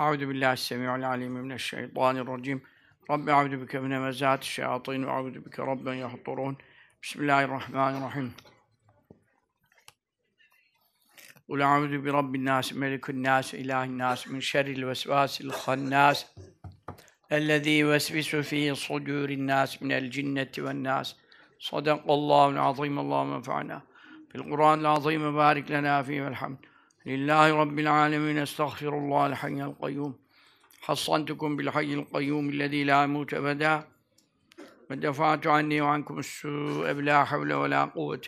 أعوذ بالله السميع العليم من الشيطان الرجيم. رب أعوذ بك من مزات الشياطين وأعوذ بك رب يحضرون. بسم الله الرحمن الرحيم. قل أعوذ برب الناس ملك الناس إله الناس من شر الوسواس الخناس الذي يوسوس في صدور الناس من الجنة والناس. صدق الله العظيم اللهم انفعنا. بالقرآن العظيم بارك لنا فيه والحمد. لله رب العالمين استغفر الله الحي القيوم حصنتكم بالحي القيوم الذي لا يموت أبدا ودفعت عني وعنكم السوء بلا حول ولا قوة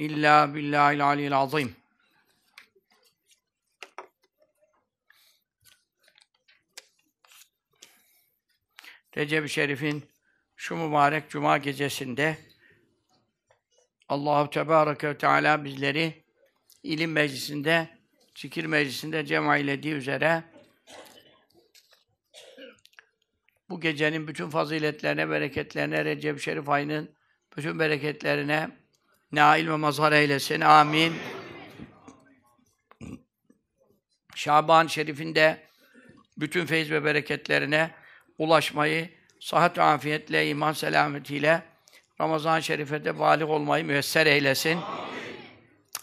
إلا بالله العلي العظيم Recep-i Şerif'in şu mübarek cuma gecesinde Allahu Tebareke ve Teala bizleri ilim meclisinde, zikir meclisinde cema eylediği üzere bu gecenin bütün faziletlerine, bereketlerine, Recep-i Şerif ayının bütün bereketlerine nail ve mazhar eylesin. Amin. Şaban Şerif'inde bütün feyz ve bereketlerine ulaşmayı, sıhhat ve afiyetle, iman selametiyle Ramazan-ı Şerif'e de balik olmayı müyesser eylesin. Amin.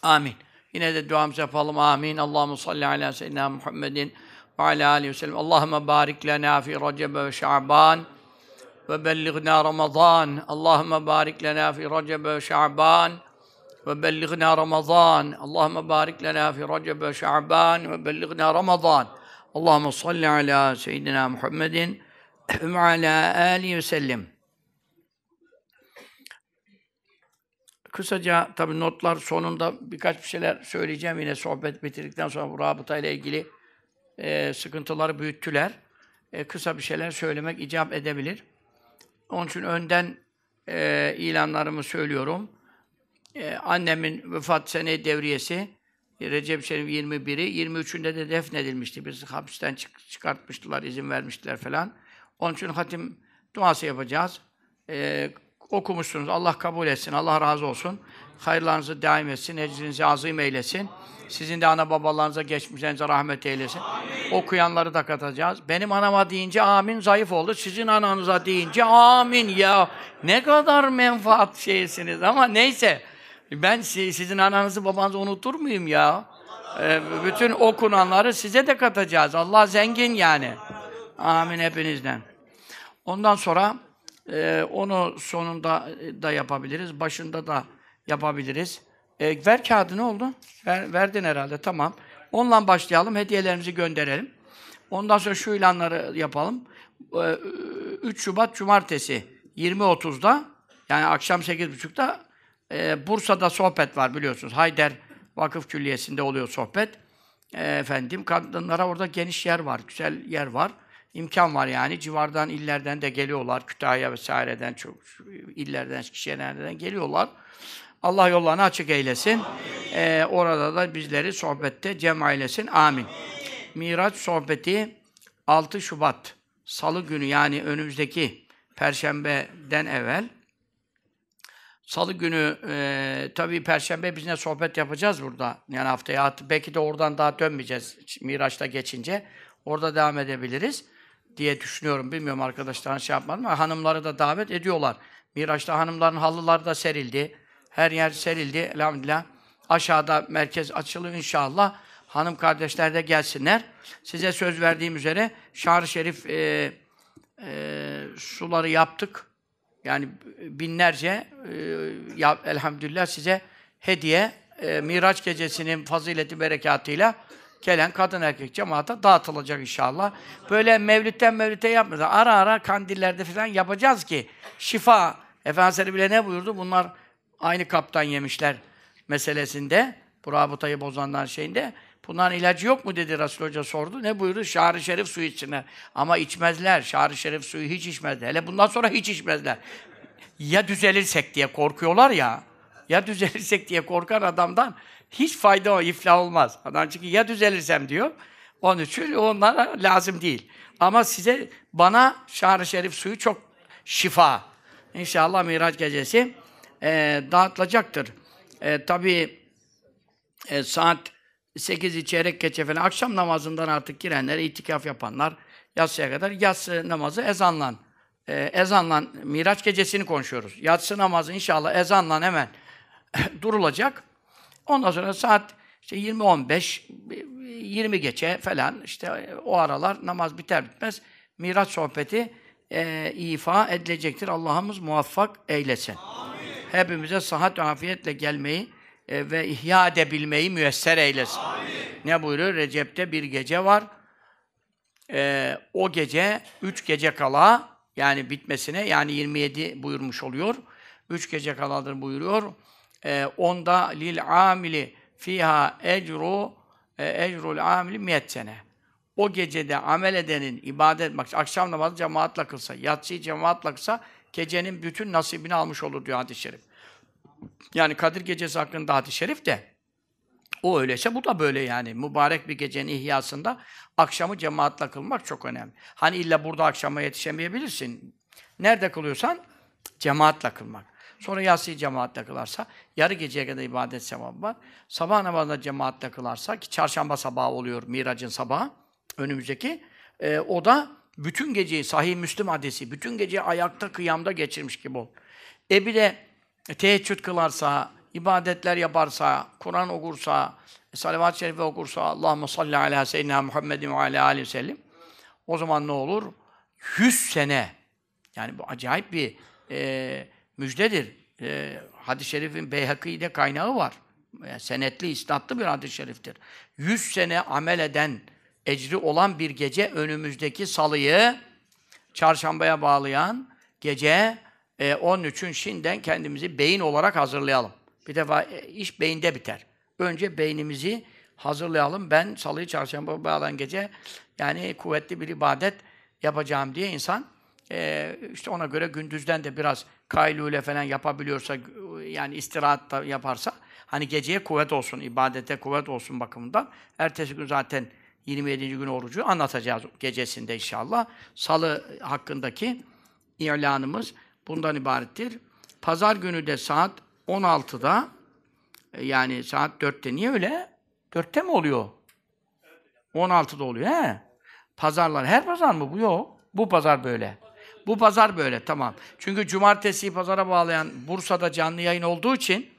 Amin. Yine de duamızı yapalım. Amin. Allahu salli ala seyyidina Muhammedin ve ala aleyhi ve sellem. Allahumme barik lena fi Recep ve Şaban ve bellighna Ramazan. Allahumme barik lena fi Recep ve Şaban ve bellighna Ramazan. Allahumme barik lena fi Recep ve Şaban ve bellighna Ramazan. Allahumme salli ala seyyidina Muhammedin ve ala alihi ve sellem. Kısaca tabii notlar sonunda birkaç bir şeyler söyleyeceğim yine sohbet bitirdikten sonra bu rabıta ile ilgili e, sıkıntıları büyüttüler. E, kısa bir şeyler söylemek icap edebilir. Onun için önden e, ilanlarımı söylüyorum. E, annemin vefat sene devriyesi Recep Şerif 21'i, 23'ünde de defnedilmişti. Biz hapisten çık çıkartmıştılar, izin vermiştiler falan. Onun için hatim duası yapacağız. Ee, okumuşsunuz. Allah kabul etsin. Allah razı olsun. Hayırlarınızı daim etsin. Ecrinizi azim eylesin. Sizin de ana babalarınıza geçmişlerinize rahmet eylesin. Amin. Okuyanları da katacağız. Benim anama deyince amin zayıf oldu. Sizin ananıza deyince amin ya. Ne kadar menfaat şeysiniz ama neyse. Ben sizin ananızı babanızı unutur muyum ya? Ee, bütün okunanları size de katacağız. Allah zengin yani. Amin hepinizden. Ondan sonra e, onu sonunda da yapabiliriz, başında da yapabiliriz. E, ver kağıdı ne oldu? Ver, verdin herhalde, tamam. Onunla başlayalım, hediyelerimizi gönderelim. Ondan sonra şu ilanları yapalım. E, 3 Şubat Cumartesi 20.30'da, yani akşam 8.30'da e, Bursa'da sohbet var biliyorsunuz. Hayder Vakıf Külliyesi'nde oluyor sohbet. E, efendim, kadınlara orada geniş yer var, güzel yer var imkan var yani. Civardan, illerden de geliyorlar. Kütahya vesaireden, çok illerden, kişilerden geliyorlar. Allah yollarını açık eylesin. Ee, orada da bizleri sohbette cem eylesin. Amin. Miraç sohbeti 6 Şubat Salı günü yani önümüzdeki Perşembeden evvel Salı günü e, tabii Perşembe biz ne sohbet yapacağız burada. Yani haftaya belki de oradan daha dönmeyeceğiz Miraç'ta geçince. Orada devam edebiliriz diye düşünüyorum. Bilmiyorum arkadaşlar şey yapmadım ama hanımları da davet ediyorlar. Miraç'ta hanımların halıları da serildi. Her yer serildi elhamdülillah. Aşağıda merkez açılıyor inşallah. Hanım kardeşler de gelsinler. Size söz verdiğim üzere Şar-ı Şerif e, e, suları yaptık. Yani binlerce e, ya, elhamdülillah size hediye e, Miraç gecesinin fazileti berekatıyla gelen kadın erkek cemaate dağıtılacak inşallah. Böyle mevlütten mevlüte yapmıyoruz. Ara ara kandillerde falan yapacağız ki şifa. Efendimiz bile ne buyurdu? Bunlar aynı kaptan yemişler meselesinde. Bu rabıtayı bozanlar şeyinde. Bunların ilacı yok mu dedi Resul Hoca sordu. Ne buyurdu? Şar-ı Şerif suyu içine. Ama içmezler. Şar-ı Şerif suyu hiç içmezler. Hele bundan sonra hiç içmezler. Ya düzelirsek diye korkuyorlar ya. Ya düzelirsek diye korkan adamdan hiç fayda o, iflah olmaz. Adam çünkü ya düzelirsem diyor. Onun için onlara lazım değil. Ama size, bana Şar-ı Şerif suyu çok şifa. İnşallah Miraç gecesi e, dağıtılacaktır. E, tabii e, saat 8'i çeyrek geçe falan akşam namazından artık girenler, itikaf yapanlar yatsıya kadar yatsı namazı ezanla e, ezanla Miraç gecesini konuşuyoruz. Yatsı namazı inşallah ezanla hemen durulacak. Ondan sonra saat işte 20-15, 20 geçe falan işte o aralar namaz biter bitmez Miraç sohbeti e, ifa edilecektir. Allah'ımız muvaffak eylesin. Hepimize sıhhat ve afiyetle gelmeyi e, ve ihya edebilmeyi müyesser eylesin. Ne buyuruyor? Recep'te bir gece var. E, o gece, üç gece kala, yani bitmesine, yani 27 buyurmuş oluyor. Üç gece kaladır buyuruyor. E, onda lil amili fiha ecru e, ecrul amili miyet sene. O gecede amel edenin ibadet, bak akşam namazı cemaatle kılsa, yatsıyı cemaatle kılsa, gecenin bütün nasibini almış olur diyor hadis-i şerif. Yani Kadir Gecesi hakkında hadis-i şerif de o öyleyse bu da böyle yani. Mübarek bir gecenin ihyasında akşamı cemaatle kılmak çok önemli. Hani illa burada akşama yetişemeyebilirsin. Nerede kılıyorsan cemaatle kılmak. Sonra yatsıyı cemaatle kılarsa yarı geceye kadar ibadet sevabı var. Sabah namazında cemaatle kılarsa ki çarşamba sabahı oluyor Mirac'ın sabahı önümüzdeki. e, o da bütün geceyi sahih Müslüm hadisi bütün geceyi ayakta kıyamda geçirmiş gibi olur. E bir de teheccüd kılarsa, ibadetler yaparsa, Kur'an okursa, salavat-ı şerife okursa, Allahumme salli ala seyyidina Muhammedin ve ala aleyhi ve o zaman ne olur? 100 sene, yani bu acayip bir e, müjdedir. E, hadis-i şerifin Beyhaki'de kaynağı var. Yani senetli, isnatlı bir hadis-i şeriftir. 100 sene amel eden, ecri olan bir gece önümüzdeki salıyı çarşambaya bağlayan gece e, onun için şimdiden kendimizi beyin olarak hazırlayalım. Bir defa e, iş beyinde biter. Önce beynimizi hazırlayalım. Ben salıyı çarşamba bağlayan gece yani kuvvetli bir ibadet yapacağım diye insan e, işte ona göre gündüzden de biraz kaylule falan yapabiliyorsa yani istirahat da yaparsa hani geceye kuvvet olsun, ibadete kuvvet olsun bakımından. Ertesi gün zaten 27. gün orucu anlatacağız gecesinde inşallah. Salı hakkındaki ilanımız bundan ibarettir. Pazar günü de saat 16'da e, yani saat 4'te niye öyle? 4'te mi oluyor? 16'da oluyor he. Pazarlar her pazar mı bu yok. Bu pazar böyle. Bu pazar böyle tamam. Çünkü cumartesi pazara bağlayan Bursa'da canlı yayın olduğu için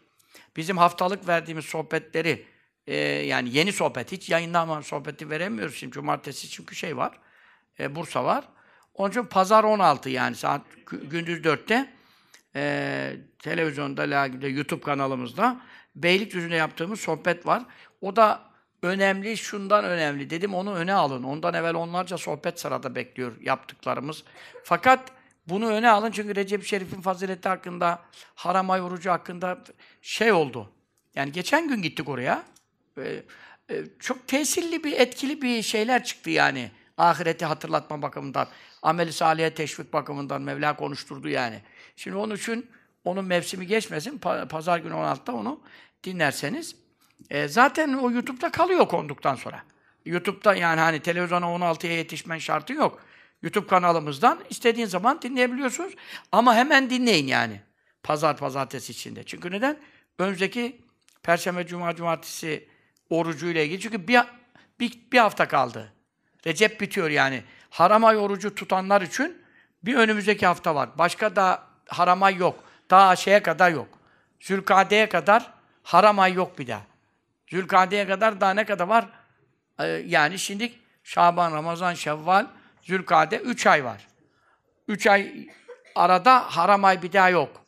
bizim haftalık verdiğimiz sohbetleri e, yani yeni sohbet hiç yayınlama sohbeti veremiyoruz şimdi cumartesi çünkü şey var. E, Bursa var. Onun için pazar 16 yani saat gündüz 4'te e, televizyonda, YouTube kanalımızda Beylikdüzü'nde yaptığımız sohbet var. O da önemli, şundan önemli. Dedim onu öne alın. Ondan evvel onlarca sohbet sırada bekliyor yaptıklarımız. Fakat bunu öne alın çünkü Recep Şerif'in fazileti hakkında, haram ay orucu hakkında şey oldu. Yani geçen gün gittik oraya. Ee, e, çok tesirli bir, etkili bir şeyler çıktı yani. Ahireti hatırlatma bakımından, ameli salihe teşvik bakımından Mevla konuşturdu yani. Şimdi onun için onun mevsimi geçmesin. Pa- Pazar günü 16'da onu dinlerseniz. E, zaten o YouTube'da kalıyor konduktan sonra. YouTube'da yani hani televizyona 16'ya yetişmen şartı yok. YouTube kanalımızdan istediğin zaman dinleyebiliyorsunuz. Ama hemen dinleyin yani. Pazar, pazartesi içinde. Çünkü neden? Önümüzdeki Perşembe, Cuma, Cumartesi orucuyla ilgili. Çünkü bir, bir, bir hafta kaldı. Recep bitiyor yani. Haram ay orucu tutanlar için bir önümüzdeki hafta var. Başka da haram ay yok. Daha şeye kadar yok. Zülkade'ye kadar haram ay yok bir daha. Zülkade'ye kadar daha ne kadar var? Ee, yani şimdi Şaban, Ramazan, Şevval, Zülkade 3 ay var. 3 ay arada haram ay bir daha yok.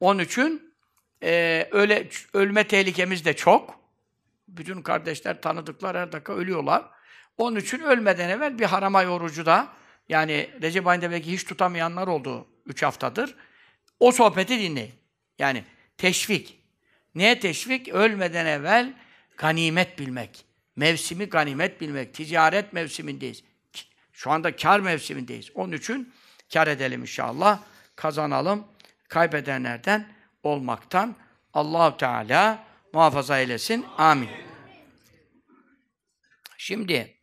Onun için e, öyle ölme tehlikemiz de çok. Bütün kardeşler, tanıdıklar her dakika ölüyorlar. Onun için ölmeden evvel bir haram ay orucu da yani Recep ayında belki hiç tutamayanlar oldu 3 haftadır. O sohbeti dinleyin. Yani teşvik. Neye teşvik? Ölmeden evvel ganimet bilmek. Mevsimi ganimet bilmek. Ticaret mevsimindeyiz. Şu anda kar mevsimindeyiz. Onun için kar edelim inşallah. Kazanalım. Kaybedenlerden olmaktan Allahu Teala muhafaza eylesin. Amin. Şimdi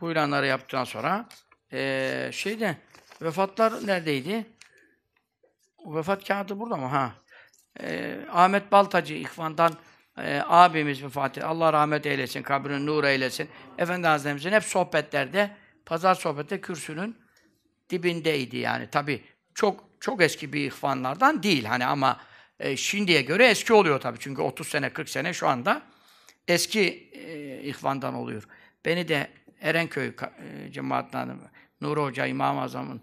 bu ilanları yaptıktan sonra ee, şeyde vefatlar neredeydi? Vefat kağıdı burada mı? Ha. e, Ahmet Baltacı İhvan'dan e, abimiz vefat etti. Allah rahmet eylesin, kabrini nur eylesin. Efendi Hazretlerimizin hep sohbetlerde, pazar sohbette kürsünün dibindeydi yani. Tabi çok çok eski bir ihvanlardan değil hani ama e, şimdiye göre eski oluyor tabi. Çünkü 30 sene, 40 sene şu anda eski e, ihvandan oluyor. Beni de Erenköy e, cemaatinden Nuri Hoca İmam-ı Azam'ın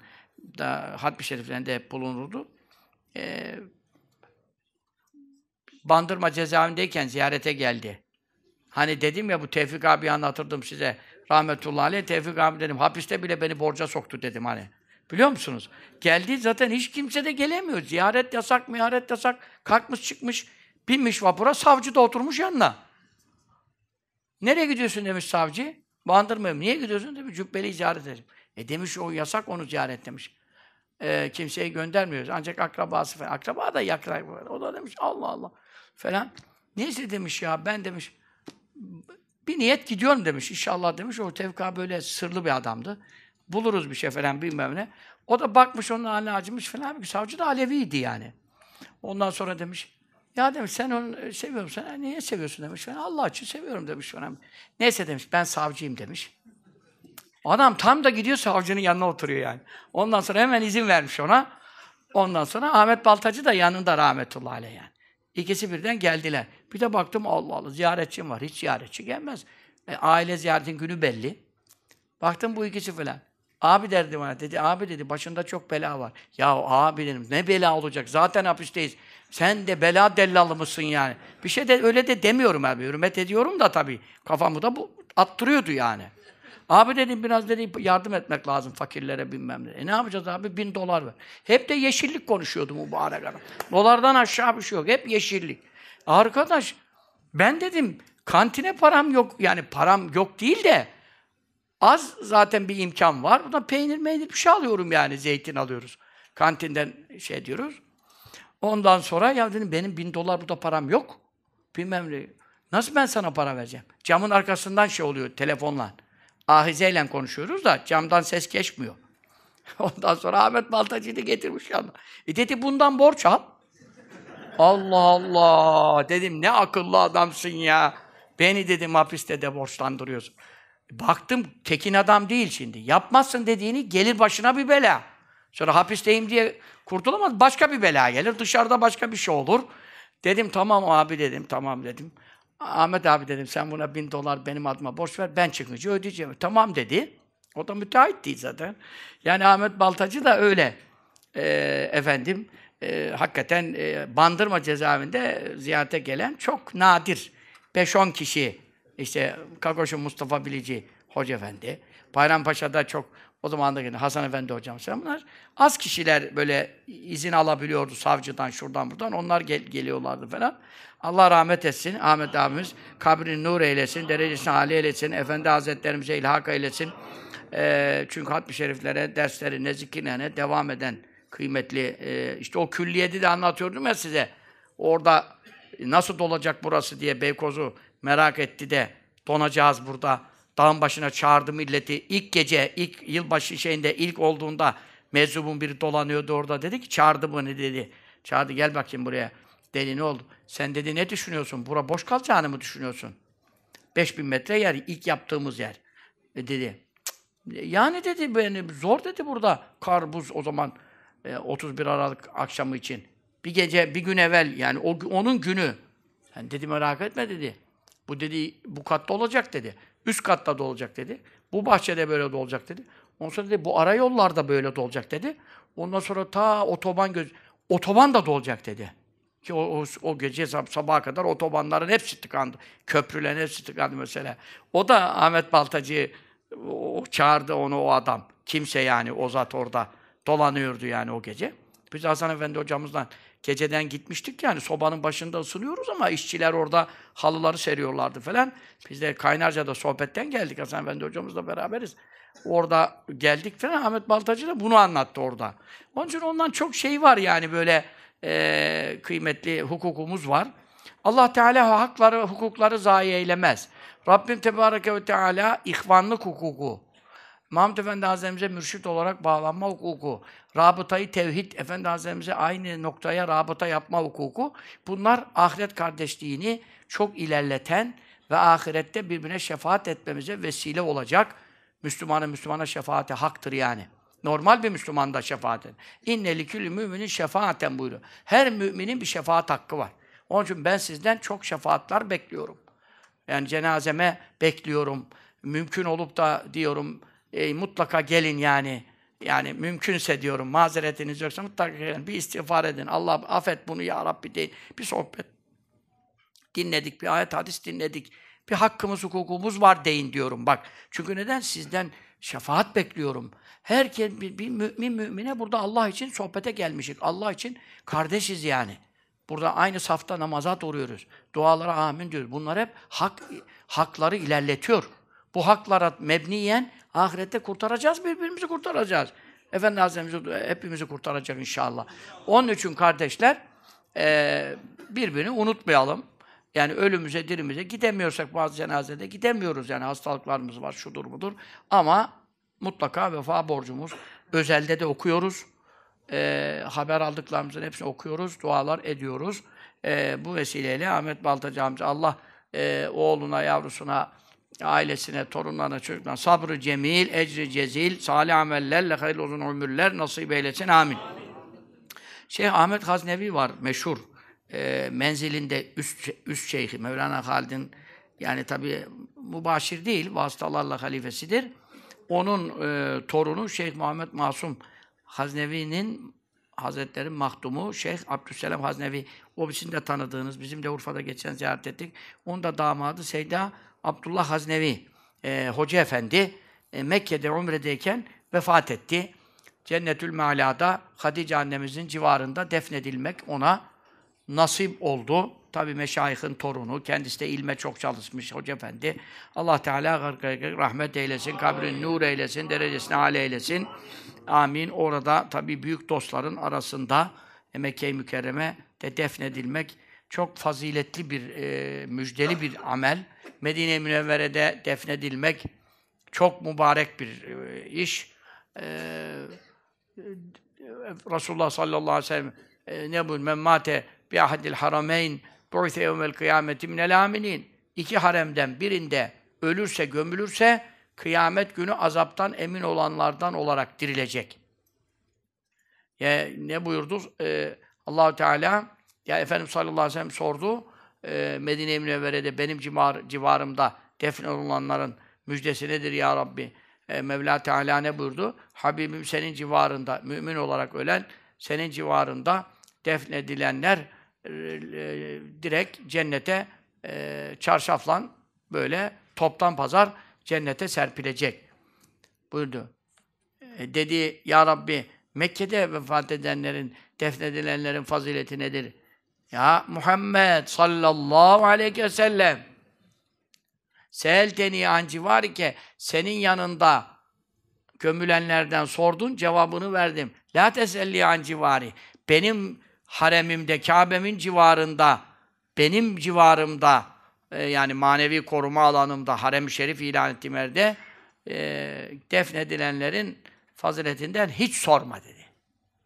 da hatmi şeriflerinde hep bulunurdu. E, Bandırma cezaevindeyken ziyarete geldi. Hani dedim ya bu Tevfik abi anlatırdım size. Rahmetullahi aleyh Tevfik abi dedim hapiste bile beni borca soktu dedim hani. Biliyor musunuz? Geldi zaten hiç kimse de gelemiyor. Ziyaret yasak, miyaret yasak. Kalkmış çıkmış, binmiş vapura, savcı da oturmuş yanına. Nereye gidiyorsun demiş savcı. Bandırmaya. Niye gidiyorsun demiş. Cübbeli ziyaret edeceğim. E demiş o yasak onu ziyaret demiş. E, kimseyi göndermiyoruz. Ancak akrabası falan. Akraba da yakrak. O da demiş Allah Allah falan. Neyse demiş ya ben demiş bir niyet gidiyorum demiş. İnşallah demiş. O Tevka böyle sırlı bir adamdı. Buluruz bir şey falan bilmem ne. O da bakmış onun haline acımış falan. Savcı da Aleviydi yani. Ondan sonra demiş ya demiş sen onu seviyorum sen niye seviyorsun demiş. Ben Allah için seviyorum demiş falan. Neyse demiş ben savcıyım demiş. Adam tam da gidiyor savcının yanına oturuyor yani. Ondan sonra hemen izin vermiş ona. Ondan sonra Ahmet Baltacı da yanında rahmetullahi aleyh yani. İkisi birden geldiler. Bir de baktım Allah Allah ziyaretçim var. Hiç ziyaretçi gelmez. E, aile ziyaretin günü belli. Baktım bu ikisi falan. Abi derdi bana. Dedi abi dedi başında çok bela var. Ya abi dedim ne bela olacak? Zaten hapisteyiz. Sen de bela dellalı mısın yani? Bir şey de öyle de demiyorum abi. Hürmet ediyorum da tabii. Kafamı da bu attırıyordu yani. Abi dedim biraz dedi yardım etmek lazım fakirlere bilmem ne. E ne yapacağız abi? Bin dolar ver. Hep de yeşillik konuşuyordu mübarek adam. Dolardan aşağı bir şey yok. Hep yeşillik. Arkadaş ben dedim kantine param yok. Yani param yok değil de az zaten bir imkan var. Burada peynir meynir bir şey alıyorum yani. Zeytin alıyoruz. Kantinden şey diyoruz. Ondan sonra ya dedim benim bin dolar burada param yok. Bilmem ne. Nasıl ben sana para vereceğim? Camın arkasından şey oluyor telefonla. Ahizeyle konuşuyoruz da camdan ses geçmiyor. Ondan sonra Ahmet Baltacı'yı getirmiş yanına. E dedi bundan borç al. Allah Allah! Dedim ne akıllı adamsın ya. Beni dedim hapiste de borçlandırıyorsun. Baktım tekin adam değil şimdi. Yapmazsın dediğini gelir başına bir bela. Sonra hapisteyim diye kurtulamaz. Başka bir bela gelir. Dışarıda başka bir şey olur. Dedim tamam abi dedim. Tamam dedim. Ahmet abi dedim sen buna bin dolar benim adıma borç ver. Ben çıkınca ödeyeceğim. Tamam dedi. O da müteahhit değil zaten. Yani Ahmet Baltacı da öyle. Ee, efendim e, hakikaten e, Bandırma cezaevinde ziyarete gelen çok nadir. 5-10 kişi işte Kakoş'un Mustafa Bilici Hoca Efendi, Bayrampaşa'da çok o zaman da Hasan Efendi hocam sen bunlar az kişiler böyle izin alabiliyordu savcıdan şuradan buradan onlar gel geliyorlardı falan. Allah rahmet etsin. Ahmet abimiz kabrini nur eylesin, derecesini âli eylesin, Efendi Hazretlerimize ilhak eylesin. Ee, çünkü hatmi şeriflere, derslerine, zikirlerine devam eden kıymetli e, işte o külliyeti de anlatıyordum ya size. Orada nasıl dolacak burası diye Beykoz'u merak etti de donacağız burada. Dağın başına çağırdı milleti. İlk gece, ilk yılbaşı şeyinde, ilk olduğunda meczubun biri dolanıyordu orada. Dedi ki çağırdı bunu dedi. Çağırdı gel bakayım buraya. Dedi ne oldu? Sen dedi ne düşünüyorsun? Bura boş kalacağını mı düşünüyorsun? 5000 metre yer, ilk yaptığımız yer. E dedi. Yani dedi benim zor dedi burada. Kar, buz o zaman e, 31 Aralık akşamı için. Bir gece, bir gün evvel yani o, onun günü. Yani dedi merak etme dedi. Bu dedi bu katta olacak dedi. Üst katta da olacak dedi. Bu bahçede böyle de olacak dedi. Ondan sonra dedi bu ara yollarda böyle de olacak dedi. Ondan sonra ta otoban göz otoban da dolacak dedi. Ki o, o, o gece sab sabaha kadar otobanların hepsi tıkandı. Köprülerin hepsi tıkandı mesela. O da Ahmet Baltacı o, çağırdı onu o adam. Kimse yani o zat orada dolanıyordu yani o gece. Biz Hasan Efendi hocamızdan geceden gitmiştik yani sobanın başında ısınıyoruz ama işçiler orada halıları seriyorlardı falan. Biz de Kaynarca'da sohbetten geldik Hasan Efendi hocamızla beraberiz. Orada geldik falan Ahmet Baltacı da bunu anlattı orada. Onun için ondan çok şey var yani böyle e, kıymetli hukukumuz var. Allah Teala hakları, hukukları zayi eylemez. Rabbim Tebareke ve Teala ihvanlık hukuku, Mahmud Efendi Hazretlerimize mürşit olarak bağlanma hukuku, rabıtayı tevhid, Efendi Hazretlerimize aynı noktaya rabıta yapma hukuku, bunlar ahiret kardeşliğini çok ilerleten ve ahirette birbirine şefaat etmemize vesile olacak. Müslümanın Müslümana şefaati haktır yani. Normal bir Müslüman da şefaat eder. İnne likülü müminin şefaaten buyuruyor. Her müminin bir şefaat hakkı var. Onun için ben sizden çok şefaatler bekliyorum. Yani cenazeme bekliyorum. Mümkün olup da diyorum e, mutlaka gelin yani. Yani mümkünse diyorum mazeretiniz yoksa mutlaka gelin. Bir istiğfar edin. Allah affet bunu ya Rabbi deyin. Bir sohbet dinledik, bir ayet hadis dinledik. Bir hakkımız, hukukumuz var deyin diyorum bak. Çünkü neden? Sizden şefaat bekliyorum. Herkes bir, bir mümin mümine burada Allah için sohbete gelmişik. Allah için kardeşiz yani. Burada aynı safta namaza duruyoruz. Dualara amin diyoruz. Bunlar hep hak hakları ilerletiyor. Bu haklara mebniyen ahirette kurtaracağız, birbirimizi kurtaracağız. Efendi Hazretlerimizi hepimizi kurtaracak inşallah. Onun için kardeşler eee birbirini unutmayalım. Yani ölümüze, dirimize gidemiyorsak bazı cenazede gidemiyoruz. Yani hastalıklarımız var, şudur budur. Ama mutlaka vefa borcumuz. Özelde de okuyoruz. Ee, haber aldıklarımızın hepsini okuyoruz, dualar ediyoruz. Ee, bu vesileyle Ahmet Baltacı amca Allah e, oğluna, yavrusuna, ailesine, torunlarına, çocuklarına sabrı cemil, ecri cezil, salih amellerle hayırlı uzun ömürler nasip eylesin. Amin. Şeyh Ahmet Haznevi var, meşhur. E, menzilinde üst, üst şeyhi, Mevlana Halid'in yani tabi mübaşir değil, vasıtalarla halifesidir. Onun e, torunu Şeyh Muhammed Masum Haznevi'nin Hazretleri mahdumu Şeyh Abdüsselam Haznevi. O bizim de tanıdığınız, bizim de Urfa'da geçen ziyaret ettik. Onun da damadı Seyda Abdullah Haznevi. E, Hoca Efendi e, Mekke'de umredeyken vefat etti. Cennetül Meala'da Hadice annemizin civarında defnedilmek ona nasip oldu. Tabi meşayihin torunu, kendisi de ilme çok çalışmış Hoca Efendi. Allah Teala rahmet eylesin, kabrin nur eylesin, derecesini âle eylesin. Amin. Orada tabi büyük dostların arasında Mekke-i Mükerreme de defnedilmek çok faziletli bir, e, müjdeli bir amel. Medine-i Münevvere'de defnedilmek çok mübarek bir e, iş. E, Resulullah sallallahu aleyhi ve sellem e, ne buyuruyor? Men mate bi ahadil harameyn bu'se yevmel kıyameti minel aminin. İki haremden birinde ölürse, gömülürse kıyamet günü azaptan emin olanlardan olarak dirilecek. Ya ne buyurdu? Ee, Allahu Teala ya Efendimiz sallallahu aleyhi ve sellem sordu. E, Medine-i Münevvere'de benim civar, civarımda defne olanların müjdesi nedir ya Rabbi? E, Mevla Teala ne buyurdu? Habibim senin civarında mümin olarak ölen senin civarında defnedilenler e, e, direkt cennete e, çarşaflan böyle toptan pazar cennete serpilecek. Buyurdu. E, dedi ya Rabbi Mekke'de vefat edenlerin, defnedilenlerin fazileti nedir? Ya Muhammed sallallahu aleyhi ve sellem Seelteni an civarike senin yanında gömülenlerden sordun, cevabını verdim. La teselli an civari. Benim haremimde, Kabe'min civarında, benim civarımda, e, yani manevi koruma alanımda, harem-i şerif ilan ettiğim yerde, e, defnedilenlerin faziletinden hiç sorma dedi.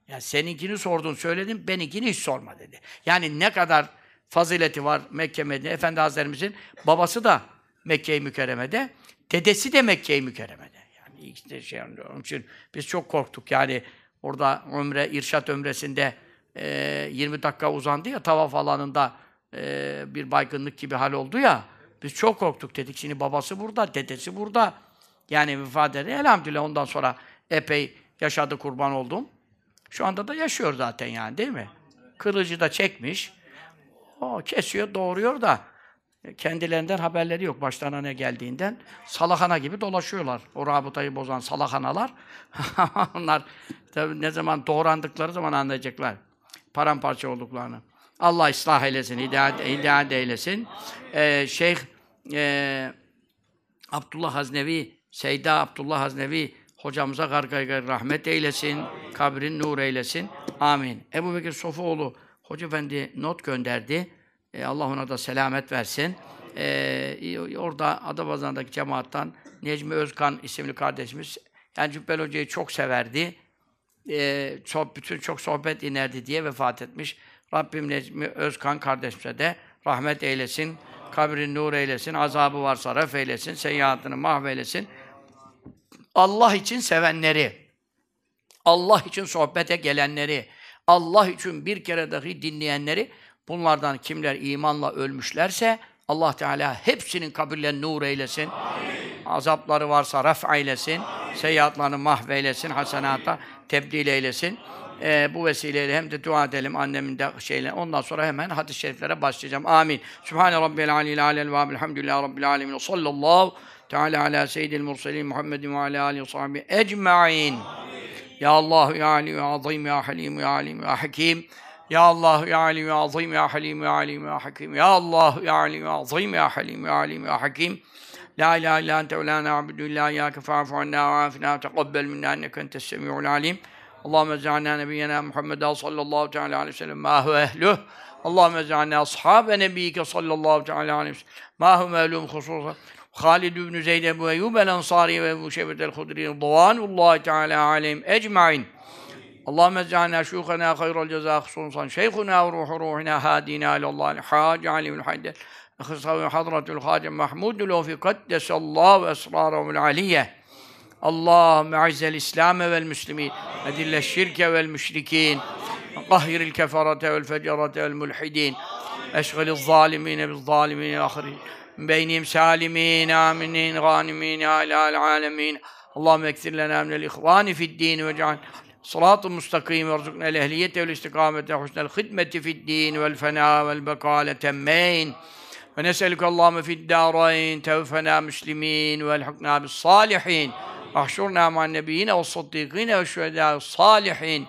Yani seninkini sordun, söyledin, benimkini hiç sorma dedi. Yani ne kadar fazileti var Mekke Medine, Efendi Hazretlerimizin babası da Mekke-i Mükerreme'de, dedesi de Mekke-i Mükerreme'de. Yani işte şey onun için biz çok korktuk. Yani orada ömre, irşat ömresinde e, 20 dakika uzandı ya tavaf alanında e, bir baygınlık gibi hal oldu ya. Biz çok korktuk dedik. Şimdi babası burada, dedesi burada. Yani vefat etti. Elhamdülillah ondan sonra epey yaşadı kurban oldum. Şu anda da yaşıyor zaten yani değil mi? Kılıcı da çekmiş. O kesiyor, doğuruyor da kendilerinden haberleri yok başlarına ne geldiğinden. Salahana gibi dolaşıyorlar. O rabıtayı bozan salahanalar. Onlar tabii ne zaman doğrandıkları zaman anlayacaklar. Paramparça olduklarını. Allah ıslah eylesin, hidayet, hidayet eylesin. Ee, Şeyh e, Abdullah Haznevi, Seyda Abdullah Haznevi hocamıza gargay rahmet eylesin, kabrin nur eylesin. Amin. Ebu Bekir Sofuoğlu Hoca Efendi not gönderdi. E, Allah ona da selamet versin. E, orada Adapazarı'ndaki cemaattan Necmi Özkan isimli kardeşimiz Yani Cübbel Hoca'yı çok severdi. Ee, çok, bütün çok sohbet inerdi diye vefat etmiş. Rabbim Necmi Özkan kardeşimize de rahmet eylesin. Kabrin nur eylesin. Azabı varsa ref eylesin. Seyyiatını mahveylesin. Allah için sevenleri, Allah için sohbete gelenleri, Allah için bir kere dahi dinleyenleri, bunlardan kimler imanla ölmüşlerse, Allah Teala hepsinin kabirlerini nur eylesin. Azapları varsa ref eylesin. Seyyiatlarını mahveylesin. Hasenata tebdil eylesin. Ee, bu vesileyle hem de dua edelim annemin de şeyle. Ondan sonra hemen hadis-i şeriflere başlayacağım. Amin. Sübhane Rabbiyel Aleyhi Alel ve Elhamdülillahi Rabbil Alemin. Sallallahu Teala ala seyyidil murselin Muhammedin ve ala alihi ve sahbihi ecma'in. Ya Allah ya Ali ya Azim ya Halim ya Alim ya Hakim. Ya Allah ya Ali ya Azim ya Halim ya Alim ya Hakim. Ya Allah ya Ali ya Azim ya Halim ya Alim ya Hakim. La ilahe illa ente ve la na'budu illa iyyake fa'fu anna ve afina ve teqabbel minna inneke entes semi'ul alim. Allahümme ec'alna nebiyyena Muhammeden sallallahu teala aleyhi ve sellem ma huve ehluh. Allahümme ec'alna ashabe nebiyyike sallallahu teala aleyhi ve sellem ma huve mehlum hususan. خالد بن زيد بن أيوب الأنصاري وأبو شيبة الخدري رضوان الله تعالى عليهم أجمعين اللهم اجعلنا شيوخنا خير الجزاء خصوصا شيخنا وروح روحنا هادينا إلى الله الحاج علي بن حيدر أخصائي حضرة الخادم محمود لو في قدس الله وأسراره العلية اللهم أعز الإسلام والمسلمين أذل الشرك والمشركين قهر الكفرة والفجرة والملحدين أشغل الظالمين بالظالمين الآخرين من بينهم سالمين آمنين غانمين يا إله العالمين. اللهم أكثر لنا من الإخوان في الدين واجعل صراط مستقيم وارزقنا الأهلية والاستقامة وحسن الخدمة في الدين والفناء والبقاء. التمين ونسألك اللهم في الدارين توفنا مسلمين والحقنا بالصالحين. واحشرنا مع النبيين والصديقين والشهداء الصالحين.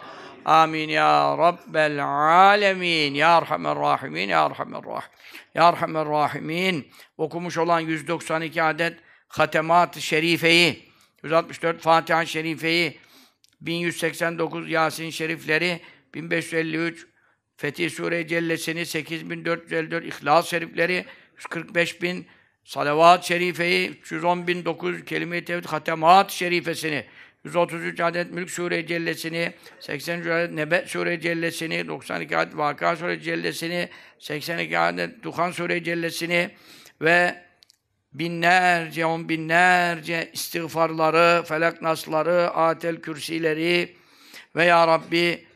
آمين يا رب العالمين. يا أرحم الراحمين يا أرحم الراحمين. Ya Erhamer Rahimin okumuş olan 192 adet Hatemat-ı Şerife'yi 164 Fatiha-ı Şerife'yi 1189 Yasin Şerifleri 1553 Fetih Sure Cellesini 8454 İhlas Şerifleri 145 bin Salavat Şerife'yi 310 bin 900 Kelime-i Tevhid Hatemat Şerifesini 133 adet Mülk Sure Cellesini, 83 adet Nebe Sure Cellesini, 92 adet Vaka Sure Cellesini, 82 adet Duhan Sure Cellesini ve binlerce, on binlerce istiğfarları, felak nasları, atel kürsileri ve Ya Rabbi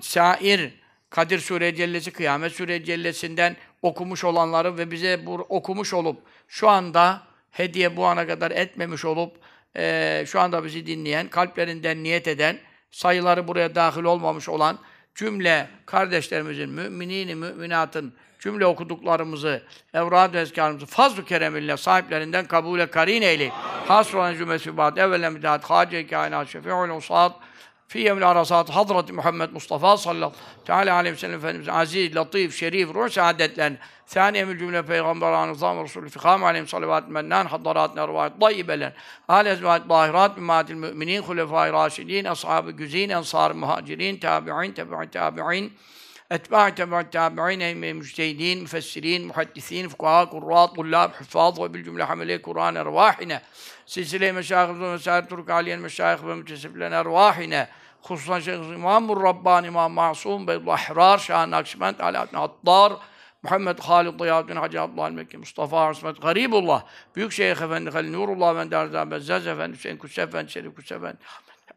sair Kadir Sure Cellesi, Kıyamet Sure Cellesinden okumuş olanları ve bize bu okumuş olup şu anda hediye bu ana kadar etmemiş olup e, şu anda bizi dinleyen, kalplerinden niyet eden, sayıları buraya dahil olmamış olan cümle kardeşlerimizin, müminini, müminatın cümle okuduklarımızı, evrad-ı ezkarımızı fazl-ı kereminle sahiplerinden kabule karin eyle. Hasr olan cümlesi ba'd evvelen müdahat, hace kainat, şefi'ul usad, في يوم العرصات حضرة محمد مصطفى صلى الله تعالى عليه وسلم عزيز لطيف شريف روح سعادت لنا ثانية من جملة پیغمبران نظام رسول الفخام عليهم صلوات منان حضراتنا رواية طيبة لنا. آل أزواج طاهرات من مات المؤمنين خلفاء راشدين أصحاب جزين أنصار مهاجرين تابعين تبع تابعين أتباع تبع التابعين مجتهدين مفسرين محدثين فقهاء قراء طلاب حفاظ وبالجملة حملية قرآن أرواحنا. سلسلة مشايخ ومسائل ترك علينا المشايخ ومتسب لنا أرواحنا. Hususan Şeyh İmam-ı Rabbani İmam Masum ve Lahrar Şah Nakşibend Alaaddin Attar Muhammed Halid Diyadün Hacı Abdullah Mekki Mustafa Arsmet Garibullah Büyük Şeyh Efendi Halil Nurullah Efendi Erzan Bezzaz Efendi Hüseyin Kutsi Efendi Şerif Kutsi Efendi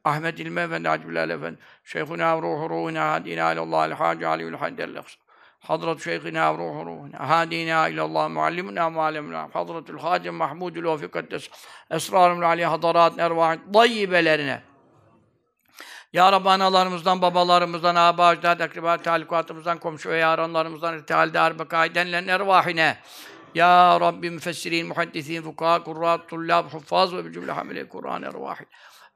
Ahmet İlmi Efendi Hacı Bilal Efendi Şeyhuna Ruhu Ruhuna Hadina İlallah El Hacı Aliül Haddel Hazret Şeyhina Ruhu Ruhuna Hadina İlallah Muallimuna Muallimuna Hazretül Hacı Mahmudül Ofikat Esrarımül Ali Hadarat Ervahin Dayyibelerine ya Rabbi analarımızdan, babalarımızdan, âbâ, ecdâd, akribâ, talikatımızdan, komşu ve yaranlarımızdan, irtihal, arbeka, edenlerin ervahine. Ya Rabbi müfessirin, muhaddisîn, fukâ, kurrât, tullâb, huffâz ve cümle hamile Kur'an ervahine.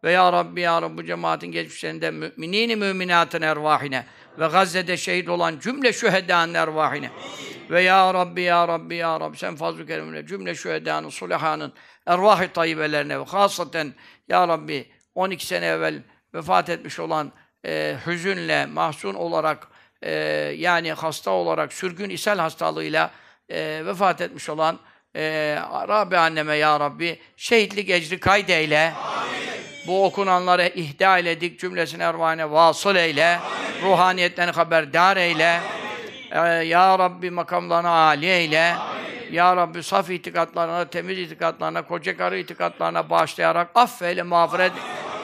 Ve Ya Rabbi, Ya Rabbi cemaatin geçmişlerinde müminini müminatın ervahine ve Gazze'de şehit olan cümle şühedâ'nın ervahine. Ve Ya Rabbi, Ya Rabbi, Ya Rabbi sen fazl-ı kerimle cümle şühedâ'nın, sulahâ'nın ervah-ı tayyibelerine ve hasaten Ya Rabbi 12 sene evvel vefat etmiş olan e, hüzünle, mahzun olarak e, yani hasta olarak, sürgün ishal hastalığıyla e, vefat etmiş olan e, Rabbi anneme ya Rabbi şehitlik ecri kaydeyle. Amin. Bu okunanları ihda eyledik cümlesine ervane vasıl eyle. Ruhaniyetlerini haberdar eyle. Ee, ya Rabbi makamlarını âli eyle. Ya Rabbi saf itikatlarına, temiz itikatlarına, koca karı itikatlarına bağışlayarak affeyle, mağfiret,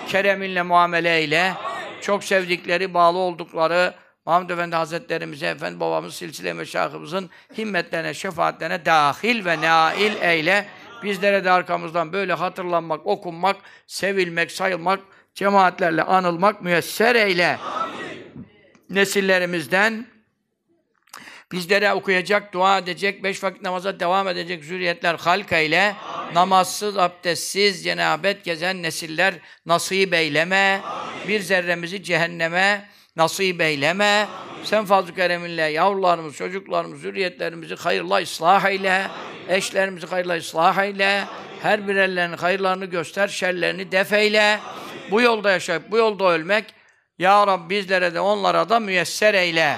kereminle muamele eyle. Çok sevdikleri, bağlı oldukları Muhammed Efendi Hazretlerimize, Efendi babamız, silsile meşahımızın himmetlerine, şefaatlerine dahil ve nail eyle. Bizlere de arkamızdan böyle hatırlanmak, okunmak, sevilmek, sayılmak, cemaatlerle anılmak müyesser eyle. Nesillerimizden bizlere okuyacak, dua edecek, beş vakit namaza devam edecek zürriyetler halk eyle. Namazsız, abdestsiz, cenabet gezen nesiller nasip eyleme. Bir zerremizi cehenneme nasip eyleme. Sen fazl-ı kereminle yavrularımız, çocuklarımız, zürriyetlerimizi hayırla ıslah eyle. Eşlerimizi hayırla ıslah eyle. Her birerlerinin hayırlarını göster, şerlerini def eyle. Bu yolda yaşayıp bu yolda ölmek ya Rabbi bizlere de onlara da müyesser eyle.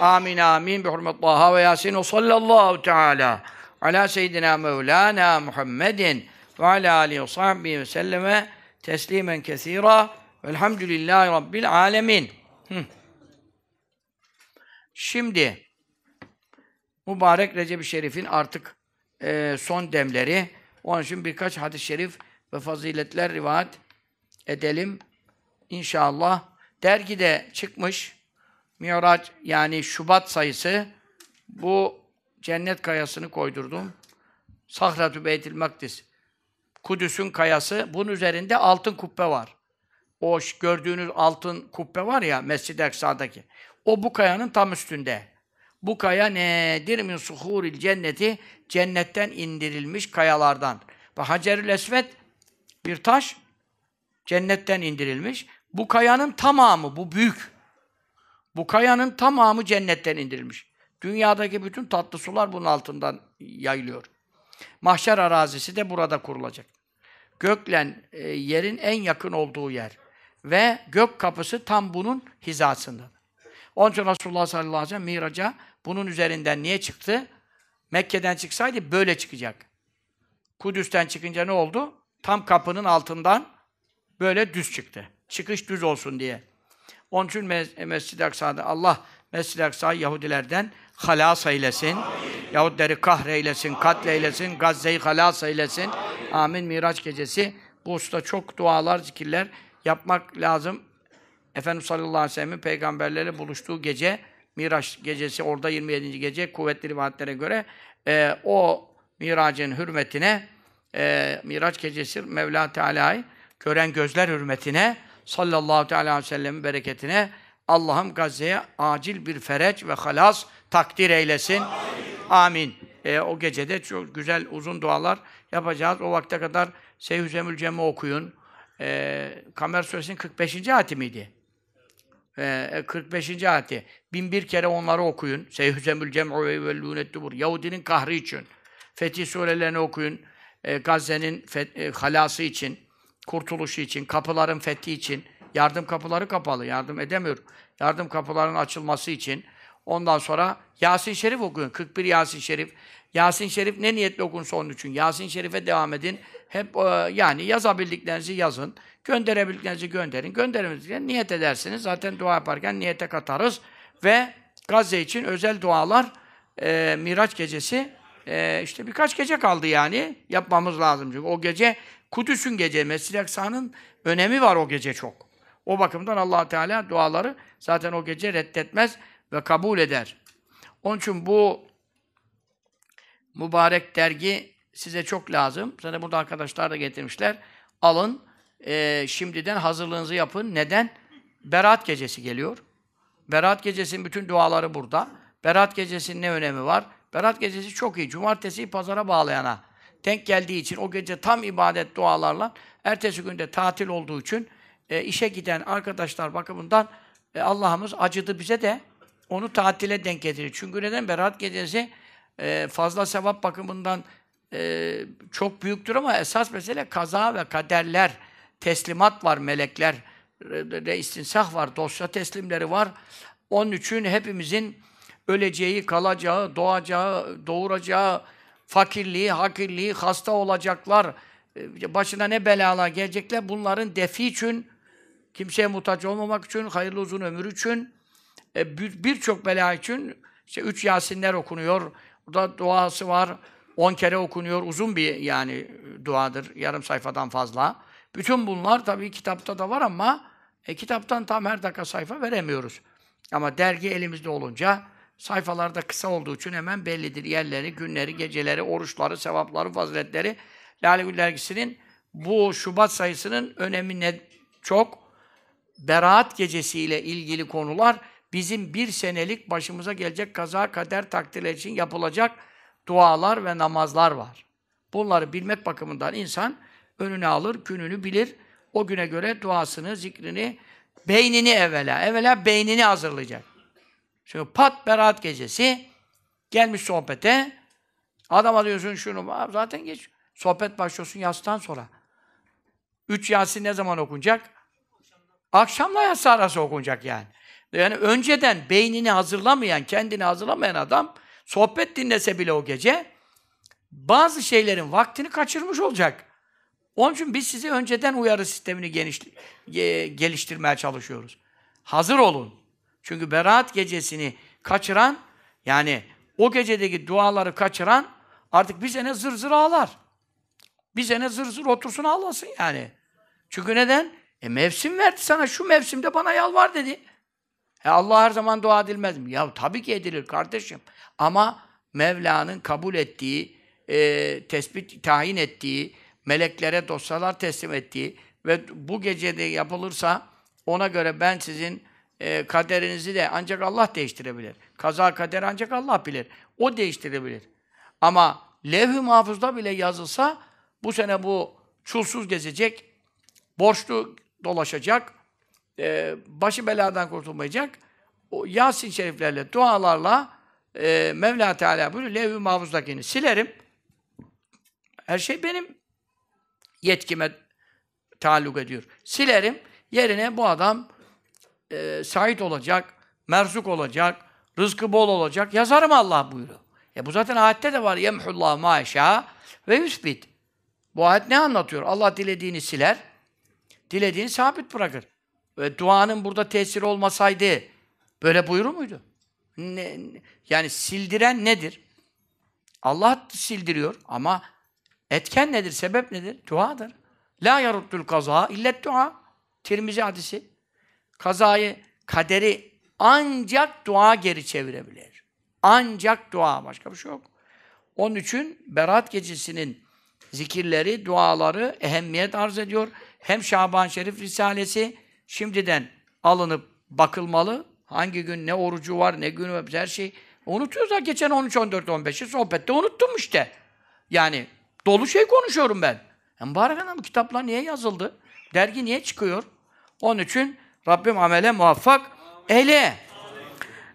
Amin amin. Bi hurmet Taha ve Yasin ve sallallahu teala ala seyyidina Mevlana Muhammedin ve ala alihi ve sahbihi ve selleme teslimen kesira velhamdülillahi rabbil alemin. Şimdi mübarek Recep-i Şerif'in artık e, son demleri. Onun için birkaç hadis-i şerif ve faziletler rivayet edelim. İnşallah. Dergide çıkmış. Miraç yani Şubat sayısı. Bu cennet kayasını koydurdum. Sahratü Beytil Makdis. Kudüs'ün kayası. Bunun üzerinde altın kubbe var. O gördüğünüz altın kubbe var ya Mescid-i Aksa'daki. O bu kayanın tam üstünde. Bu kaya nedir min suhuril cenneti? Cennetten indirilmiş kayalardan. Ve Hacerül Esved bir taş cennetten indirilmiş. Bu kayanın tamamı, bu büyük. Bu kayanın tamamı cennetten indirilmiş. Dünyadaki bütün tatlı sular bunun altından yayılıyor. Mahşer arazisi de burada kurulacak. Göklen e, yerin en yakın olduğu yer. Ve gök kapısı tam bunun hizasında. Onun için Resulullah sallallahu aleyhi ve sellem miraca bunun üzerinden niye çıktı? Mekke'den çıksaydı böyle çıkacak. Kudüs'ten çıkınca ne oldu? Tam kapının altından böyle düz çıktı. Çıkış düz olsun diye. Onun için Mes Mescid-i Aksa'da Allah Mescid-i Aksa'yı Yahudilerden halas eylesin. Yahudileri kahreylesin, katleylesin, Gazze'yi halas eylesin. Amin. Miraç gecesi. Bu usta çok dualar, zikirler yapmak lazım. Efendimiz sallallahu aleyhi ve sellem'in peygamberlerle buluştuğu gece, Miraç gecesi, orada 27. gece, kuvvetli rivayetlere göre e, o Miracın hürmetine, e, Miraç gecesi Mevla Teala'yı gören gözler hürmetine, sallallahu aleyhi ve sellem'in bereketine, Allah'ım Gazze'ye acil bir fereç ve halas takdir eylesin. Amin. E, o gecede çok güzel uzun dualar yapacağız. O vakte kadar Seyhüzemül Cem'i okuyun. E, Kamer Suresinin 45. ayeti miydi? E, 45. ayeti. Bin bir kere onları okuyun. Seyhüzemül Cem'u ve vellûnet. Yahudinin kahrı için. Fetih surelerini okuyun. E, Gazze'nin e, halası için, kurtuluşu için, kapıların fethi için. Yardım kapıları kapalı. Yardım edemiyor. Yardım kapılarının açılması için. Ondan sonra Yasin Şerif okuyun. 41 Yasin Şerif. Yasin Şerif ne niyetle okunsa onun için. Yasin Şerif'e devam edin. Hep e, yani yazabildiklerinizi yazın. Gönderebildiklerinizi gönderin. Gönderemediklerinizi niyet edersiniz. Zaten dua yaparken niyete katarız. Ve Gazze için özel dualar e, Miraç gecesi e, işte birkaç gece kaldı yani. Yapmamız lazım çünkü. O gece Kudüs'ün gece, Mescid-i Aksa'nın önemi var o gece çok. O bakımdan allah Teala duaları zaten o gece reddetmez ve kabul eder. Onun için bu mübarek dergi size çok lazım. Zaten burada arkadaşlar da getirmişler. Alın, e, şimdiden hazırlığınızı yapın. Neden? Berat gecesi geliyor. Berat gecesinin bütün duaları burada. Berat gecesinin ne önemi var? Berat gecesi çok iyi. Cumartesiyi pazara bağlayana denk geldiği için o gece tam ibadet dualarla ertesi günde tatil olduğu için e, işe giden arkadaşlar bakımından e, Allah'ımız acıdı bize de onu tatile denk getirir. Çünkü neden? Berat gecesi e, fazla sevap bakımından e, çok büyüktür ama esas mesele kaza ve kaderler, teslimat var melekler, re istinsah var, dosya teslimleri var. Onun için hepimizin öleceği, kalacağı, doğacağı, doğuracağı, fakirliği, hakirliği, hasta olacaklar, e, başına ne belalar gelecekler bunların defi için kimseye muhtaç olmamak için, hayırlı uzun ömür için, e, bir- birçok bela için işte üç Yasinler okunuyor. Burada duası var. On kere okunuyor. Uzun bir yani duadır. Yarım sayfadan fazla. Bütün bunlar tabii kitapta da var ama e, kitaptan tam her dakika sayfa veremiyoruz. Ama dergi elimizde olunca sayfalarda kısa olduğu için hemen bellidir. Yerleri, günleri, geceleri, oruçları, sevapları, faziletleri. Lale Gül dergisinin bu Şubat sayısının önemi ne çok. Beraat gecesiyle ilgili konular bizim bir senelik başımıza gelecek kaza kader takdirler için yapılacak dualar ve namazlar var. Bunları bilmek bakımından insan önüne alır, gününü bilir. O güne göre duasını, zikrini, beynini evvela, evvela beynini hazırlayacak. Çünkü pat beraat gecesi gelmiş sohbete. Adama diyorsun şunu, "Aa, zaten geç. Sohbet başlıyorsun yastan sonra. Üç Yasin ne zaman okunacak? Akşamla yatsı arası okunacak yani. Yani önceden beynini hazırlamayan, kendini hazırlamayan adam sohbet dinlese bile o gece bazı şeylerin vaktini kaçırmış olacak. Onun için biz size önceden uyarı sistemini geniş, ge- geliştirmeye çalışıyoruz. Hazır olun. Çünkü Berat gecesini kaçıran, yani o gecedeki duaları kaçıran artık bir sene zır zır ağlar. Bir sene zır zır otursun ağlasın yani. Çünkü neden? E mevsim verdi sana, şu mevsimde bana yalvar dedi. E Allah her zaman dua edilmez mi? Ya tabii ki edilir kardeşim. Ama Mevla'nın kabul ettiği, e, tespit, tayin ettiği, meleklere dosyalar teslim ettiği ve bu gecede yapılırsa ona göre ben sizin e, kaderinizi de ancak Allah değiştirebilir. Kaza kader ancak Allah bilir. O değiştirebilir. Ama levh-i mahfuzda bile yazılsa bu sene bu çulsuz gezecek, borçlu dolaşacak, e, başı beladan kurtulmayacak. O Yasin şeriflerle, dualarla e, Mevla Teala buyuruyor, levh-i mahfuzdakini silerim. Her şey benim yetkime taalluk ediyor. Silerim. Yerine bu adam e, sahip olacak, merzuk olacak, rızkı bol olacak. Yazarım Allah buyuruyor. E bu zaten ayette de var. Yemhullah ma eşâ ve yüsbit. Bu ayet ne anlatıyor? Allah dilediğini siler, dilediğini sabit bırakır. Ve duanın burada tesiri olmasaydı böyle buyurur muydu? Ne- yani sildiren nedir? Allah sildiriyor ama etken nedir, sebep nedir? Duadır. La yaruddul kaza illet dua. Tirmizi hadisi. Kazayı, kaderi ancak dua geri çevirebilir. Ancak dua, başka bir şey yok. Onun için Berat gecesinin zikirleri, duaları ehemmiyet arz ediyor. Hem Şaban Şerif Risalesi şimdiden alınıp bakılmalı. Hangi gün ne orucu var, ne günü var, her şeyi unutuyoruz. Geçen 13, 14, 15'i sohbette unuttum işte. Yani dolu şey konuşuyorum ben. Ya mübarek adam kitaplar niye yazıldı? Dergi niye çıkıyor? Onun için Rabbim amele muvaffak eyle.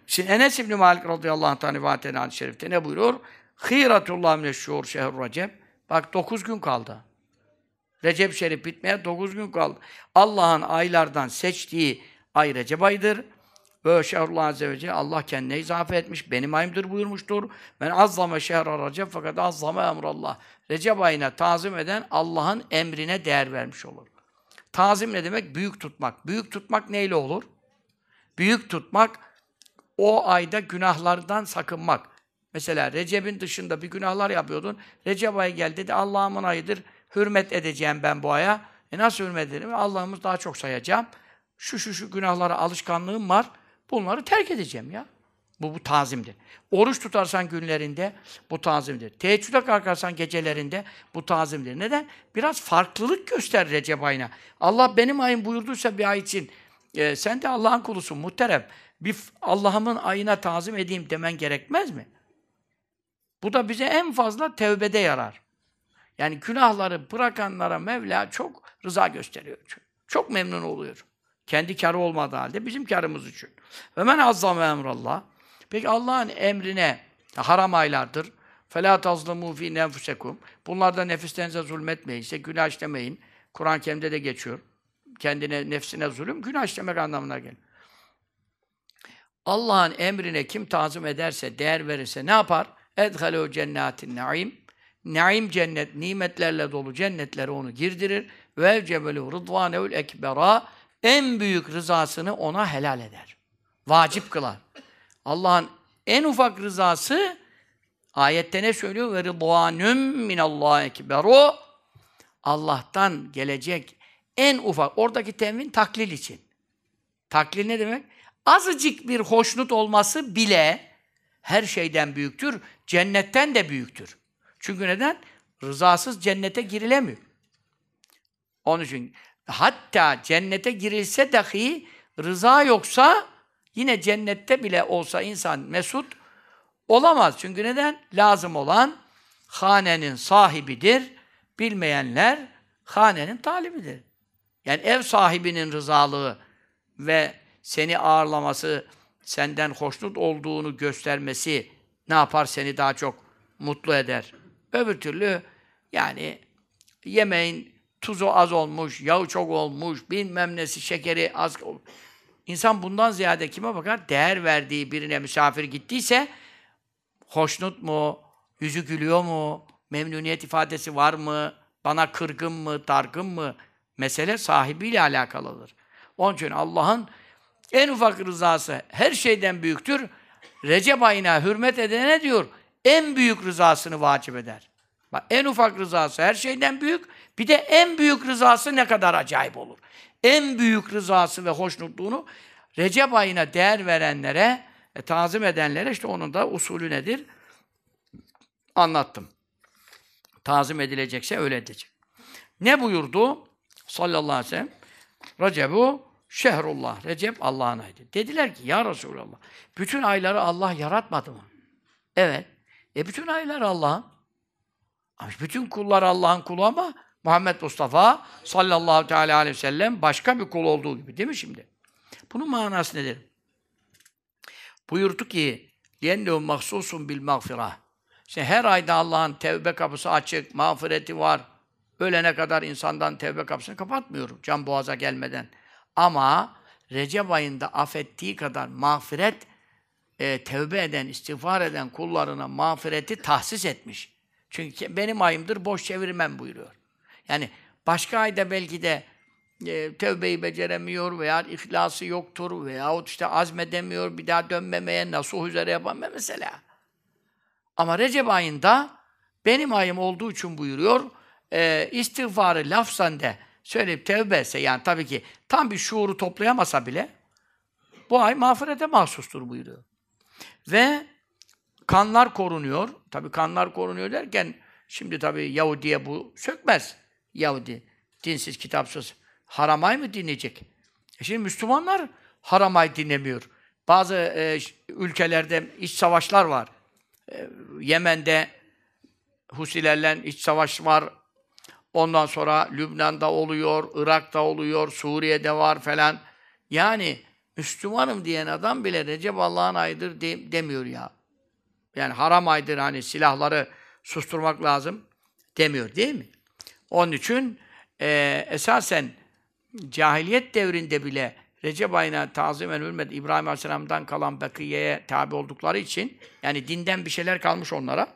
Şimdi Enes İbni Malik radıyallahu anh'tan rivayet eden hadis-i şerifte ne buyuruyor? Hîratullah mineşşûr şehr Recep. Bak 9 gün kaldı. Recep Şerif bitmeye 9 gün kaldı. Allah'ın aylardan seçtiği ay Recep ayıdır. Ve şehrullah azze ve celle Allah kendine izafe etmiş. Benim ayımdır buyurmuştur. Ben azzame şehra Recep fakat azzame emrallah. Recep ayına tazim eden Allah'ın emrine değer vermiş olur. Tazim ne demek? Büyük tutmak. Büyük tutmak neyle olur? Büyük tutmak o ayda günahlardan sakınmak. Mesela Recep'in dışında bir günahlar yapıyordun. Recep ayı geldi dedi Allah'ımın ayıdır. Hürmet edeceğim ben bu aya. E nasıl hürmet ederim? Allah'ımız daha çok sayacağım. Şu şu şu günahlara alışkanlığım var. Bunları terk edeceğim ya. Bu, bu tazimdir. Oruç tutarsan günlerinde bu tazimdir. Teheccüde kalkarsan gecelerinde bu tazimdir. Neden? Biraz farklılık göster Recep ayına. Allah benim ayım buyurduysa bir ay için e, sen de Allah'ın kulusun muhterem. Bir Allah'ımın ayına tazim edeyim demen gerekmez mi? Bu da bize en fazla tevbede yarar. Yani günahları bırakanlara Mevla çok rıza gösteriyor. Çok memnun oluyor. Kendi karı olmadığı halde bizim karımız için. Ve men azzame emrallah. Peki Allah'ın emrine haram aylardır. فَلَا تَظْلَمُوا ف۪ي نَنْفُسَكُمْ Bunlarda nefislerinize zulmetmeyin, işte günah işlemeyin. Kur'an-ı Kerim'de de geçiyor. Kendine, nefsine zulüm, günah işlemek anlamına gelir. Allah'ın emrine kim tazım ederse, değer verirse ne yapar? اَدْخَلُوا cennetin naim. naim cennet, nimetlerle dolu cennetlere onu girdirir. Ve cebelu rıdvaneul ekbera en büyük rızasını ona helal eder. Vacip kılar. Allah'ın en ufak rızası ayette ne söylüyor? Ve rıdvanüm minallahi ekberu Allah'tan gelecek en ufak, oradaki temin taklil için. Taklil ne demek? Azıcık bir hoşnut olması bile her şeyden büyüktür, cennetten de büyüktür. Çünkü neden? Rızasız cennete girilemiyor. Onun için hatta cennete girilse dahi rıza yoksa yine cennette bile olsa insan mesut olamaz. Çünkü neden? Lazım olan hanenin sahibidir. Bilmeyenler hanenin talibidir. Yani ev sahibinin rızalığı ve seni ağırlaması, senden hoşnut olduğunu göstermesi ne yapar? Seni daha çok mutlu eder. Öbür türlü yani yemeğin tuzu az olmuş, yağı çok olmuş, bilmem nesi, şekeri az İnsan bundan ziyade kime bakar? Değer verdiği birine misafir gittiyse hoşnut mu, yüzü gülüyor mu, memnuniyet ifadesi var mı, bana kırgın mı, dargın mı? Mesele sahibiyle alakalıdır. Onun için Allah'ın en ufak rızası her şeyden büyüktür. Recep ayına hürmet edene diyor, en büyük rızasını vacip eder. Bak en ufak rızası her şeyden büyük. Bir de en büyük rızası ne kadar acayip olur. En büyük rızası ve hoşnutluğunu Recep ayına değer verenlere, e, tazim edenlere işte onun da usulü nedir? Anlattım. Tazim edilecekse öyle edecek. Ne buyurdu? Sallallahu aleyhi ve sellem. Recebu şehrullah. Recep Allah'ın ayıydı. Dediler ki ya Resulallah bütün ayları Allah yaratmadı mı? Evet. E bütün aylar Allah'ın. Bütün kullar Allah'ın kulu ama Muhammed Mustafa sallallahu teala aleyhi ve sellem başka bir kul olduğu gibi değil mi şimdi? Bunun manası nedir? Buyurdu ki yennehu mahsusun bil mağfirah. İşte her ayda Allah'ın tevbe kapısı açık, mağfireti var. Ölene kadar insandan tevbe kapısını kapatmıyorum can boğaza gelmeden. Ama Recep ayında affettiği kadar mağfiret e, tevbe eden, istiğfar eden kullarına mağfireti tahsis etmiş. Çünkü benim ayımdır, boş çevirmem buyuruyor. Yani başka ayda belki de e, tevbeyi beceremiyor veya ihlası yoktur veyahut işte azmedemiyor, bir daha dönmemeye, nasuh üzere yapamıyor mesela. Ama Recep ayında benim ayım olduğu için buyuruyor, e, istiğfarı lafzan de söyleyip tevbe etse, yani tabii ki tam bir şuuru toplayamasa bile bu ay mağfirete mahsustur buyuruyor. Ve kanlar korunuyor. Tabii kanlar korunuyor derken şimdi tabii Yahudi'ye bu sökmez. Yahudi dinsiz, kitapsız haramay mı dinleyecek? E şimdi Müslümanlar haramay dinlemiyor. Bazı e, ülkelerde iç savaşlar var. E, Yemen'de Husilerle iç savaş var. Ondan sonra Lübnan'da oluyor, Irak'ta oluyor, Suriye'de var falan. Yani Müslümanım diyen adam bile Recep Allah'ın ayıdır de, demiyor ya. Yani haram aydır hani silahları susturmak lazım demiyor değil mi? Onun için e, esasen cahiliyet devrinde bile Recep ayına tazimen hürmet İbrahim Aleyhisselam'dan kalan Bekiye'ye tabi oldukları için yani dinden bir şeyler kalmış onlara.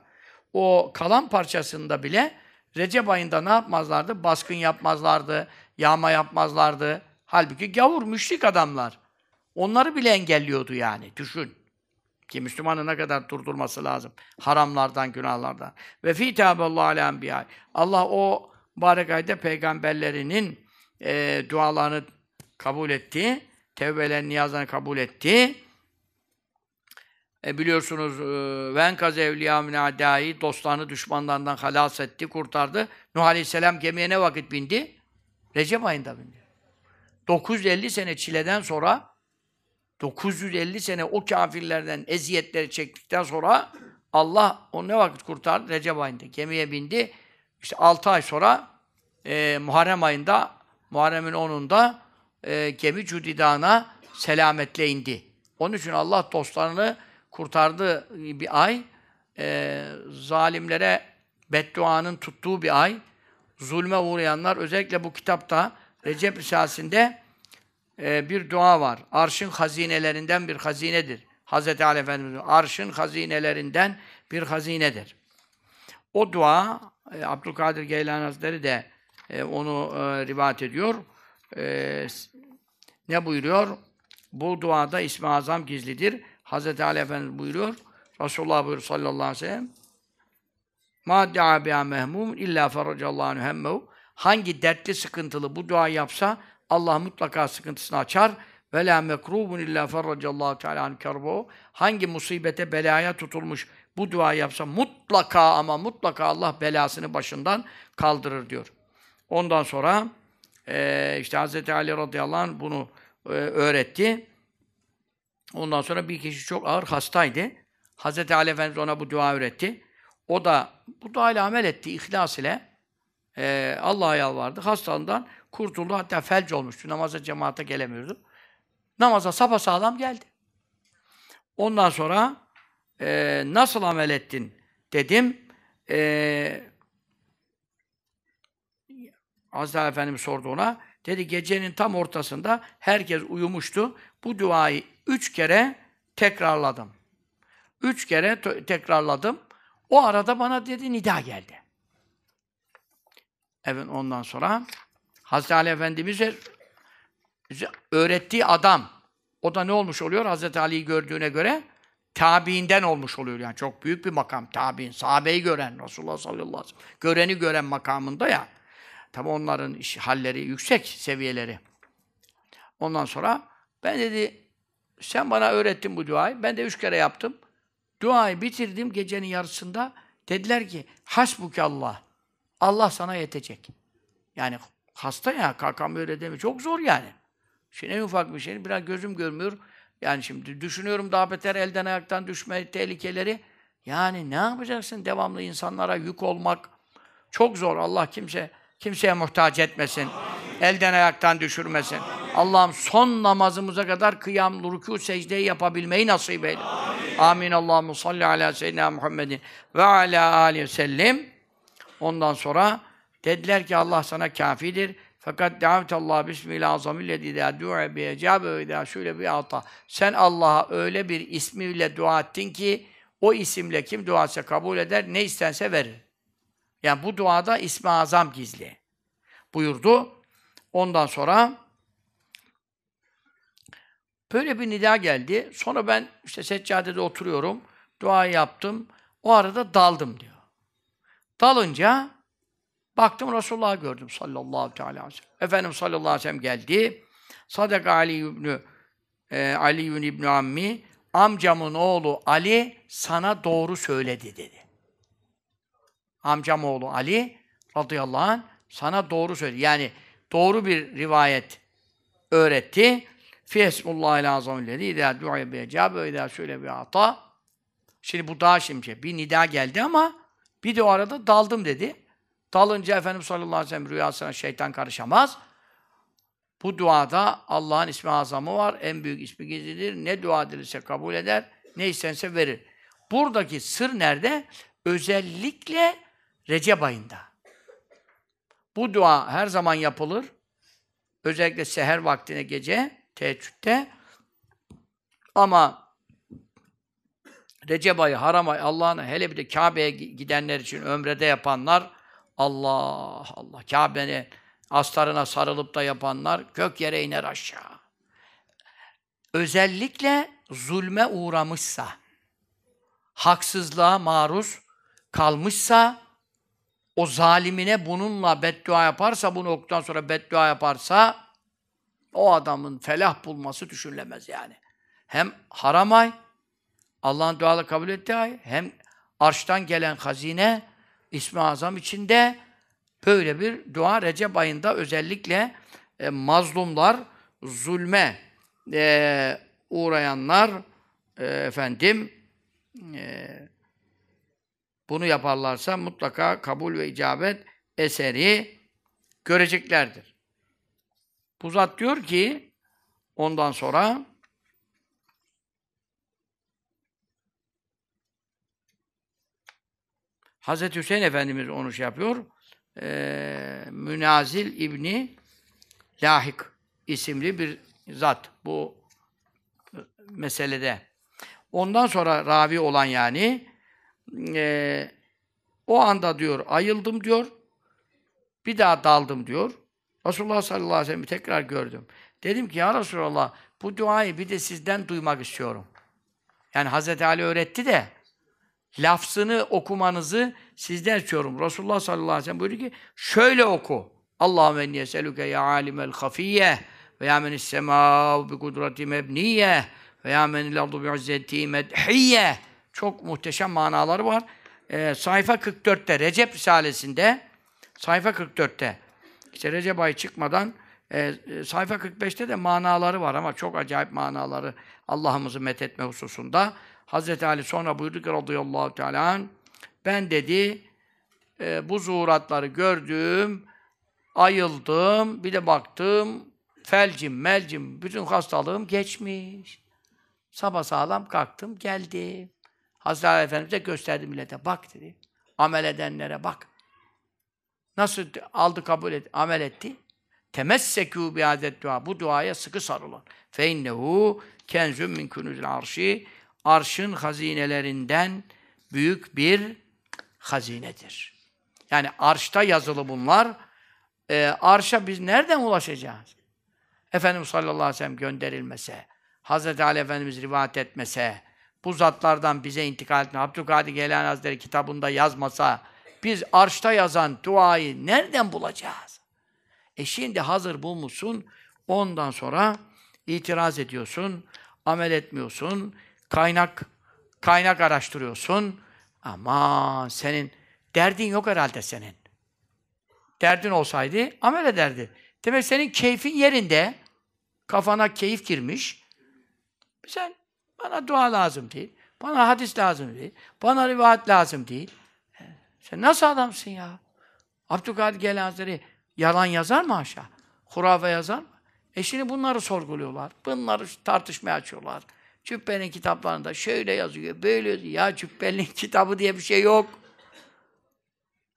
O kalan parçasında bile Recep ayında ne yapmazlardı? Baskın yapmazlardı, yağma yapmazlardı. Halbuki gavur, müşrik adamlar. Onları bile engelliyordu yani. Düşün. Ki Müslümanın ne kadar durdurması lazım. Haramlardan, günahlardan. Ve fî tâballâhu alâ enbiyâ. Allah o mübarek ayda peygamberlerinin e, dualarını kabul etti. Tevbelerini, niyazlarını kabul etti. E, biliyorsunuz e, ven kaz evliya min adai dostlarını düşmanlarından halas etti, kurtardı. Nuh Aleyhisselam gemiye ne vakit bindi? Recep ayında bindi. 950 sene çileden sonra 950 sene o kafirlerden eziyetleri çektikten sonra Allah onu ne vakit kurtardı? Recep ayında. Gemiye bindi. İşte 6 ay sonra e, Muharrem ayında, Muharrem'in 10'unda e, gemi Cudida'na selametle indi. Onun için Allah dostlarını kurtardığı bir ay, e, zalimlere bedduanın tuttuğu bir ay, zulme uğrayanlar özellikle bu kitapta Recep Risalesi'nde e, bir dua var. Arşın hazinelerinden bir hazinedir. Hz. Ali Efendimiz arşın hazinelerinden bir hazinedir. O dua, e, Abdülkadir Geylani Hazretleri de e, onu e, rivayet ediyor. E, ne buyuruyor? Bu duada İsmi Azam gizlidir. Hazreti Ali Efendimiz buyuruyor. Resulullah buyuruyor sallallahu aleyhi ve sellem. Ma da'a biha mehmum illa feracallahu hemmehu. Hangi dertli sıkıntılı bu dua yapsa Allah mutlaka sıkıntısını açar. Ve la mekrubun illa ferracallahu teala kerbo. Hangi musibete, belaya tutulmuş bu dua yapsa mutlaka ama mutlaka Allah belasını başından kaldırır diyor. Ondan sonra e, işte Hz. Ali radıyallahu anh bunu e, öğretti. Ondan sonra bir kişi çok ağır hastaydı. Hz. Ali Efendimiz ona bu dua öğretti. O da bu duayla amel etti, ihlas ile. E, Allah'a yalvardı. Hastalığından kurtuldu. Hatta felç olmuştu. Namaza cemaate gelemiyordu. Namaza sapasağlam geldi. Ondan sonra e, nasıl amel ettin dedim. E, Hazreti Efendimiz sordu ona. Dedi gecenin tam ortasında herkes uyumuştu. Bu duayı üç kere tekrarladım. Üç kere tekrarladım. O arada bana dedi nida geldi. Evet ondan sonra Hazreti Ali Efendimiz'e öğrettiği adam o da ne olmuş oluyor? Hazreti Ali'yi gördüğüne göre tabiinden olmuş oluyor. Yani çok büyük bir makam. Tabiin, sahabeyi gören, Resulullah sallallahu aleyhi ve sellem. Göreni gören makamında ya. Tabi onların iş, halleri yüksek seviyeleri. Ondan sonra ben dedi, sen bana öğrettin bu duayı. Ben de üç kere yaptım. Duayı bitirdim gecenin yarısında. Dediler ki, hasbuke Allah. Allah sana yetecek. Yani hasta ya, kalkamıyor edemiyor. Çok zor yani. Şimdi en ufak bir şey, biraz gözüm görmüyor. Yani şimdi düşünüyorum daha beter elden ayaktan düşme tehlikeleri. Yani ne yapacaksın? Devamlı insanlara yük olmak çok zor. Allah kimse kimseye muhtaç etmesin. Elden ayaktan düşürmesin. Allah'ım son namazımıza kadar kıyam, rükû, secdeyi yapabilmeyi nasip eyle. Amin. Amin. Allahu salli ala seyyidina Muhammedin ve ala aleyhi ve sellem. Ondan sonra dediler ki Allah sana kafidir. Fakat Allah bismillah azamillezî idâ du'a bi ecâbe ve idâ şöyle bir ata. Sen Allah'a öyle bir ismiyle dua ettin ki o isimle kim duası kabul eder, ne istense verir. Yani bu duada ismi azam gizli. Buyurdu. Ondan sonra böyle bir nida geldi. Sonra ben işte seccadede oturuyorum. Dua yaptım. O arada daldım diyor. Dalınca Baktım Resulullah'ı gördüm sallallahu teala aleyhi ve sellem. Efendimiz sallallahu aleyhi ve sellem geldi. Sadak Ali ibn e, Ali ibn Ammi amcamın oğlu Ali sana doğru söyledi dedi. Amcam oğlu Ali radıyallahu anh sana doğru söyledi. Yani doğru bir rivayet öğretti. Fi esmullahil azamillezi idâ du'a bi ecâbe idâ şöyle bir ata. Şimdi bu daha şimdi bir nida geldi ama bir de o arada daldım dedi. Dalınca Efendimiz sallallahu aleyhi ve sellem rüyasına şeytan karışamaz. Bu duada Allah'ın ismi azamı var. En büyük ismi gizlidir. Ne dua edilirse kabul eder. Ne istense verir. Buradaki sır nerede? Özellikle Recep ayında. Bu dua her zaman yapılır. Özellikle seher vaktine gece, teheccüde. Ama Recep ayı, haram ay, Allah'ın hele bir de Kabe'ye gidenler için ömrede yapanlar Allah Allah. Kabe'nin astarına sarılıp da yapanlar kök yere iner aşağı. Özellikle zulme uğramışsa, haksızlığa maruz kalmışsa, o zalimine bununla beddua yaparsa, bu noktadan sonra beddua yaparsa, o adamın felah bulması düşünülemez yani. Hem haram ay, Allah'ın dualı kabul ettiği ay, hem arştan gelen hazine, İsmi Azam içinde böyle bir dua Recep ayında özellikle e, mazlumlar, zulme e, uğrayanlar e, efendim e, bunu yaparlarsa mutlaka kabul ve icabet eseri göreceklerdir. Bu diyor ki ondan sonra Hazreti Hüseyin Efendimiz onu şey yapıyor. Ee, Münazil İbni Lahik isimli bir zat bu meselede. Ondan sonra ravi olan yani e, O anda diyor ayıldım diyor. Bir daha daldım diyor. Resulullah sallallahu aleyhi ve sellem'i tekrar gördüm. Dedim ki ya Resulallah bu duayı bir de sizden duymak istiyorum. Yani Hazreti Ali öğretti de lafzını okumanızı sizden istiyorum. Resulullah sallallahu aleyhi ve sellem buyurdu ki şöyle oku. Allahümme enne yeselüke ya alimel hafiyye ve ya menis semâ bi kudreti mebniyye ve ya menil ardu bi izzeti medhiyye. Çok muhteşem manaları var. Ee, sayfa 44'te Recep Risalesi'nde sayfa 44'te işte Recep ayı çıkmadan e, e, sayfa 45'te de manaları var ama çok acayip manaları Allah'ımızı methetme hususunda. Hazreti Ali sonra buyurdu ki radıyallahu teala ben dedi e, bu zuhuratları gördüm, ayıldım, bir de baktım felcim, melcim, bütün hastalığım geçmiş. Sabah sağlam kalktım, geldim. Hazreti Ali Efendimiz'e gösterdi millete. Bak dedi. Amel edenlere bak. Nasıl aldı kabul etti, amel etti? Temessekû biadet dua. Bu duaya sıkı sarılın. Fe innehu kenzun min kunuzil arşi. Arşın hazinelerinden büyük bir hazinedir. Yani arşta yazılı bunlar. Ee, arşa biz nereden ulaşacağız? Efendimiz sallallahu aleyhi ve sellem gönderilmese, Hazreti Ali Efendimiz rivayet etmese, bu zatlardan bize intikal etme, Abdülkadir Geylani Hazretleri kitabında yazmasa, biz arşta yazan duayı nereden bulacağız? E şimdi hazır bulmuşsun, ondan sonra itiraz ediyorsun, amel etmiyorsun, kaynak kaynak araştırıyorsun. Ama senin derdin yok herhalde senin. Derdin olsaydı amel ederdi. Demek senin keyfin yerinde, kafana keyif girmiş. Sen bana dua lazım değil, bana hadis lazım değil, bana rivayet lazım değil. Sen nasıl adamsın ya? Abdülkadir Hazretleri yalan yazar mı aşağı? Hurafe yazar mı? E şimdi bunları sorguluyorlar. Bunları tartışmaya açıyorlar. Cübbe'nin kitaplarında şöyle yazıyor, böyle yazıyor. Ya Cübbe'nin kitabı diye bir şey yok.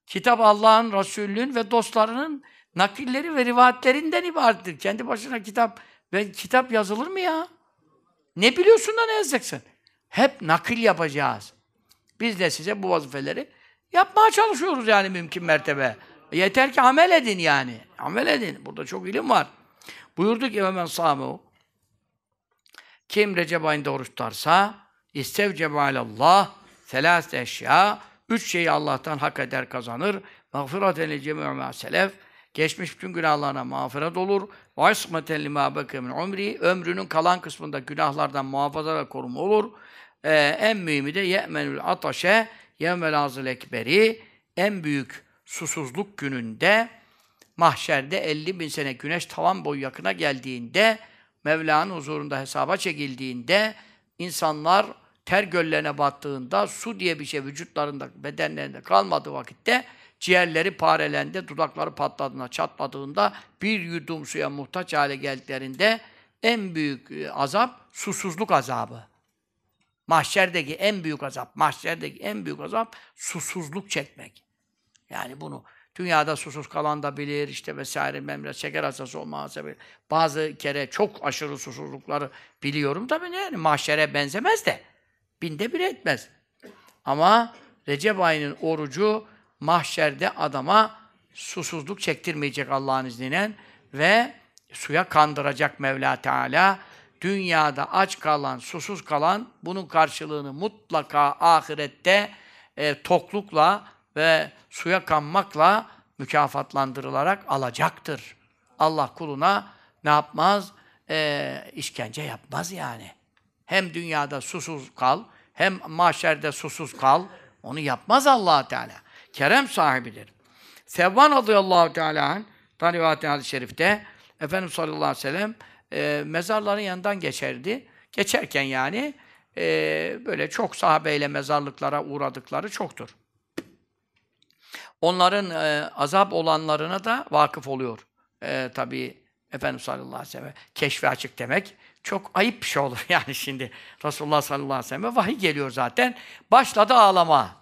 Kitap Allah'ın, Resulünün ve dostlarının nakilleri ve rivayetlerinden ibarettir. Kendi başına kitap ve kitap yazılır mı ya? Ne biliyorsun da ne yazacaksın? Hep nakil yapacağız. Biz de size bu vazifeleri yapmaya çalışıyoruz yani mümkün mertebe. Yeter ki amel edin yani. Amel edin. Burada çok ilim var. Buyurdu ki hemen sâmu. Kim Recep ayında oruç tutarsa istevcebe alallah selâs eşya üç şeyi Allah'tan hak eder kazanır. Mağfireten li cemî'u selef geçmiş bütün günahlarına mağfiret olur. Ve ismeten limâ min umri ömrünün kalan kısmında günahlardan muhafaza ve koruma olur. Ee, en mühimi de ye'menül ataşe yevmel azıl ekberi en büyük susuzluk gününde mahşerde 50 bin sene güneş tavan boyu yakına geldiğinde Mevla'nın huzurunda hesaba çekildiğinde insanlar ter göllerine battığında su diye bir şey vücutlarında, bedenlerinde kalmadığı vakitte ciğerleri parelendi, dudakları patladığında, çatladığında bir yudum suya muhtaç hale geldiklerinde en büyük e, azap susuzluk azabı. Mahşerdeki en büyük azap, mahşerdeki en büyük azap susuzluk çekmek. Yani bunu dünyada susuz kalan da bilir, işte vesaire, memre, şeker hastası olmazsa bilir. Bazı kere çok aşırı susuzlukları biliyorum tabii ne yani mahşere benzemez de. Binde bir etmez. Ama Recep ayının orucu mahşerde adama susuzluk çektirmeyecek Allah'ın izniyle ve suya kandıracak Mevla Teala. Dünyada aç kalan, susuz kalan bunun karşılığını mutlaka ahirette e, toklukla ve suya kanmakla mükafatlandırılarak alacaktır. Allah kuluna ne yapmaz? E, işkence yapmaz yani. Hem dünyada susuz kal, hem mahşerde susuz kal. Onu yapmaz allah Teala. Kerem sahibidir. Sevban radıyallahu teala Tanrıvat-ı hadis-i şerifte Efendimiz sallallahu aleyhi ve sellem e, mezarların yanından geçerdi. Geçerken yani e, böyle çok sahabeyle mezarlıklara uğradıkları çoktur. Onların e, azap olanlarına da vakıf oluyor. E, tabii Efendimiz sallallahu aleyhi ve sellem keşfi açık demek çok ayıp bir şey olur yani şimdi. Resulullah sallallahu aleyhi ve sellem vahiy geliyor zaten. Başladı ağlama.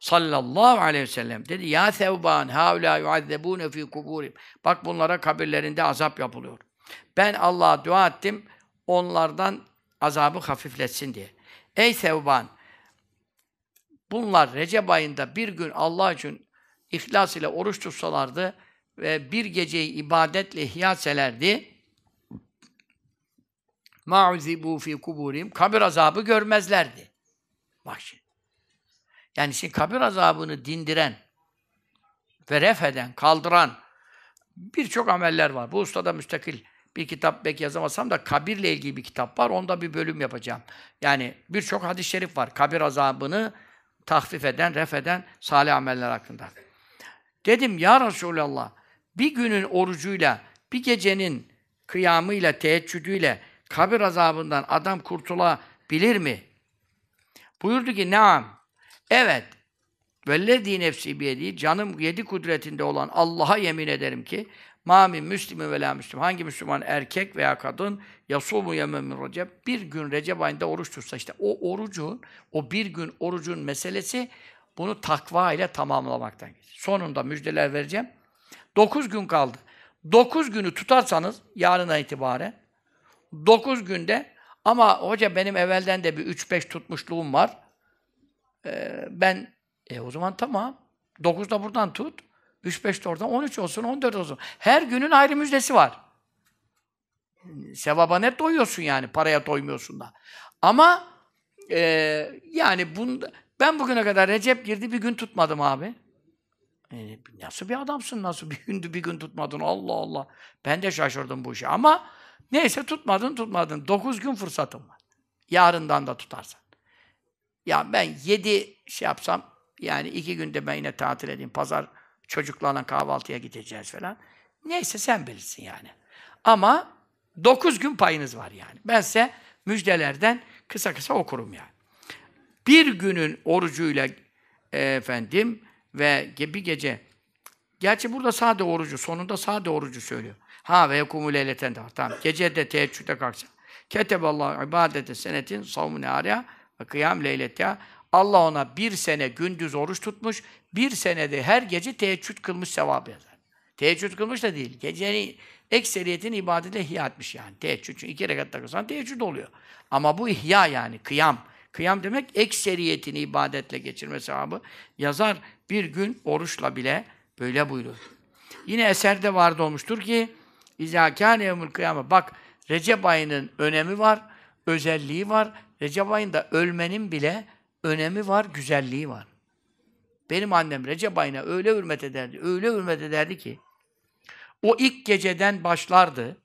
Sallallahu aleyhi ve sellem dedi ya Sevban haula yuazzebune fi kuburim. Bak bunlara kabirlerinde azap yapılıyor. Ben Allah'a dua ettim onlardan azabı hafifletsin diye. Ey Sevban bunlar Recep ayında bir gün Allah için ihlas ile oruç tutsalardı ve bir geceyi ibadetle ihya etselerdi ma'uzibu fi kuburim kabir azabı görmezlerdi. Bak şimdi. Yani şimdi kabir azabını dindiren ve ref eden, kaldıran birçok ameller var. Bu ustada müstakil bir kitap belki yazamasam da kabirle ilgili bir kitap var. Onda bir bölüm yapacağım. Yani birçok hadis-i şerif var. Kabir azabını tahfif eden, ref eden salih ameller hakkında. Dedim ya Resulallah bir günün orucuyla, bir gecenin kıyamıyla, teheccüdüyle kabir azabından adam kurtulabilir mi? Buyurdu ki naam. Evet. Vellezî nefsi biyedi canım yedi kudretinde olan Allah'a yemin ederim ki ma min müslimi ve la müslim hangi Müslüman erkek veya kadın yasumu yemen min recep bir gün Recep ayında oruç tutsa işte o orucun o bir gün orucun meselesi bunu takva ile tamamlamaktan geçiyor. Sonunda müjdeler vereceğim. Dokuz gün kaldı. Dokuz günü tutarsanız yarına itibaren dokuz günde ama hoca benim evvelden de bir üç beş tutmuşluğum var. Ee, ben e o zaman tamam. 9 da buradan tut. 3 5 de oradan 13 olsun, 14 olsun. Her günün ayrı müjdesi var. Sevaba net doyuyorsun yani. Paraya doymuyorsun da. Ama e, yani bunda, ben bugüne kadar Recep girdi bir gün tutmadım abi. E, nasıl bir adamsın? Nasıl bir gündü bir gün tutmadın? Allah Allah. Ben de şaşırdım bu işe. Ama neyse tutmadın tutmadın. 9 gün fırsatım var. Yarından da tutarsan. Ya ben yedi şey yapsam, yani iki günde ben yine tatil edeyim. Pazar çocuklarla kahvaltıya gideceğiz falan. Neyse sen bilirsin yani. Ama dokuz gün payınız var yani. Ben size müjdelerden kısa kısa okurum yani. Bir günün orucuyla e, efendim ve bir gece Gerçi burada sade orucu, sonunda sade orucu söylüyor. Ha ve yekumu leyleten de Tamam. Gece de teheccüde kalksa. Keteballahu ibadete senetin savmune arya ve kıyam leyletiha. Allah ona bir sene gündüz oruç tutmuş, bir senede her gece teheccüd kılmış sevabı yazar. Teheccüd kılmış da değil. Gecenin ekseriyetin ibadetle ihya etmiş yani. Teheccüd. Çünkü iki rekat kılsan teheccüd oluyor. Ama bu ihya yani, kıyam. Kıyam demek ekseriyetini ibadetle geçirme sevabı. Yazar bir gün oruçla bile böyle buyurur. Yine eserde vardı olmuştur ki İzâ kâne yevmül kıyame. Bak Recep ayının önemi var, özelliği var. Recep ayında ölmenin bile önemi var, güzelliği var. Benim annem Recep ayına öyle hürmet ederdi, öyle hürmet ederdi ki o ilk geceden başlardı.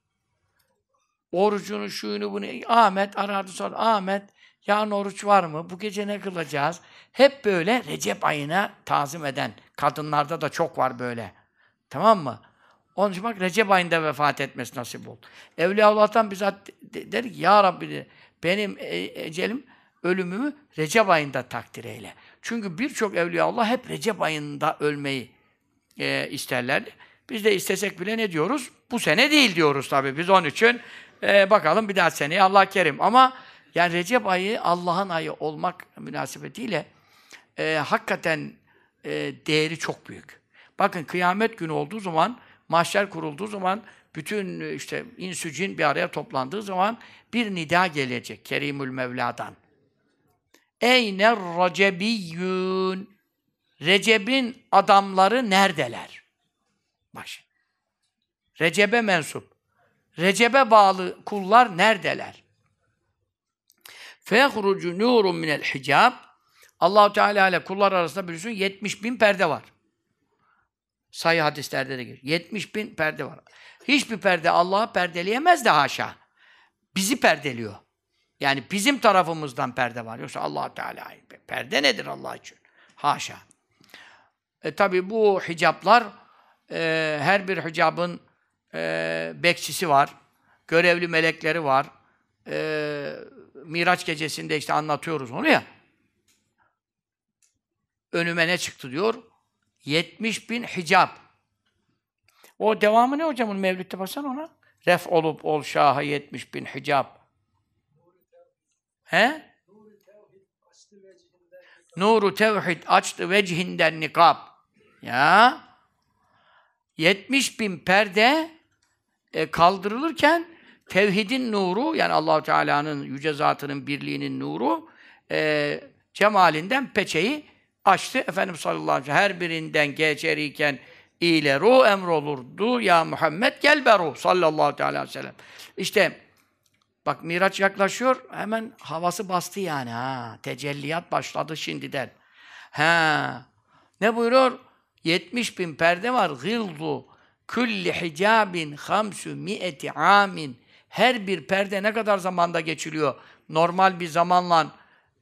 Orucunu, şuyunu, bunu Ahmet arardı sonra Ahmet yarın oruç var mı? Bu gece ne kılacağız? Hep böyle Recep ayına tazim eden. Kadınlarda da çok var böyle. Tamam mı? Onun için bak Recep ayında vefat etmesi nasip oldu. Evliya Allah'tan bizzat dedi ki Ya Rabbi benim e, ecelim ölümümü Recep ayında takdir eyle. Çünkü birçok evliya Allah hep Recep ayında ölmeyi e, isterlerdi. Biz de istesek bile ne diyoruz? Bu sene değil diyoruz tabii. Biz onun için e, bakalım bir daha seneye Allah kerim. Ama yani Recep ayı Allah'ın ayı olmak münasebetiyle e, hakikaten e, değeri çok büyük. Bakın kıyamet günü olduğu zaman, mahşer kurulduğu zaman, bütün işte insü cin bir araya toplandığı zaman bir nida gelecek Kerimül Mevla'dan. Eyne racebiyyün. Recep'in adamları neredeler? Bak şimdi. Recep'e mensup. Recep'e bağlı kullar neredeler? Fehrucu nurun minel hicab. Allahu Teala ile kullar arasında biliyorsun 70 bin perde var. Sayı hadislerde de geliyor. 70 bin perde var. Hiçbir perde Allah'ı perdeleyemez de haşa. Bizi perdeliyor. Yani bizim tarafımızdan perde var. Yoksa allah Teala perde nedir Allah için? Haşa. E tabi bu hicaplar e, her bir hicabın e, bekçisi var. Görevli melekleri var. E, Miraç gecesinde işte anlatıyoruz onu ya. Önüme ne çıktı diyor? 70 bin hicap. O devamı ne hocamın Mevlüt'te baksana ona. Ref olup ol şaha 70 bin hicap. He? Nuru tevhid açtı vecihinden nikab. Ya 70 bin perde e, kaldırılırken tevhidin nuru yani Allahu Teala'nın yüce zatının birliğinin nuru e, cemalinden peçeyi açtı. Efendimiz sallallahu aleyhi ve sellem her birinden geçerken ileru emrolurdu. Ya Muhammed gel beru sallallahu aleyhi ve sellem. İşte bak Miraç yaklaşıyor. Hemen havası bastı yani ha. Tecelliyat başladı şimdiden. Ha. Ne buyuruyor? 70 bin perde var. Gıldu kulli hicabin hamsu mi'eti amin. Her bir perde ne kadar zamanda geçiliyor? Normal bir zamanla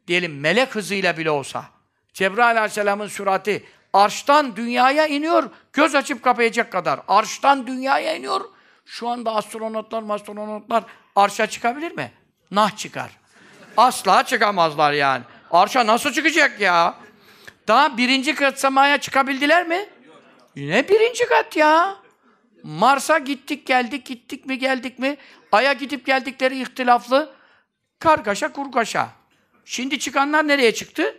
diyelim melek hızıyla bile olsa. Cebrail aleyhisselamın sürati arştan dünyaya iniyor, göz açıp kapayacak kadar. Arştan dünyaya iniyor. Şu anda astronotlar, astronotlar arşa çıkabilir mi? Nah çıkar. Asla çıkamazlar yani. Arşa nasıl çıkacak ya? Daha birinci kat semaya çıkabildiler mi? Ne birinci kat ya? Mars'a gittik geldik, gittik mi geldik mi? Ay'a gidip geldikleri ihtilaflı kargaşa kurgaşa. Şimdi çıkanlar nereye çıktı?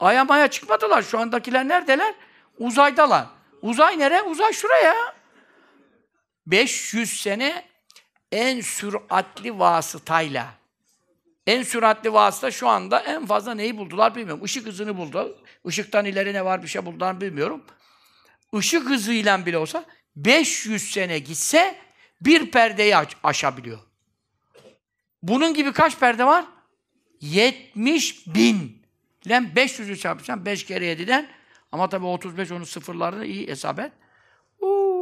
Ay'a maya çıkmadılar. Şu andakiler neredeler? Uzaydalar. Uzay nere? Uzay şuraya. 500 sene en süratli vasıtayla. En süratli vasıta şu anda en fazla neyi buldular bilmiyorum. Işık hızını buldu. Işıktan ileri ne var bir şey buldular bilmiyorum. Işık hızıyla bile olsa 500 sene gitse bir perdeyi aç aşabiliyor. Bunun gibi kaç perde var? 70 bin. Lan 500'ü çarpacağım 5 kere 7'den. Ama tabii 35 onun sıfırlarını iyi hesap et. Uuu.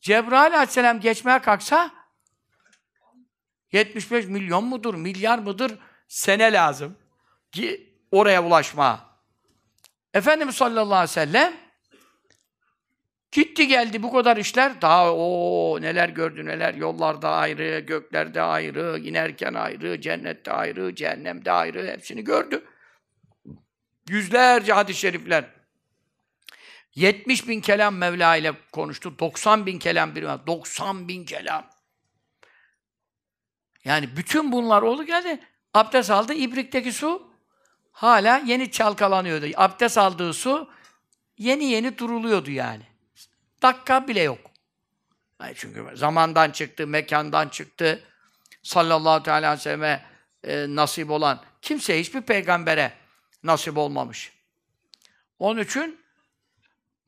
Cebrail aleyhisselam geçmeye kalksa 75 milyon mudur, milyar mıdır sene lazım ki oraya ulaşma. Efendimiz sallallahu aleyhi ve sellem gitti geldi bu kadar işler. Daha o neler gördü neler. Yollarda ayrı, göklerde ayrı, inerken ayrı, cennette ayrı, cehennemde ayrı. Hepsini gördü. Yüzlerce hadis-i şerifler. 70 bin kelam Mevla ile konuştu. 90 bin kelam bir 90 bin kelam. Yani bütün bunlar oldu geldi. Abdest aldı. İbrik'teki su hala yeni çalkalanıyordu. Abdest aldığı su yeni yeni duruluyordu yani. Dakika bile yok. Yani çünkü zamandan çıktı, mekandan çıktı. Sallallahu aleyhi ve selleme e, nasip olan kimse hiçbir peygambere nasip olmamış. Onun için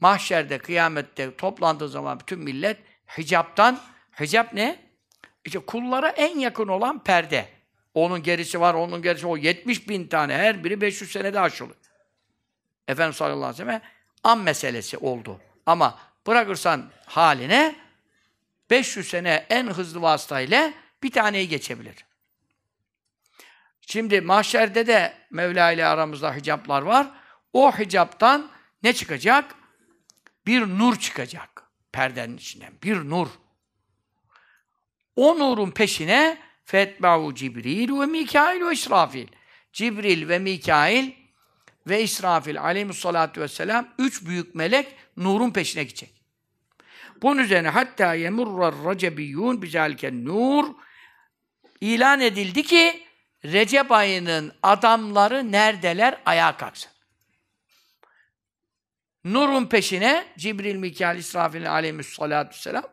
mahşerde, kıyamette toplandığı zaman bütün millet hicaptan, hicap ne? İşte kullara en yakın olan perde. Onun gerisi var, onun gerisi o 70 bin tane, her biri 500 senede aşılır. Efendimiz sallallahu aleyhi ve sellem an meselesi oldu. Ama bırakırsan haline 500 sene en hızlı vasıtayla bir taneyi geçebilir. Şimdi mahşerde de Mevla ile aramızda hicaplar var. O hicaptan ne çıkacak? Bir nur çıkacak. Perdenin içinden. Bir nur. O nurun peşine fetba'u Cibril ve Mikail ve İsrafil. Cibril ve Mikail ve İsrafil aleyhissalatu vesselam üç büyük melek nurun peşine gidecek. Bunun üzerine hatta yemurrar recebiyyun bizalken nur ilan edildi ki Recep ayının adamları neredeler? Ayağa kalksın. Nur'un peşine Cibril, Mikail, İsrafil aleyhissalatu vesselam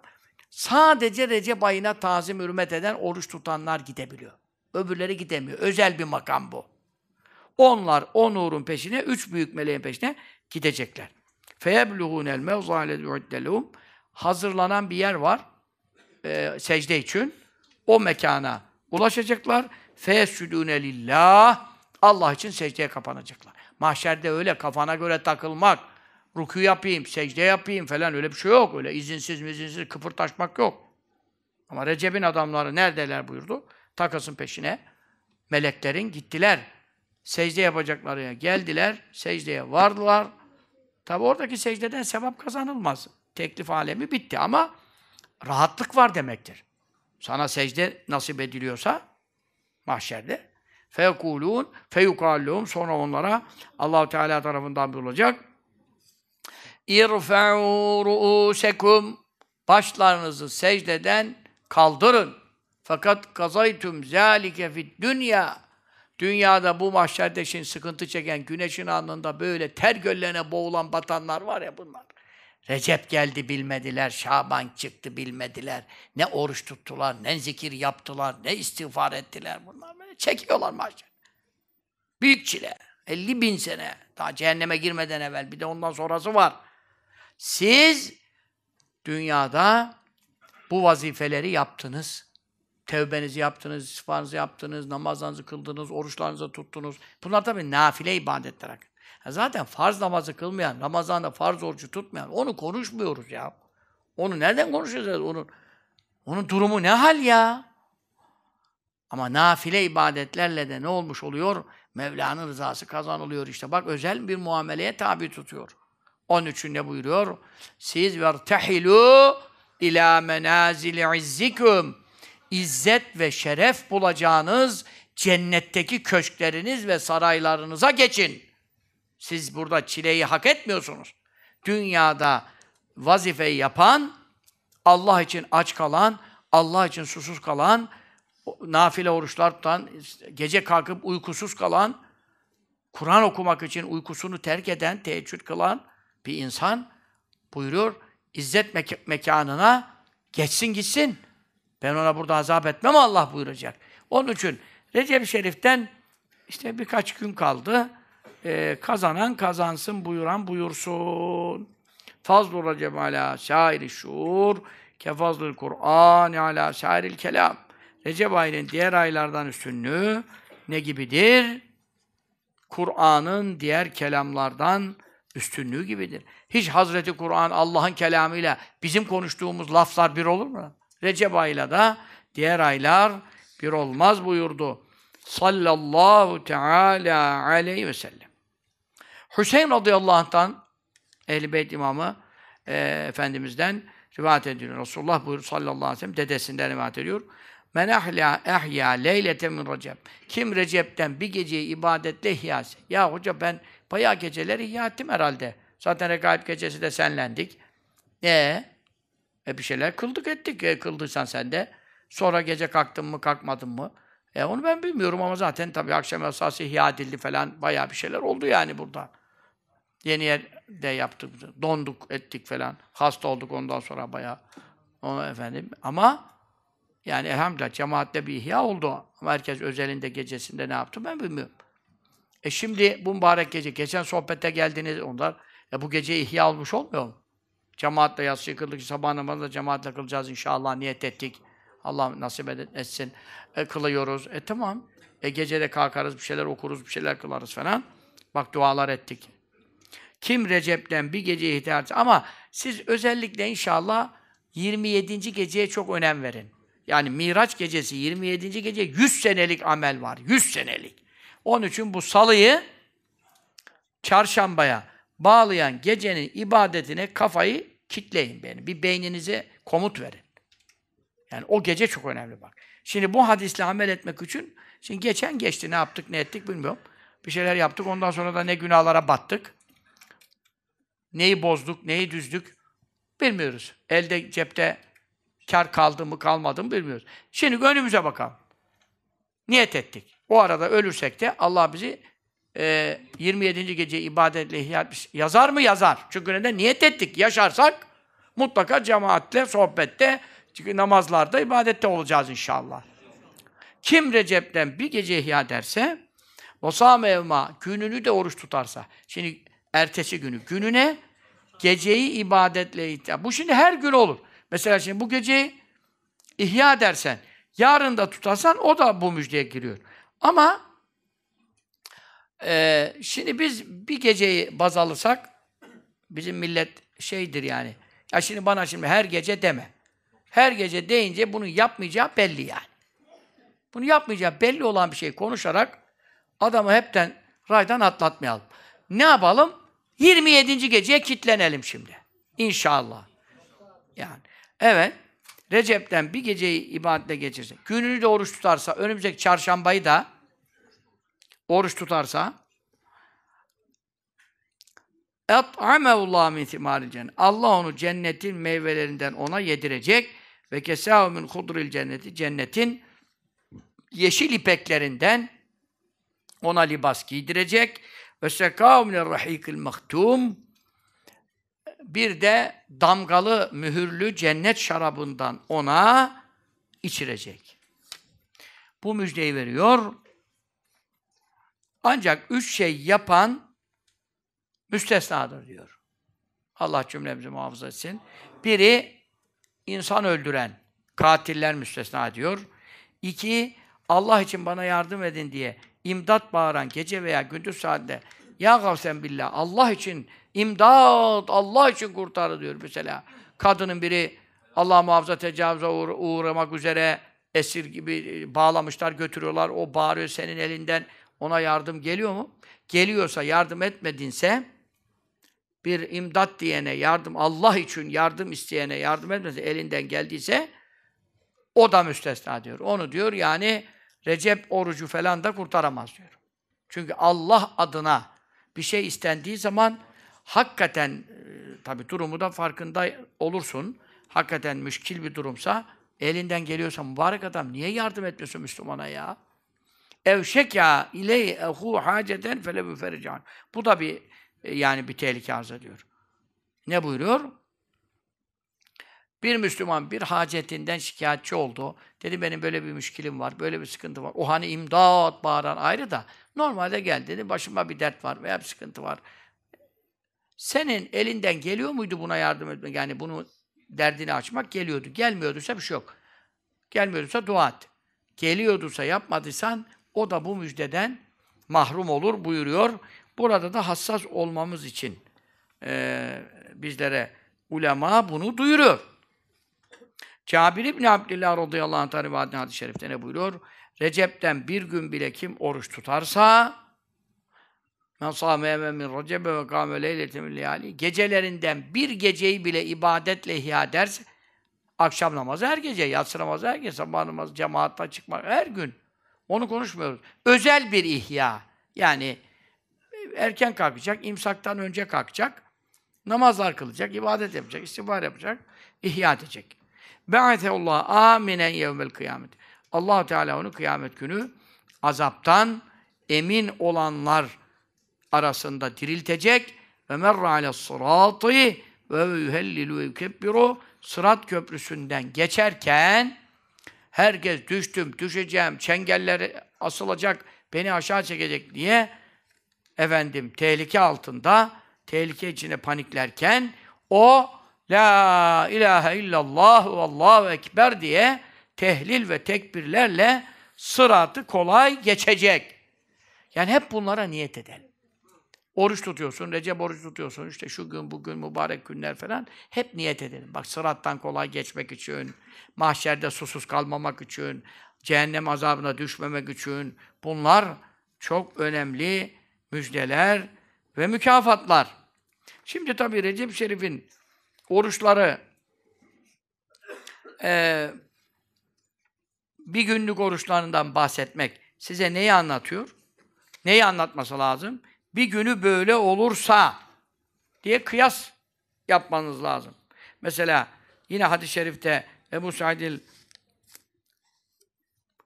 sadece Recep ayına tazim hürmet eden, oruç tutanlar gidebiliyor. Öbürleri gidemiyor. Özel bir makam bu. Onlar o nurun peşine, üç büyük meleğin peşine gidecekler. فَيَبْلُغُونَ الْمَوْضَى لَذُعِدَّ Hazırlanan bir yer var e, secde için. O mekana ulaşacaklar. فَيَسْجُدُونَ lillah Allah için secdeye kapanacaklar. Mahşerde öyle kafana göre takılmak, ruku yapayım, secde yapayım falan öyle bir şey yok. Öyle izinsiz mizinsiz kıpırtaşmak yok. Ama Recep'in adamları neredeler buyurdu? Takasın peşine. Meleklerin gittiler. Secde yapacakları geldiler. Secdeye vardılar. Tabi oradaki secdeden sevap kazanılmaz. Teklif alemi bitti ama rahatlık var demektir. Sana secde nasip ediliyorsa mahşerde feyekulun feyukallum sonra onlara Allahu Teala tarafından bulacak. İrfa'u ru'usekum başlarınızı secdeden kaldırın. Fakat kazaytum zalike fid dünya Dünyada bu mahşerde şimdi sıkıntı çeken, güneşin alnında böyle ter göllerine boğulan batanlar var ya bunlar. Recep geldi bilmediler, Şaban çıktı bilmediler. Ne oruç tuttular, ne zikir yaptılar, ne istiğfar ettiler bunlar. Böyle çekiyorlar mahşer. Büyük çile. 50 bin sene. Daha cehenneme girmeden evvel. Bir de ondan sonrası var. Siz dünyada bu vazifeleri yaptınız. Tevbenizi yaptınız, istiğfarınızı yaptınız, namazlarınızı kıldınız, oruçlarınızı tuttunuz. Bunlar tabii nafile ibadetler. Zaten farz namazı kılmayan, Ramazan'da farz orucu tutmayan, onu konuşmuyoruz ya. Onu nereden konuşacağız? Onun, onun durumu ne hal ya? Ama nafile ibadetlerle de ne olmuş oluyor? Mevla'nın rızası kazanılıyor işte. Bak özel bir muameleye tabi tutuyor. Onun için ne buyuruyor? Siz vertehilu ila menazili izzikum. İzzet ve şeref bulacağınız cennetteki köşkleriniz ve saraylarınıza geçin. Siz burada çileyi hak etmiyorsunuz. Dünyada vazifeyi yapan, Allah için aç kalan, Allah için susuz kalan, nafile oruçlar tutan, gece kalkıp uykusuz kalan, Kur'an okumak için uykusunu terk eden, teheccüd kılan bir insan buyuruyor, izzet mek- mekanına geçsin gitsin. Ben ona burada azap etmem Allah buyuracak. Onun için Recep-i Şerif'ten işte birkaç gün kaldı. Ee, kazanan kazansın, buyuran buyursun. Fazlul Recep ala şairi şuur kefazlul Kur'an ala şairil kelam. Recep ayının diğer aylardan üstünlüğü ne gibidir? Kur'an'ın diğer kelamlardan üstünlüğü gibidir. Hiç Hazreti Kur'an Allah'ın kelamıyla bizim konuştuğumuz laflar bir olur mu? Recep ayıyla da diğer aylar bir olmaz buyurdu. Sallallahu teala aleyhi ve sellem. Hüseyin radıyallahu anh'tan Ehl-i Beyt imamı e, Efendimiz'den rivayet ediyor. Resulullah buyuruyor sallallahu aleyhi ve sellem dedesinden rivayet ediyor. Men ahla ehya leylete min recep. Kim Recep'ten bir geceyi ibadetle ihya etse. Ya hoca ben bayağı geceleri ihya ettim herhalde. Zaten Regaib gecesi de senlendik. E, e bir şeyler kıldık ettik. E, kıldıysan sen de. Sonra gece kalktın mı kalkmadın mı? E onu ben bilmiyorum ama zaten tabii akşam esası ihya edildi falan. Bayağı bir şeyler oldu yani burada. Yeni yerde yaptık. Donduk ettik falan. Hasta olduk ondan sonra bayağı. O efendim. Ama yani elhamdülillah cemaatle bir ihya oldu. Ama herkes özelinde gecesinde ne yaptı ben bilmiyorum. E şimdi bu mübarek gece, geçen sohbette geldiniz onlar. E bu gece ihya olmuş olmuyor mu? Cemaatle yatsı kıldık, sabah namazında cemaatle kılacağız inşallah niyet ettik. Allah nasip etsin. E, kılıyoruz. E tamam. E gece de kalkarız, bir şeyler okuruz, bir şeyler kılarız falan. Bak dualar ettik. Kim Recep'ten bir gece ihtiyacı ama siz özellikle inşallah 27. geceye çok önem verin. Yani Miraç gecesi 27. gece 100 senelik amel var. 100 senelik. Onun için bu salıyı çarşambaya bağlayan gecenin ibadetine kafayı kitleyin beni. Bir beyninize komut verin. Yani o gece çok önemli bak. Şimdi bu hadisle amel etmek için şimdi geçen geçti ne yaptık ne ettik bilmiyorum. Bir şeyler yaptık ondan sonra da ne günahlara battık. Neyi bozduk, neyi düzdük bilmiyoruz. Elde cepte kar kaldı mı kalmadı mı bilmiyoruz. Şimdi önümüze bakalım. Niyet ettik. O arada ölürsek de Allah bizi e, 27. gece ibadetle ihya. Yazar mı? Yazar. Çünkü neden? Niyet ettik. Yaşarsak mutlaka cemaatle, sohbette, çünkü namazlarda, ibadette olacağız inşallah. Kim Recep'ten bir gece ihya derse, o evma gününü de oruç tutarsa. Şimdi ertesi günü gününe geceyi ibadetle ihya. Bu şimdi her gün olur. Mesela şimdi bu geceyi ihya dersen, yarın da tutarsan o da bu müjdeye giriyor. Ama e, şimdi biz bir geceyi baz alırsak, bizim millet şeydir yani. Ya şimdi bana şimdi her gece deme. Her gece deyince bunu yapmayacağı belli yani. Bunu yapmayacağı belli olan bir şey konuşarak adamı hepten raydan atlatmayalım. Ne yapalım? 27. geceye kitlenelim şimdi. İnşallah. Yani. Evet. Recep'ten bir geceyi ibadetle geçirse, gününü de oruç tutarsa, önümüzdeki çarşambayı da oruç tutarsa et'amevullah min timaril cennet. Allah onu cennetin meyvelerinden ona yedirecek ve kesahu min hudril cenneti cennetin yeşil ipeklerinden ona libas giydirecek ve sekahu min rahikil mahtum bir de damgalı, mühürlü cennet şarabından ona içirecek. Bu müjdeyi veriyor. Ancak üç şey yapan müstesnadır diyor. Allah cümlemizi muhafaza etsin. Biri insan öldüren, katiller müstesna diyor. İki, Allah için bana yardım edin diye imdat bağıran gece veya gündüz saatte ya gavsen billah Allah için imdat, Allah için kurtar diyor mesela. Kadının biri Allah muhafaza tecavüze uğra- uğramak üzere esir gibi e, bağlamışlar, götürüyorlar. O bağırıyor senin elinden. Ona yardım geliyor mu? Geliyorsa, yardım etmedinse bir imdat diyene, yardım Allah için yardım isteyene yardım etmese elinden geldiyse o da müstesna diyor. Onu diyor yani Recep orucu falan da kurtaramaz diyor. Çünkü Allah adına bir şey istendiği zaman hakikaten e, tabi durumu da farkında olursun. Hakikaten müşkil bir durumsa elinden geliyorsa mübarek adam niye yardım etmiyorsun Müslümana ya? Evşeka iley ehu haceten felebu ferican. Bu da bir e, yani bir tehlike arz ediyor. Ne buyuruyor? Bir Müslüman bir hacetinden şikayetçi oldu. Dedi benim böyle bir müşkilim var, böyle bir sıkıntı var. O hani imdat bağıran ayrı da normalde gel dedi başıma bir dert var veya bir sıkıntı var. Senin elinden geliyor muydu buna yardım etmek? Yani bunu derdini açmak geliyordu. Gelmiyorduysa bir şey yok. Gelmiyorduysa dua et. Geliyorduysa yapmadıysan o da bu müjdeden mahrum olur buyuruyor. Burada da hassas olmamız için eee, bizlere ulema bunu duyuruyor. Cabir İbni Abdillah radıyallahu anh rivayetinde hadis-i şerifte ne buyuruyor? Recep'ten bir gün bile kim oruç tutarsa men sâme min recebe ve kâme leylete min leyâli gecelerinden bir geceyi bile ibadetle ihya ederse akşam namazı her gece, yatsı namazı her gece, sabah namazı cemaatle çıkmak her gün. Onu konuşmuyoruz. Özel bir ihya. Yani erken kalkacak, imsaktan önce kalkacak, namazlar kılacak, ibadet yapacak, istihbar yapacak, ihya edecek. Be'ateullah aminen yevmel kıyamet. allah Teala onu kıyamet günü azaptan emin olanlar arasında diriltecek ve merra ale sıratı ve yuhellilu ve yukebbiru sırat köprüsünden geçerken herkes düştüm, düşeceğim, çengelleri asılacak, beni aşağı çekecek diye efendim tehlike altında, tehlike içine paniklerken o La ilahe illallah ve Allahu ekber diye tehlil ve tekbirlerle sıratı kolay geçecek. Yani hep bunlara niyet edelim. Oruç tutuyorsun, Recep oruç tutuyorsun, işte şu gün, bugün, mübarek günler falan. Hep niyet edelim. Bak sırattan kolay geçmek için, mahşerde susuz kalmamak için, cehennem azabına düşmemek için. Bunlar çok önemli müjdeler ve mükafatlar. Şimdi tabii Recep Şerif'in oruçları eee, bir günlük oruçlarından bahsetmek size neyi anlatıyor? Neyi anlatması lazım? Bir günü böyle olursa diye kıyas yapmanız lazım. Mesela yine hadis-i şerifte Ebu Said'il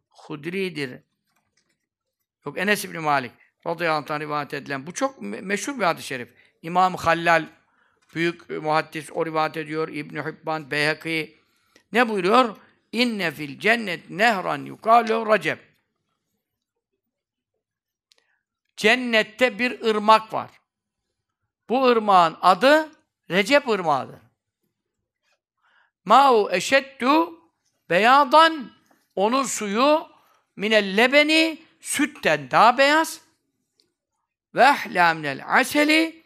Hudri'dir. Yok Enes İbni Malik radıyallahu anh rivayet edilen. Bu çok me- meşhur bir hadis-i şerif. İmam Hallal büyük muhaddis o rivayet ediyor. İbn Hibban, Beyhaki ne buyuruyor? İnne fil cennet nehran yukalu Recep. Cennette bir ırmak var. Bu ırmağın adı Recep ırmağıdır. Ma'u eşeddu beyadan onun suyu minel lebeni sütten daha beyaz ve ehla minel aseli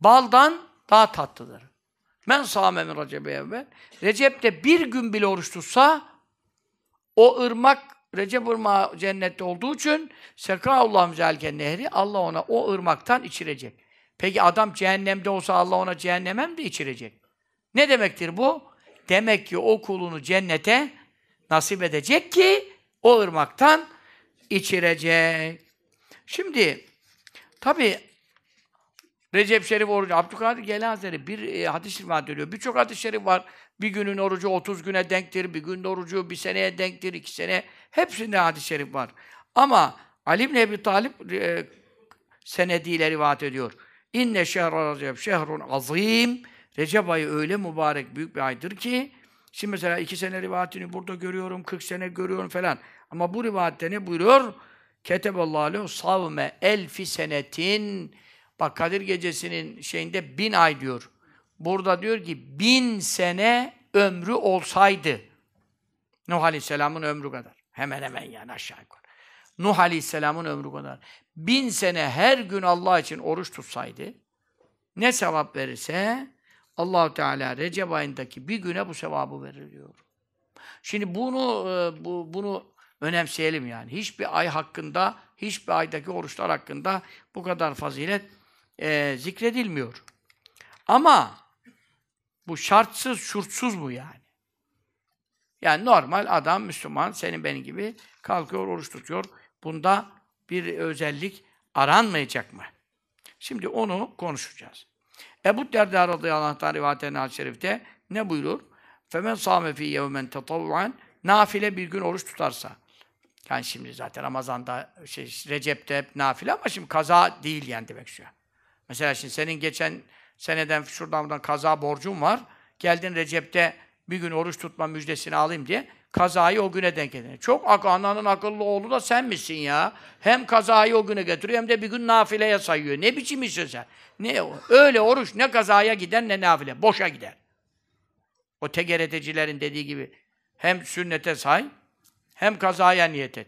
baldan daha tatlıdır. Men sâme min Recep'e evvel. Recep'te bir gün bile oruç tutsa o ırmak Recep ırmağı cennette olduğu için sekâullâhu zelken nehri Allah ona o ırmaktan içirecek. Peki adam cehennemde olsa Allah ona cehenneme mi de içirecek? Ne demektir bu? Demek ki o kulunu cennete nasip edecek ki o ırmaktan içirecek. Şimdi tabi Recep Şerif orucu, Abdülkadir Hazretleri bir e, hadis-i rivayet ediyor. Birçok hadis-i şerif var. Bir günün orucu 30 güne denktir, bir günün orucu bir seneye denktir, iki sene. Hepsinde hadis-i şerif var. Ama Ali ibn Ebi Talip e, senediyle rivayet ediyor. İnne şehre Recep şehrun azim. Recep ayı öyle mübarek büyük bir aydır ki şimdi mesela iki sene rivayetini burada görüyorum, 40 sene görüyorum falan. Ama bu rivayette ne buyuruyor? Keteballahu aleyhi savme elfi senetin bak Kadir gecesinin şeyinde bin ay diyor. Burada diyor ki bin sene ömrü olsaydı Nuh Aleyhisselam'ın ömrü kadar. Hemen hemen yani aşağı yukarı. Nuh Aleyhisselam'ın ömrü kadar. Bin sene her gün Allah için oruç tutsaydı ne sevap verirse Allahu Teala Recep ayındaki bir güne bu sevabı verir diyor. Şimdi bunu e, bu bunu önemseyelim yani. Hiçbir ay hakkında, hiçbir aydaki oruçlar hakkında bu kadar fazilet e, zikredilmiyor. Ama bu şartsız, şurtsuz bu yani. Yani normal adam, Müslüman, senin benim gibi kalkıyor, oruç tutuyor. Bunda bir özellik aranmayacak mı? Şimdi onu konuşacağız. Ebu Derda radıyallahu anh'tan rivayet eden şerifte ne buyurur? Femen sâme fî yevmen tetavvuan nafile bir gün oruç tutarsa. Yani şimdi zaten Ramazan'da, şey, Recep'te hep nafile ama şimdi kaza değil yani demek istiyor. Mesela şimdi senin geçen seneden şuradan buradan kaza borcun var. Geldin Recep'te bir gün oruç tutma müjdesini alayım diye kazayı o güne denk getirin. Çok ak ananın akıllı oğlu da sen misin ya? Hem kazayı o güne getiriyor hem de bir gün nafileye sayıyor. Ne biçim işin sen? Ne o? Öyle oruç ne kazaya gider ne nafile. Boşa gider. O tegeretecilerin dediği gibi hem sünnete say hem kazaya niyet et.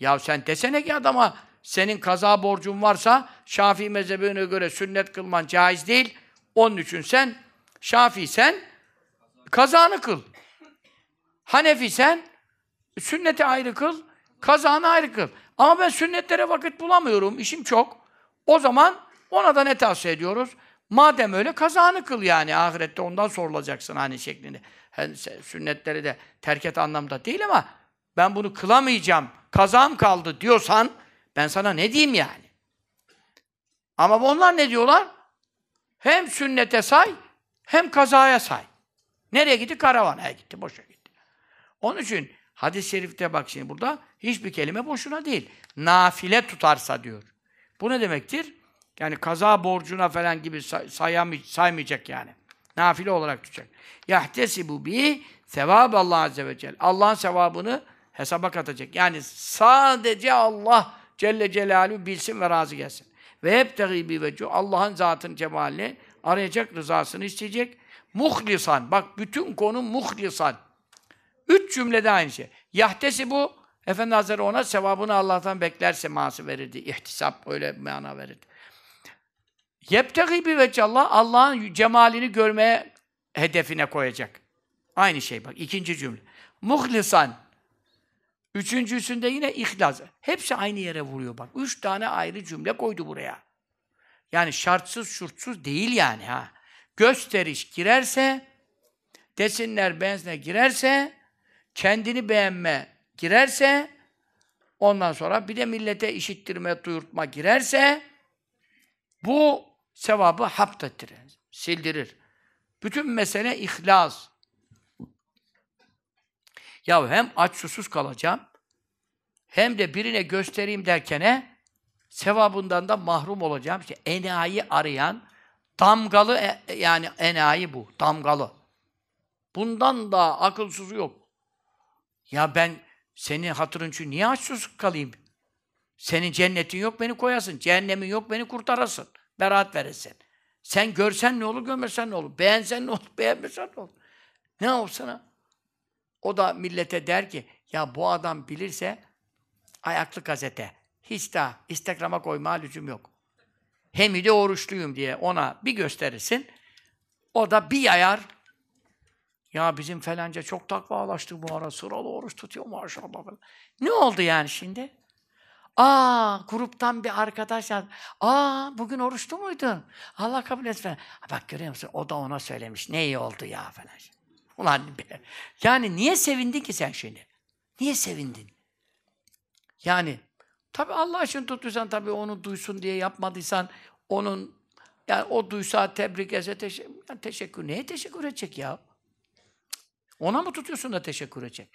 Ya sen desene ki adama senin kaza borcun varsa Şafii mezhebine göre sünnet kılman caiz değil. Onun için sen Şafii sen kazanı kıl. Hanefi sen sünneti ayrı kıl, kazanı ayrı kıl. Ama ben sünnetlere vakit bulamıyorum, işim çok. O zaman ona da ne tavsiye ediyoruz? Madem öyle kazanı kıl yani ahirette ondan sorulacaksın hani şeklinde. Yani sünnetleri de terk et anlamda değil ama ben bunu kılamayacağım, kazam kaldı diyorsan ben sana ne diyeyim yani? Ama onlar ne diyorlar? Hem sünnete say, hem kazaya say. Nereye gitti? Karavanaya gitti, boşa gitti. Onun için hadis-i şerifte bak şimdi burada hiçbir kelime boşuna değil. Nafile tutarsa diyor. Bu ne demektir? Yani kaza borcuna falan gibi say sayamay saymayacak yani. Nafile olarak tutacak. Yahtesibu bi sevab Allah azze ve celle. Allah'ın sevabını hesaba katacak. Yani sadece Allah Celle Celaluhu bilsin ve razı gelsin. Ve hep tegibi ve Allah'ın zatın cemalini arayacak, rızasını isteyecek. Muhlisan. Bak bütün konu muhlisan. Üç cümlede aynı şey. Yahtesi bu. Efendi Hazretleri ona sevabını Allah'tan beklerse ması verirdi. İhtisap öyle mana verirdi. Yeptegi bi veçallah Allah'ın cemalini görmeye hedefine koyacak. Aynı şey bak ikinci cümle. Muhlisan. Üçüncüsünde yine ihlas. Hepsi aynı yere vuruyor bak. Üç tane ayrı cümle koydu buraya. Yani şartsız şurtsuz değil yani ha. Gösteriş girerse, desinler benzine girerse, kendini beğenme girerse, ondan sonra bir de millete işittirme, duyurtma girerse, bu sevabı haptettirir, sildirir. Bütün mesele ihlas. Ya hem aç susuz kalacağım, hem de birine göstereyim derkene sevabından da mahrum olacağım. İşte enayi arayan, damgalı e, yani enayi bu, damgalı. Bundan da akılsızı yok. Ya ben senin hatırın için niye aç susuz kalayım? Senin cennetin yok, beni koyasın. Cehennemin yok, beni kurtarasın. Beraat veresin. Sen görsen ne olur, görmesen ne olur. Beğensen ne olur, beğenmesen ne olur. Ne olsana? O da millete der ki, ya bu adam bilirse ayaklı gazete. Hiç daha Instagram'a koyma lüzum yok. Hem de oruçluyum diye ona bir gösterirsin. O da bir yayar. Ya bizim falanca çok takvalaştı bu ara. Sıralı oruç tutuyor maşallah. Ne oldu yani şimdi? Aa, gruptan bir arkadaş yazdı. Aa, bugün oruçlu muydun? Allah kabul etsin falan. Bak görüyor musun? O da ona söylemiş. Ne iyi oldu ya falan. Ulan be. Yani niye sevindin ki sen şimdi? Niye sevindin? Yani tabi Allah için tuttuysan tabi onu duysun diye yapmadıysan onun yani o duysa tebrik etse teşekkür, yani teşekkür neye teşekkür edecek ya? Ona mı tutuyorsun da teşekkür edecek?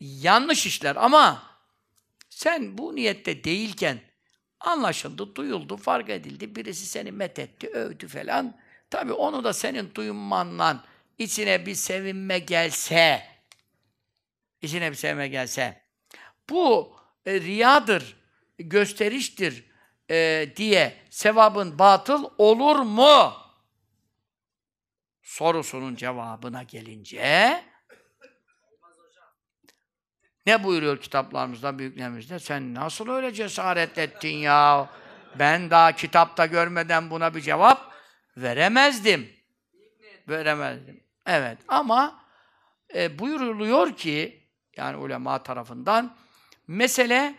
Yanlış işler ama sen bu niyette değilken anlaşıldı, duyuldu, fark edildi, birisi seni methetti, övdü falan. Tabii onu da senin duymanla içine bir sevinme gelse, içine bir sevinme gelse, bu e, riyadır, gösteriştir e, diye sevabın batıl olur mu? Sorusunun cevabına gelince ne buyuruyor kitaplarımızda, büyüklerimizde? Sen nasıl öyle cesaret ettin ya? Ben daha kitapta görmeden buna bir cevap veremezdim. Veremezdim. Evet ama e, buyuruluyor ki yani ulema tarafından mesele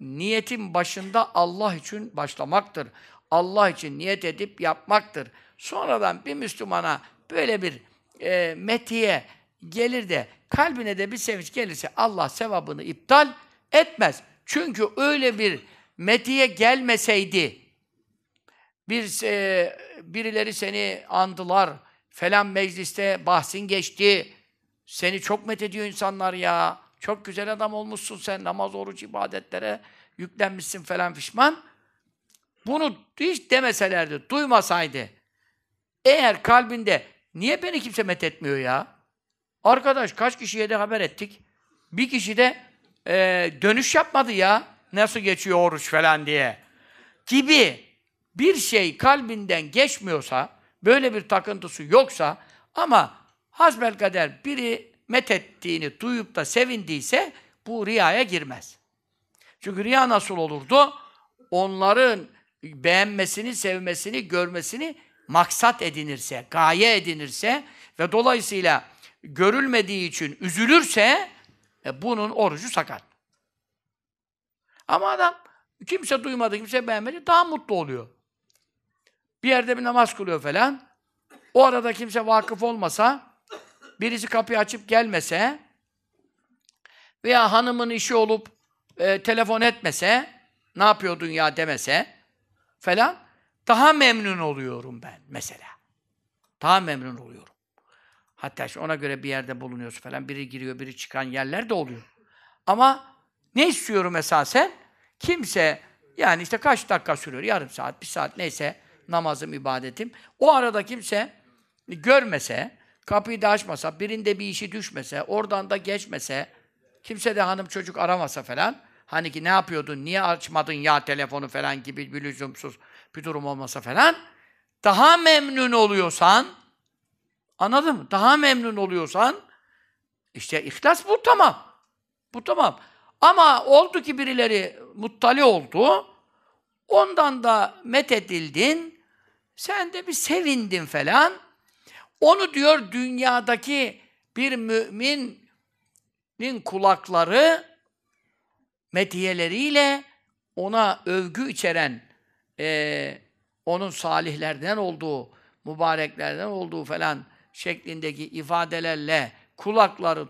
niyetin başında Allah için başlamaktır. Allah için niyet edip yapmaktır. Sonradan bir Müslümana böyle bir e, metiye gelir de kalbine de bir sevinç gelirse Allah sevabını iptal etmez. Çünkü öyle bir metiye gelmeseydi bir e, birileri seni andılar falan mecliste bahsin geçti. Seni çok met ediyor insanlar ya. Çok güzel adam olmuşsun sen. Namaz, oruç, ibadetlere yüklenmişsin falan fişman. Bunu hiç demeselerdi, duymasaydı. Eğer kalbinde niye beni kimse met etmiyor ya? Arkadaş kaç kişiye de haber ettik. Bir kişi de e, dönüş yapmadı ya. Nasıl geçiyor oruç falan diye. Gibi bir şey kalbinden geçmiyorsa, böyle bir takıntısı yoksa ama hasbel kader biri met ettiğini duyup da sevindiyse bu riyaya girmez. Çünkü riya nasıl olurdu? Onların beğenmesini, sevmesini, görmesini maksat edinirse, gaye edinirse ve dolayısıyla görülmediği için üzülürse e, bunun orucu sakat. Ama adam kimse duymadı, kimse beğenmedi, daha mutlu oluyor. Bir yerde bir namaz kılıyor falan. O arada kimse vakıf olmasa, birisi kapıyı açıp gelmese veya hanımın işi olup e, telefon etmese, ne yapıyor dünya demese falan, daha memnun oluyorum ben mesela. Daha memnun oluyorum. Hatta işte ona göre bir yerde bulunuyorsun falan, biri giriyor, biri çıkan yerler de oluyor. Ama ne istiyorum esasen? Kimse, yani işte kaç dakika sürüyor, yarım saat, bir saat neyse, namazım, ibadetim. O arada kimse görmese, kapıyı da açmasa, birinde bir işi düşmese, oradan da geçmese, kimse de hanım çocuk aramasa falan, hani ki ne yapıyordun, niye açmadın ya telefonu falan gibi bir lüzumsuz bir durum olmasa falan, daha memnun oluyorsan, anladın mı? Daha memnun oluyorsan, işte ihlas bu tamam. Bu tamam. Ama oldu ki birileri muttali oldu, ondan da met edildin, sen de bir sevindin falan. Onu diyor dünyadaki bir müminin kulakları metiyeleriyle ona övgü içeren e, onun salihlerden olduğu, mübareklerden olduğu falan şeklindeki ifadelerle kulakları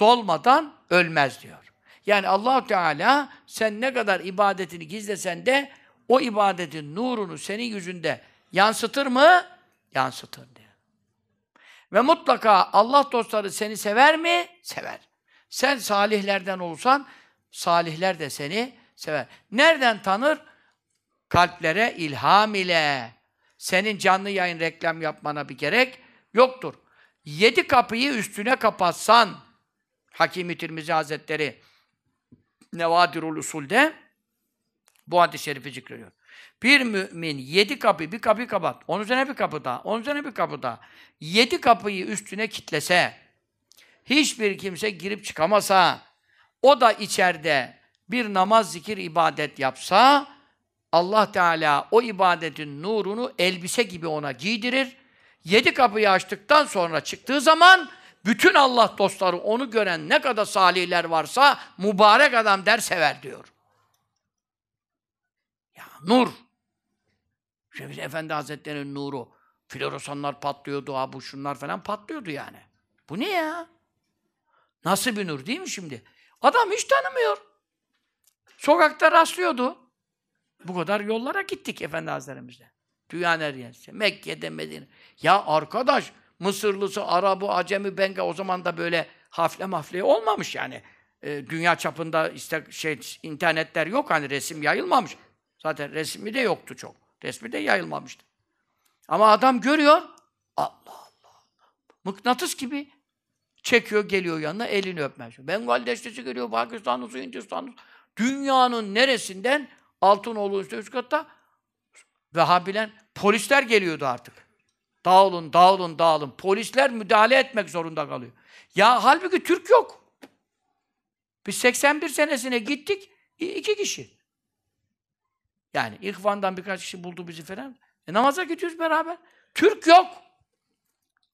dolmadan ölmez diyor. Yani allah Teala sen ne kadar ibadetini gizlesen de o ibadetin nurunu senin yüzünde yansıtır mı? Yansıtır diyor. Ve mutlaka Allah dostları seni sever mi? Sever. Sen salihlerden olsan salihler de seni sever. Nereden tanır? Kalplere ilham ile. Senin canlı yayın reklam yapmana bir gerek yoktur. Yedi kapıyı üstüne kapatsan, Hakim-i Tirmizi Hazretleri Nevadirul Usul'de bu hadis-i şerifi zikrediyor. Bir mümin yedi kapı, bir kapıyı kapat. Onun üzerine bir kapı daha, onun üzerine bir kapı daha. Yedi kapıyı üstüne kitlese, hiçbir kimse girip çıkamasa, o da içeride bir namaz, zikir, ibadet yapsa, Allah Teala o ibadetin nurunu elbise gibi ona giydirir. Yedi kapıyı açtıktan sonra çıktığı zaman bütün Allah dostları onu gören ne kadar salihler varsa mübarek adam der sever diyor. Ya nur. Şefis Efendi Hazretleri'nin nuru. Floresanlar patlıyordu, ha bu şunlar falan patlıyordu yani. Bu ne ya? Nasıl bir nur değil mi şimdi? Adam hiç tanımıyor. Sokakta rastlıyordu. Bu kadar yollara gittik Efendi Hazretlerimizle. Dünyanın her yerinde. Mekke'de, Medine. Ya arkadaş, Mısırlısı, Arabı, Acemi, Benga o zaman da böyle hafle mafle olmamış yani. E, dünya çapında işte şey internetler yok hani resim yayılmamış. Zaten resmi de yoktu çok. Resmi de yayılmamıştı. Ama adam görüyor. Allah Allah. Mıknatıs gibi çekiyor, geliyor yanına, elini öpmez. Bengal deştesi geliyor, Pakistanlısı, Hindistanlısı. Dünyanın neresinden Altınoğlu üstte üst katta Vehhabiler, polisler geliyordu artık. Dağılın, dağılın, dağılın. Polisler müdahale etmek zorunda kalıyor. Ya halbuki Türk yok. Biz 81 senesine gittik, iki kişi. Yani İhvan'dan birkaç kişi buldu bizi falan. E, namaza gidiyoruz beraber. Türk yok.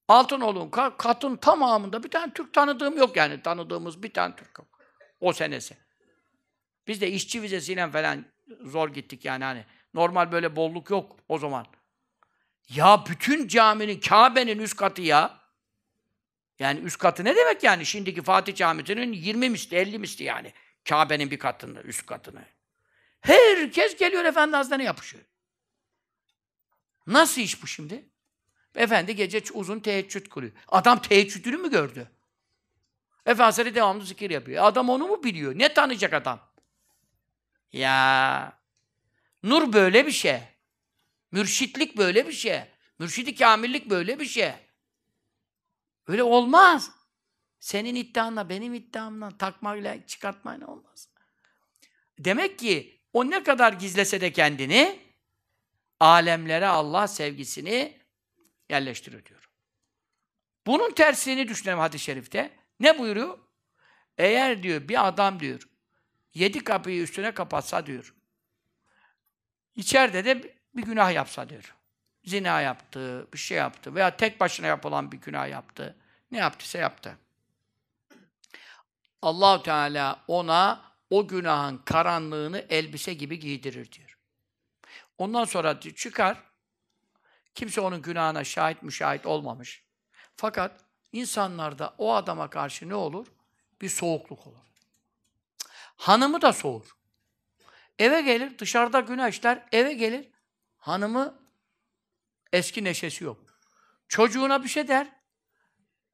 Altınoğlu'nun katın tamamında bir tane Türk tanıdığım yok yani. Tanıdığımız bir tane Türk yok. O senesi. Biz de işçi vizesiyle falan zor gittik yani hani. Normal böyle bolluk yok o zaman. Ya bütün caminin, Kabe'nin üst katı ya. Yani üst katı ne demek yani? Şimdiki Fatih Camii'nin 20 misli, 50 misli yani. Kabe'nin bir katını, üst katını. Herkes geliyor Efendi Hazretleri'ne yapışıyor. Nasıl iş bu şimdi? Efendi gece uzun teheccüd kuruyor. Adam teheccüdünü mü gördü? Efendi devamlı zikir yapıyor. Adam onu mu biliyor? Ne tanıyacak adam? Ya nur böyle bir şey. Mürşitlik böyle bir şey. Mürşidi kamillik böyle bir şey. Öyle olmaz. Senin iddianla, benim iddiamla, takmayla, çıkartmayla olmaz. Demek ki o ne kadar gizlese de kendini, alemlere Allah sevgisini yerleştiriyor diyor. Bunun tersini düşünelim hadis-i şerifte. Ne buyuruyor? Eğer diyor bir adam diyor, yedi kapıyı üstüne kapatsa diyor, içeride de bir günah yapsa diyor. Zina yaptı, bir şey yaptı veya tek başına yapılan bir günah yaptı. Ne yaptıysa yaptı. Allahu Teala ona o günahın karanlığını elbise gibi giydirir diyor. Ondan sonra çıkar, kimse onun günahına şahit müşahit olmamış. Fakat insanlarda o adama karşı ne olur? Bir soğukluk olur. Hanımı da soğur. Eve gelir, dışarıda günah işler, eve gelir, hanımı eski neşesi yok. Çocuğuna bir şey der.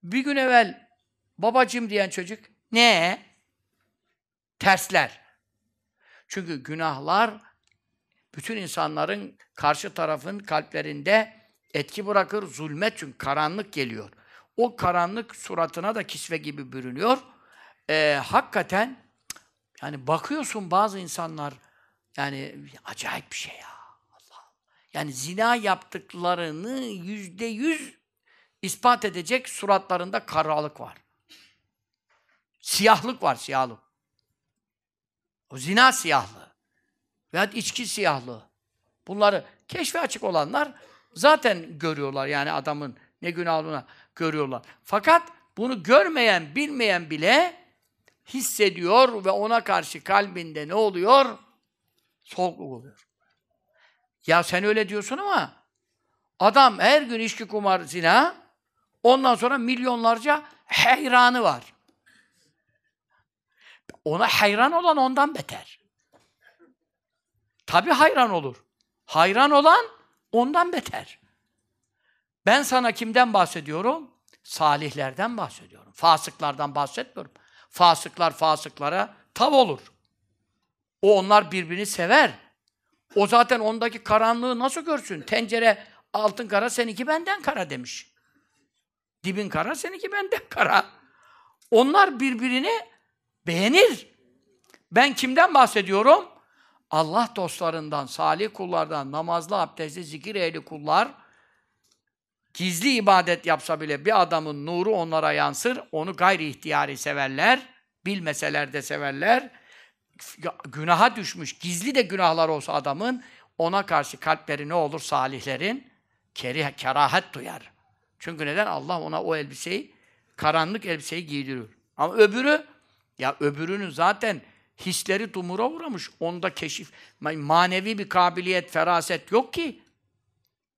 Bir gün evvel babacım diyen çocuk ne? Tersler. Çünkü günahlar bütün insanların karşı tarafın kalplerinde etki bırakır, zulmet çünkü karanlık geliyor. O karanlık suratına da kisve gibi bürünüyor. Ee, hakikaten yani bakıyorsun bazı insanlar yani acayip bir şey ya. Allah. Yani zina yaptıklarını yüzde yüz ispat edecek suratlarında karalık var. Siyahlık var, siyahlık. O zina siyahlığı. Veya içki siyahlığı. Bunları keşfe açık olanlar zaten görüyorlar yani adamın ne günah olduğunu görüyorlar. Fakat bunu görmeyen, bilmeyen bile hissediyor ve ona karşı kalbinde ne oluyor? Soğukluk oluyor. Ya sen öyle diyorsun ama adam her gün içki, kumar, zina ondan sonra milyonlarca hayranı var. Ona hayran olan ondan beter. Tabi hayran olur. Hayran olan ondan beter. Ben sana kimden bahsediyorum? Salihlerden bahsediyorum. Fasıklardan bahsetmiyorum. Fasıklar fasıklara tav olur. O onlar birbirini sever. O zaten ondaki karanlığı nasıl görsün? Tencere altın kara, seninki benden kara demiş. Dibin kara, seninki benden kara. Onlar birbirini beğenir. Ben kimden bahsediyorum? Allah dostlarından, salih kullardan, namazlı, abdestli, zikir ehli kullar gizli ibadet yapsa bile bir adamın nuru onlara yansır. Onu gayri ihtiyari severler. Bilmeseler de severler. Günaha düşmüş, gizli de günahlar olsa adamın ona karşı kalpleri ne olur salihlerin? Kerih, kerahat duyar. Çünkü neden? Allah ona o elbiseyi, karanlık elbiseyi giydiriyor. Ama öbürü, ya öbürünün zaten hisleri dumura uğramış. Onda keşif, manevi bir kabiliyet, feraset yok ki.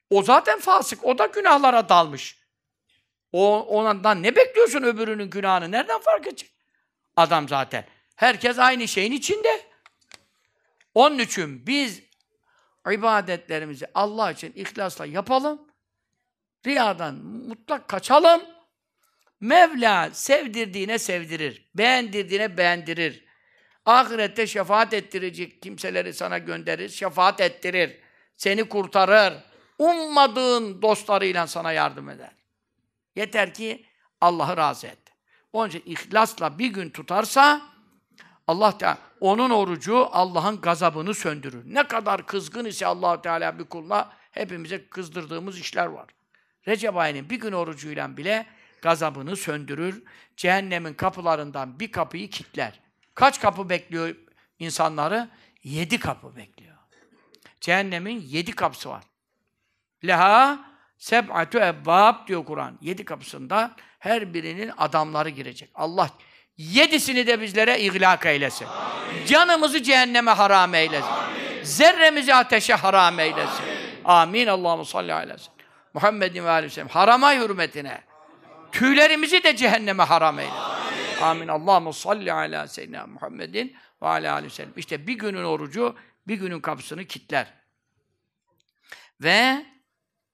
O zaten fasık, o da günahlara dalmış. O, ondan ne bekliyorsun öbürünün günahını? Nereden fark edecek? Adam zaten. Herkes aynı şeyin içinde. Onun için biz ibadetlerimizi Allah için ihlasla yapalım. Riyadan mutlak kaçalım. Mevla sevdirdiğine sevdirir. Beğendirdiğine beğendirir. Ahirette şefaat ettirecek kimseleri sana gönderir. Şefaat ettirir. Seni kurtarır. Ummadığın dostlarıyla sana yardım eder. Yeter ki Allah'ı razı et. Onun için ihlasla bir gün tutarsa Allah Teala Onun orucu Allah'ın gazabını söndürür. Ne kadar kızgın ise allah Teala bir kuluna hepimize kızdırdığımız işler var. Recep ayının bir gün orucuyla bile gazabını söndürür. Cehennemin kapılarından bir kapıyı kilitler. Kaç kapı bekliyor insanları? Yedi kapı bekliyor. Cehennemin yedi kapısı var. Leha seb'atu ebbab diyor Kur'an. Yedi kapısında her birinin adamları girecek. Allah yedisini de bizlere ihlak eylesin. Amin. Canımızı cehenneme haram eylesin. Amin. Zerremizi ateşe haram eylesin. Amin. Amin. Allahu salli aleyhi Muhammedin ve aleyhi sellem. Harama hürmetine. Tüylerimizi de cehenneme haram eyle. Amin. Amin. Allahu salli ala seyyidina Muhammedin ve ala aleyhi sellem. İşte bir günün orucu bir günün kapısını kitler. Ve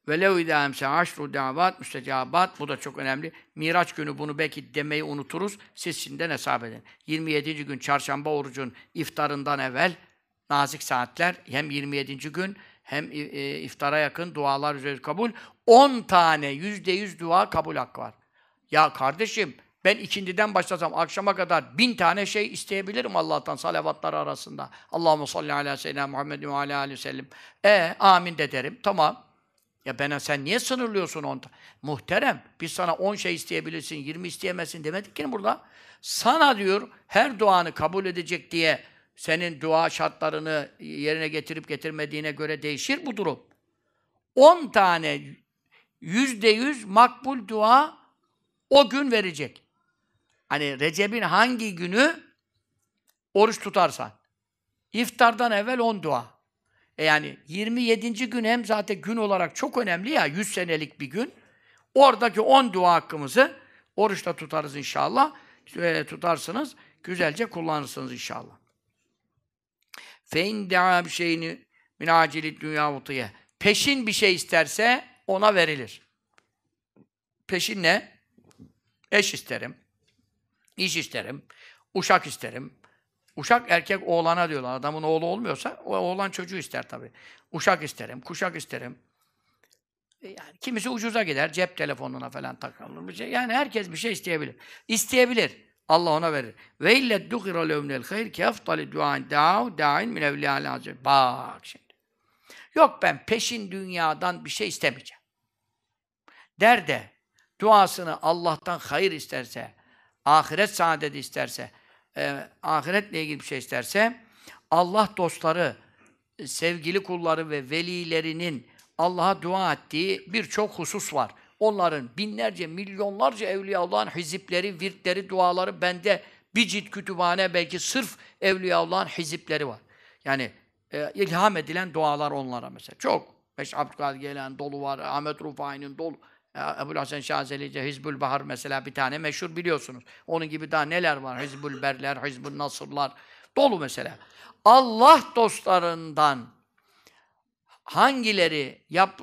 Velev idâ emse aşru davat müstecabat. Bu da çok önemli. Miraç günü bunu belki demeyi unuturuz. Siz şimdiden hesap edin. 27. gün çarşamba orucun iftarından evvel nazik saatler hem 27. gün hem e, iftara yakın dualar üzeri kabul. 10 tane yüzde yüz dua kabul hakkı var. Ya kardeşim ben ikindiden başlasam akşama kadar bin tane şey isteyebilirim Allah'tan salavatlar arasında. Allahu salli ala seyyidina Muhammedin ve ala aleyhi ve sellem. E amin de derim. Tamam. Ya bana sen niye sınırlıyorsun onu? Muhterem, biz sana 10 şey isteyebilirsin, 20 isteyemezsin demedik ki burada. Sana diyor, her duanı kabul edecek diye senin dua şartlarını yerine getirip getirmediğine göre değişir bu durum. 10 tane yüzde yüz makbul dua o gün verecek. Hani Recep'in hangi günü oruç tutarsan. İftardan evvel 10 dua. E yani 27. gün hem zaten gün olarak çok önemli ya, 100 senelik bir gün. Oradaki 10 dua hakkımızı oruçta tutarız inşallah. E, tutarsınız, güzelce kullanırsınız inşallah. Fein dea bir şeyini min acili dünya vutuye. Peşin bir şey isterse ona verilir. Peşin ne? Eş isterim, iş isterim, uşak isterim, Uşak erkek oğlana diyorlar. Adamın oğlu olmuyorsa o oğlan çocuğu ister tabii. Uşak isterim, kuşak isterim. E, yani kimisi ucuza gider, cep telefonuna falan takılır bir şey. Yani herkes bir şey isteyebilir. İsteyebilir. Allah ona verir. Ve ille duhira levnel hayr ki eftali duain da'u da'in min evliyâli hazır. Bak şimdi. Yok ben peşin dünyadan bir şey istemeyeceğim. Der de duasını Allah'tan hayır isterse, ahiret saadeti isterse, e, ahiretle ilgili bir şey isterse Allah dostları, sevgili kulları ve velilerinin Allah'a dua ettiği birçok husus var. Onların binlerce, milyonlarca Evliyaullah'ın hizipleri, virtleri, duaları bende bir cilt kütüphane belki sırf Evliyaullah'ın hizipleri var. Yani e, ilham edilen dualar onlara mesela. Çok. Beş Abdülkadir gelen dolu var, Ahmet Rufai'nin dolu. Ebu Hasan Şazeli'ce Hizbül Bahar mesela bir tane meşhur biliyorsunuz. Onun gibi daha neler var? Hizbül Berler, Hizbül Nasırlar. Dolu mesela. Allah dostlarından hangileri yap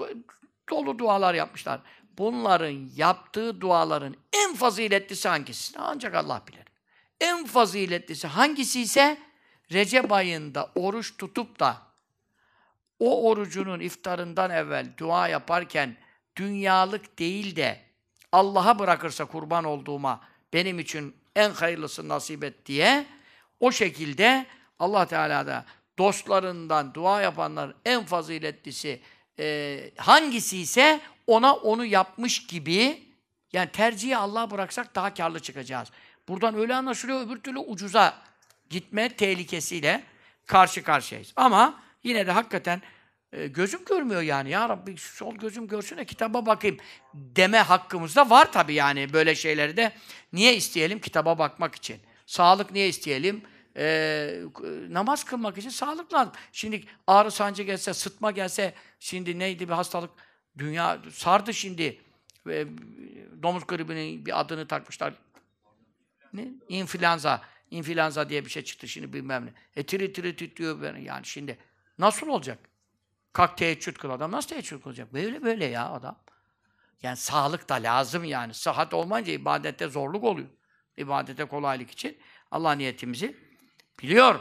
dolu dualar yapmışlar. Bunların yaptığı duaların en faziletlisi hangisi? Ancak Allah bilir. En faziletlisi hangisi ise Recep ayında oruç tutup da o orucunun iftarından evvel dua yaparken dünyalık değil de Allah'a bırakırsa kurban olduğuma benim için en hayırlısı nasip et diye o şekilde Allah Teala da dostlarından dua yapanların en faziletlisi e, hangisi ise ona onu yapmış gibi yani tercihi Allah'a bıraksak daha karlı çıkacağız. Buradan öyle anlaşılıyor öbür türlü ucuza gitme tehlikesiyle karşı karşıyayız. Ama yine de hakikaten e, gözüm görmüyor yani. Ya Rabbi sol gözüm görsün de kitaba bakayım deme hakkımız da var tabii yani böyle şeyleri de. Niye isteyelim? Kitaba bakmak için. Sağlık niye isteyelim? Ee, namaz kılmak için sağlık lazım. Şimdi ağrı sancı gelse, sıtma gelse, şimdi neydi bir hastalık? Dünya sardı şimdi. E, domuz gribinin bir adını takmışlar. Ne? İnfluenza. İnfluenza diye bir şey çıktı şimdi bilmem ne. E tiri tiri titriyor yani şimdi. Nasıl olacak? Kalk teheccüd kıl adam. Nasıl teheccüd kılacak? Böyle böyle ya adam. Yani sağlık da lazım yani. Sıhhat olmayınca ibadette zorluk oluyor. İbadete kolaylık için Allah niyetimizi biliyor.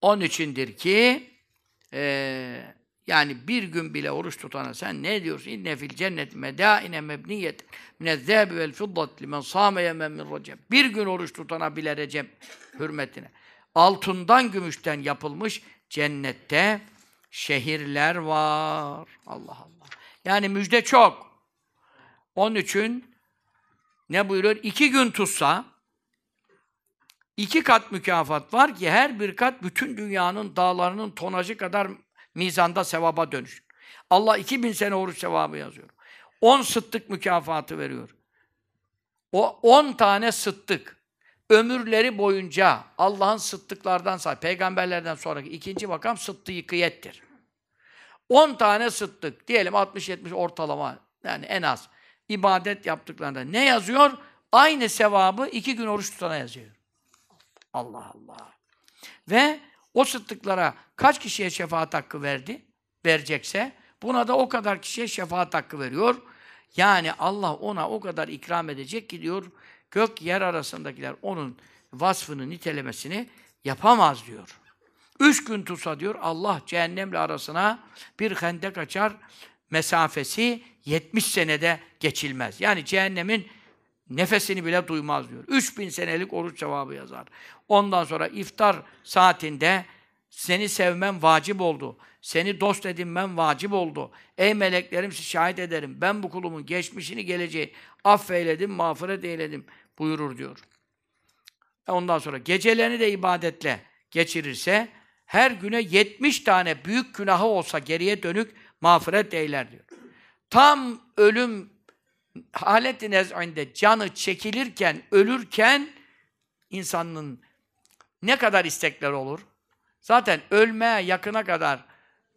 Onun içindir ki e, Yani bir gün bile oruç tutana sen ne diyorsun? İnne fil cennet medaine mebniyet minezzâbi vel fiddat limen sâme yemen min recep. Bir gün oruç tutana bile Recep hürmetine. Altından gümüşten yapılmış cennette şehirler var. Allah Allah. Yani müjde çok. Onun için ne buyuruyor? İki gün tutsa iki kat mükafat var ki her bir kat bütün dünyanın dağlarının tonajı kadar mizanda sevaba dönüşür. Allah 2000 sene oruç sevabı yazıyor. 10 sıttık mükafatı veriyor. O 10 tane sıttık ömürleri boyunca Allah'ın sıttıklardan say, peygamberlerden sonraki ikinci makam sıddıkiyettir. 10 tane sıttık, diyelim 60-70 ortalama, yani en az ibadet yaptıklarında ne yazıyor? Aynı sevabı iki gün oruç tutana yazıyor. Allah Allah. Ve o sıddıklara kaç kişiye şefaat hakkı verdi? Verecekse buna da o kadar kişiye şefaat hakkı veriyor. Yani Allah ona o kadar ikram edecek ki diyor gök yer arasındakiler onun vasfını, nitelemesini yapamaz diyor. Üç gün tutsa diyor Allah cehennemle arasına bir hendek açar mesafesi 70 senede geçilmez. Yani cehennemin nefesini bile duymaz diyor. 3000 senelik oruç cevabı yazar. Ondan sonra iftar saatinde seni sevmem vacip oldu. Seni dost edinmem vacip oldu. Ey meleklerim sizi şahit ederim. Ben bu kulumun geçmişini geleceği affeyledim, mağfiret eyledim buyurur diyor. Ondan sonra gecelerini de ibadetle geçirirse her güne 70 tane büyük günahı olsa geriye dönük mağfiret eyler diyor. Tam ölüm halet-i nez'inde canı çekilirken, ölürken insanın ne kadar istekler olur? Zaten ölmeye yakına kadar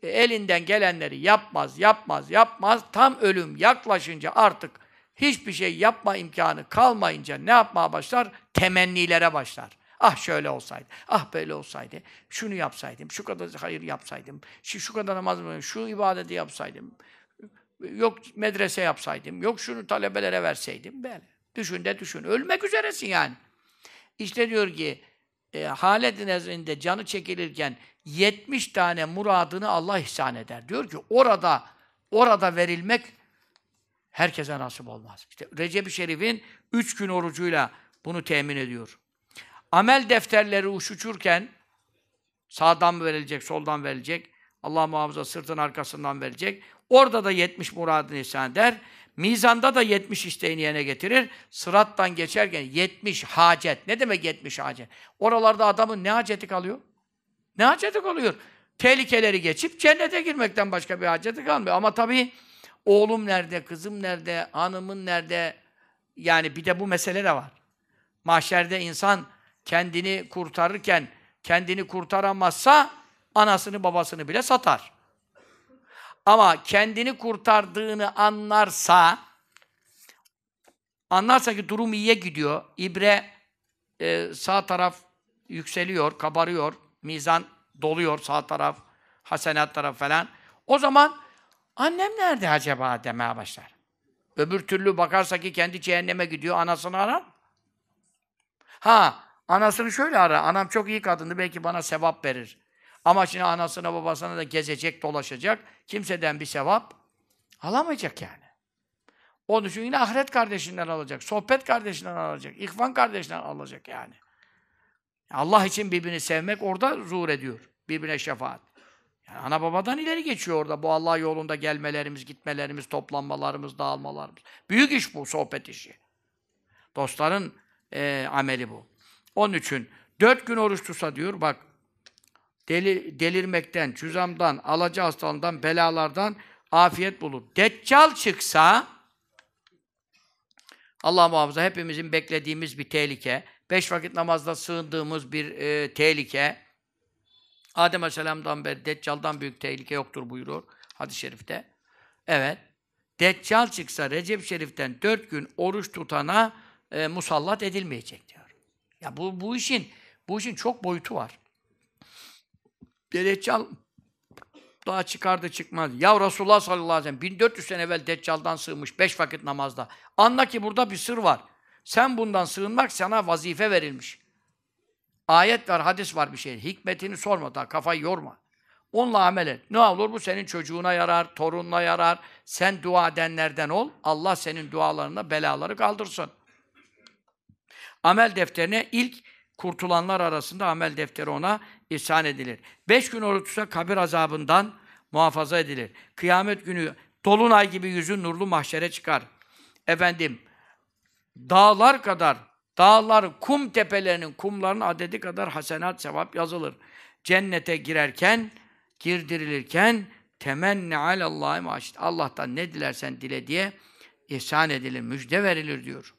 e, elinden gelenleri yapmaz, yapmaz, yapmaz. Tam ölüm yaklaşınca artık hiçbir şey yapma imkanı kalmayınca ne yapmaya başlar? Temennilere başlar. Ah şöyle olsaydı, ah böyle olsaydı, şunu yapsaydım, şu kadar hayır yapsaydım, şu, şu kadar namaz mı, şu ibadeti yapsaydım, yok medrese yapsaydım, yok şunu talebelere verseydim, böyle. Düşün de düşün. Ölmek üzeresin yani. İşte diyor ki, e, halet nezdinde canı çekilirken 70 tane muradını Allah ihsan eder. Diyor ki orada orada verilmek herkese nasip olmaz. İşte Recep-i Şerif'in 3 gün orucuyla bunu temin ediyor. Amel defterleri uçuşurken sağdan mı verilecek, soldan verilecek, Allah muhafaza sırtın arkasından verecek. Orada da 70 muradını ihsan eder. Mizanda da 70 isteğini yerine getirir. Sırattan geçerken 70 hacet. Ne demek 70 hacet? Oralarda adamın ne haceti kalıyor? Ne haceti kalıyor? Tehlikeleri geçip cennete girmekten başka bir haceti kalmıyor. Ama tabii oğlum nerede, kızım nerede, hanımın nerede? Yani bir de bu mesele de var. Mahşerde insan kendini kurtarırken kendini kurtaramazsa anasını babasını bile satar. Ama kendini kurtardığını anlarsa anlarsa ki durum iyiye gidiyor. İbre e, sağ taraf yükseliyor, kabarıyor. Mizan doluyor sağ taraf, hasenat taraf falan. O zaman annem nerede acaba demeye başlar. Öbür türlü bakarsa ki kendi cehenneme gidiyor, anasını arar. Ha, anasını şöyle arar. Anam çok iyi kadındı, belki bana sevap verir. Ama şimdi anasına babasına da gezecek, dolaşacak. Kimseden bir sevap alamayacak yani. Onun için yine ahiret kardeşinden alacak, sohbet kardeşinden alacak, ihvan kardeşinden alacak yani. Allah için birbirini sevmek orada zuhur ediyor. Birbirine şefaat. Yani ana babadan ileri geçiyor orada. Bu Allah yolunda gelmelerimiz, gitmelerimiz, toplanmalarımız, dağılmalarımız. Büyük iş bu, sohbet işi. Dostların e, ameli bu. Onun için dört gün oruç tutsa diyor, bak deli, delirmekten, cüzamdan, alaca hastalığından, belalardan afiyet bulur. Deccal çıksa Allah muhafaza hepimizin beklediğimiz bir tehlike. Beş vakit namazda sığındığımız bir e, tehlike. Adem Aleyhisselam'dan beri Deccal'dan büyük tehlike yoktur buyuruyor hadis-i şerifte. Evet. Deccal çıksa Recep Şerif'ten dört gün oruç tutana e, musallat edilmeyecek diyor. Ya bu bu işin bu işin çok boyutu var. Deccal daha çıkardı çıkmaz. Ya Resulullah sallallahu aleyhi ve sellem 1400 sene evvel Deccal'dan sığmış beş vakit namazda. Anla ki burada bir sır var. Sen bundan sığınmak sana vazife verilmiş. Ayet var, hadis var bir şey. Hikmetini sorma daha, kafayı yorma. Onunla amel et. Ne olur bu senin çocuğuna yarar, torununa yarar. Sen dua edenlerden ol. Allah senin dualarına belaları kaldırsın. Amel defterine ilk kurtulanlar arasında amel defteri ona ihsan edilir. Beş gün oruç kabir azabından muhafaza edilir. Kıyamet günü dolunay gibi yüzün nurlu mahşere çıkar. Efendim, dağlar kadar, dağlar kum tepelerinin, kumların adedi kadar hasenat sevap yazılır. Cennete girerken, girdirilirken temenni alallahi maşit. Allah'tan ne dilersen dile diye ihsan edilir, müjde verilir diyor.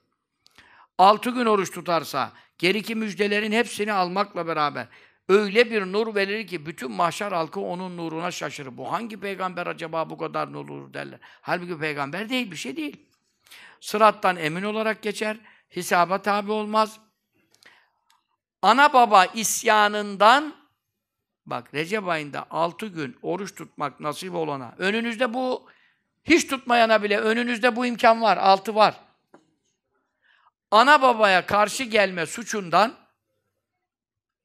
Altı gün oruç tutarsa, geriki müjdelerin hepsini almakla beraber öyle bir nur verir ki bütün mahşer halkı onun nuruna şaşırır. Bu hangi peygamber acaba bu kadar nur derler. Halbuki peygamber değil, bir şey değil. Sırattan emin olarak geçer, hesaba tabi olmaz. Ana baba isyanından bak Recep ayında altı gün oruç tutmak nasip olana, önünüzde bu hiç tutmayana bile önünüzde bu imkan var, altı var. Ana babaya karşı gelme suçundan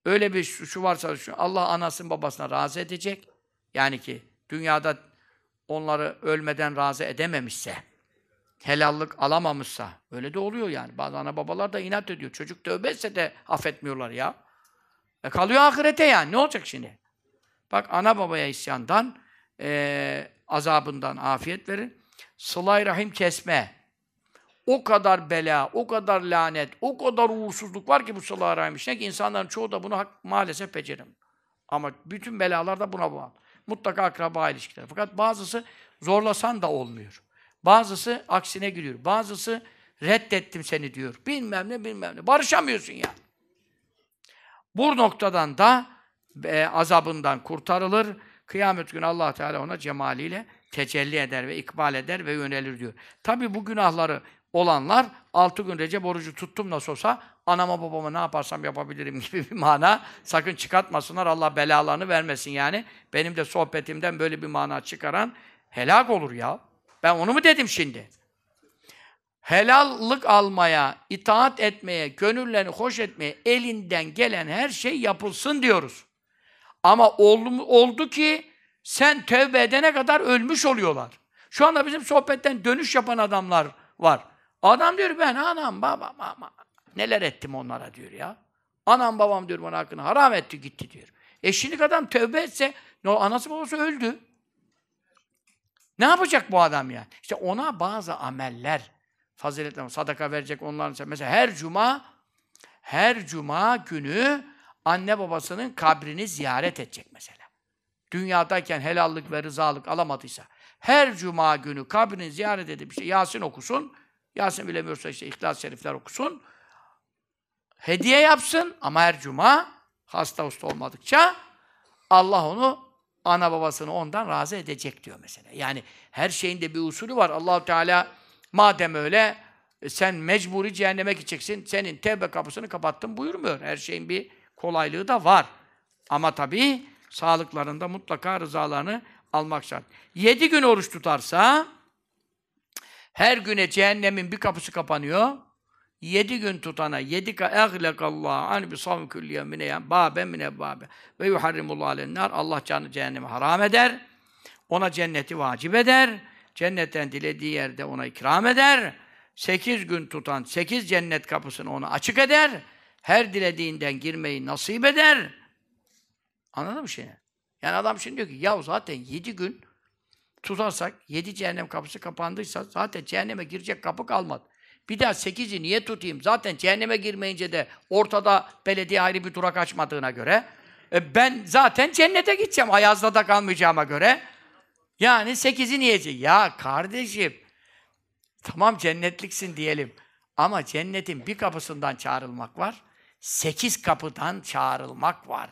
öyle bir suçu varsa Allah anasının babasına razı edecek. Yani ki dünyada onları ölmeden razı edememişse, helallik alamamışsa, öyle de oluyor yani. Bazı ana babalar da inat ediyor. Çocuk tövbe etse de affetmiyorlar ya. E kalıyor ahirete yani. Ne olacak şimdi? Bak ana babaya isyandan, e, azabından afiyet verir. Sıla-i rahim kesme. O kadar bela, o kadar lanet, o kadar uğursuzluk var ki bu sıla-i rahim işine ki insanların çoğu da bunu hak, maalesef beceremiyor. Ama bütün belalar da buna bağlı. Mutlaka akraba ilişkileri. Fakat bazısı zorlasan da olmuyor. Bazısı aksine giriyor. Bazısı reddettim seni diyor. Bilmem ne bilmem ne. Barışamıyorsun ya. Bu noktadan da e, azabından kurtarılır. Kıyamet günü allah Teala ona cemaliyle tecelli eder ve ikbal eder ve yönelir diyor. Tabi bu günahları olanlar altı gün Recep orucu tuttum nasıl olsa anama babama ne yaparsam yapabilirim gibi bir mana sakın çıkartmasınlar. Allah belalarını vermesin yani. Benim de sohbetimden böyle bir mana çıkaran helak olur ya. Ben onu mu dedim şimdi? Helallık almaya, itaat etmeye, gönüllerini hoş etmeye elinden gelen her şey yapılsın diyoruz. Ama oldu, oldu ki sen tövbe edene kadar ölmüş oluyorlar. Şu anda bizim sohbetten dönüş yapan adamlar var. Adam diyor ben anam babam ama neler ettim onlara diyor ya. Anam babam diyor bana hakkını haram etti gitti diyor. E şimdi adam tövbe etse anası babası öldü. Ne yapacak bu adam yani? İşte ona bazı ameller, faziletler, sadaka verecek onların mesela her cuma her cuma günü anne babasının kabrini ziyaret edecek mesela. Dünyadayken helallik ve rızalık alamadıysa her cuma günü kabrini ziyaret edip işte Yasin okusun. Yasin bilemiyorsa işte İhlas-ı Şerifler okusun. Hediye yapsın ama her cuma hasta usta olmadıkça Allah onu ana babasını ondan razı edecek diyor mesela. Yani her şeyin de bir usulü var. Allahu Teala madem öyle e, sen mecburi cehenneme gideceksin. Senin tevbe kapısını kapattın buyurmuyor. Her şeyin bir kolaylığı da var. Ama tabii sağlıklarında mutlaka rızalarını almak şart. Yedi gün oruç tutarsa her güne cehennemin bir kapısı kapanıyor. Yedi gün tutana yedi ka ehlekallah an bi savm kulli yemine yan babe mine babe ve yuharrimullah alennar Allah canı cehennemi haram eder. Ona cenneti vacip eder. Cennetten dilediği yerde ona ikram eder. Sekiz gün tutan sekiz cennet kapısını ona açık eder. Her dilediğinden girmeyi nasip eder. Anladın mı şimdi? Yani adam şimdi diyor ki ya zaten yedi gün tutarsak, yedi cehennem kapısı kapandıysa zaten cehenneme girecek kapı kalmadı. Bir daha sekizi niye tutayım? Zaten cehenneme girmeyince de ortada belediye ayrı bir durak açmadığına göre e ben zaten cennete gideceğim. Ayazda da kalmayacağıma göre. Yani sekizi niye? Ya kardeşim tamam cennetliksin diyelim. Ama cennetin bir kapısından çağrılmak var. Sekiz kapıdan çağrılmak var.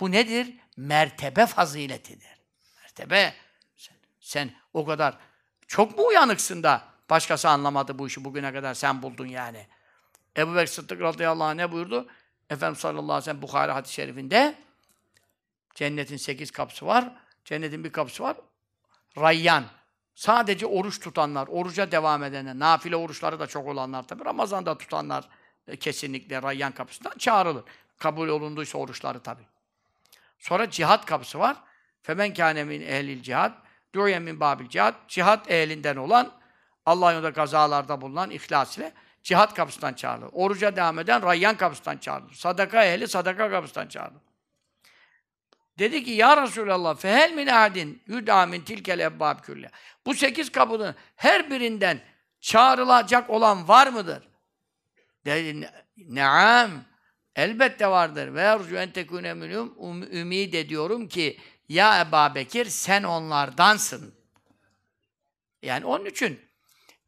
Bu nedir? Mertebe faziletidir. Mertebe. Sen, sen o kadar çok mu uyanıksın da başkası anlamadı bu işi bugüne kadar sen buldun yani. Ebu Bekir Sıddık radıyallahu anh ne buyurdu? Efendimiz sallallahu aleyhi ve sellem Bukhari hadis-i şerifinde cennetin sekiz kapısı var. Cennetin bir kapısı var. Rayyan. Sadece oruç tutanlar, oruca devam edenler, nafile oruçları da çok olanlar tabi. Ramazan'da tutanlar e, kesinlikle Rayyan kapısından çağrılır. Kabul olunduysa oruçları tabi. Sonra cihat kapısı var. Femen kâne min ehlil cihat, du'ye min babil cihat, cihat ehlinden olan, Allah'ın yolunda kazalarda bulunan ihlas ile cihat kapısından çağırılır. Oruca devam eden rayyan kapısından çağırılır. Sadaka ehli sadaka kapısından çağırılır. Dedi ki ya Resulallah fehel min ahadin yud'a min tilkel ebbab külle. Bu sekiz kapının her birinden çağrılacak olan var mıdır? Dedi "Ne- neam. Elbette vardır. Ve ercu en tekune minhum um, ümid ediyorum ki ya Ebu Bekir sen onlardansın. Yani onun için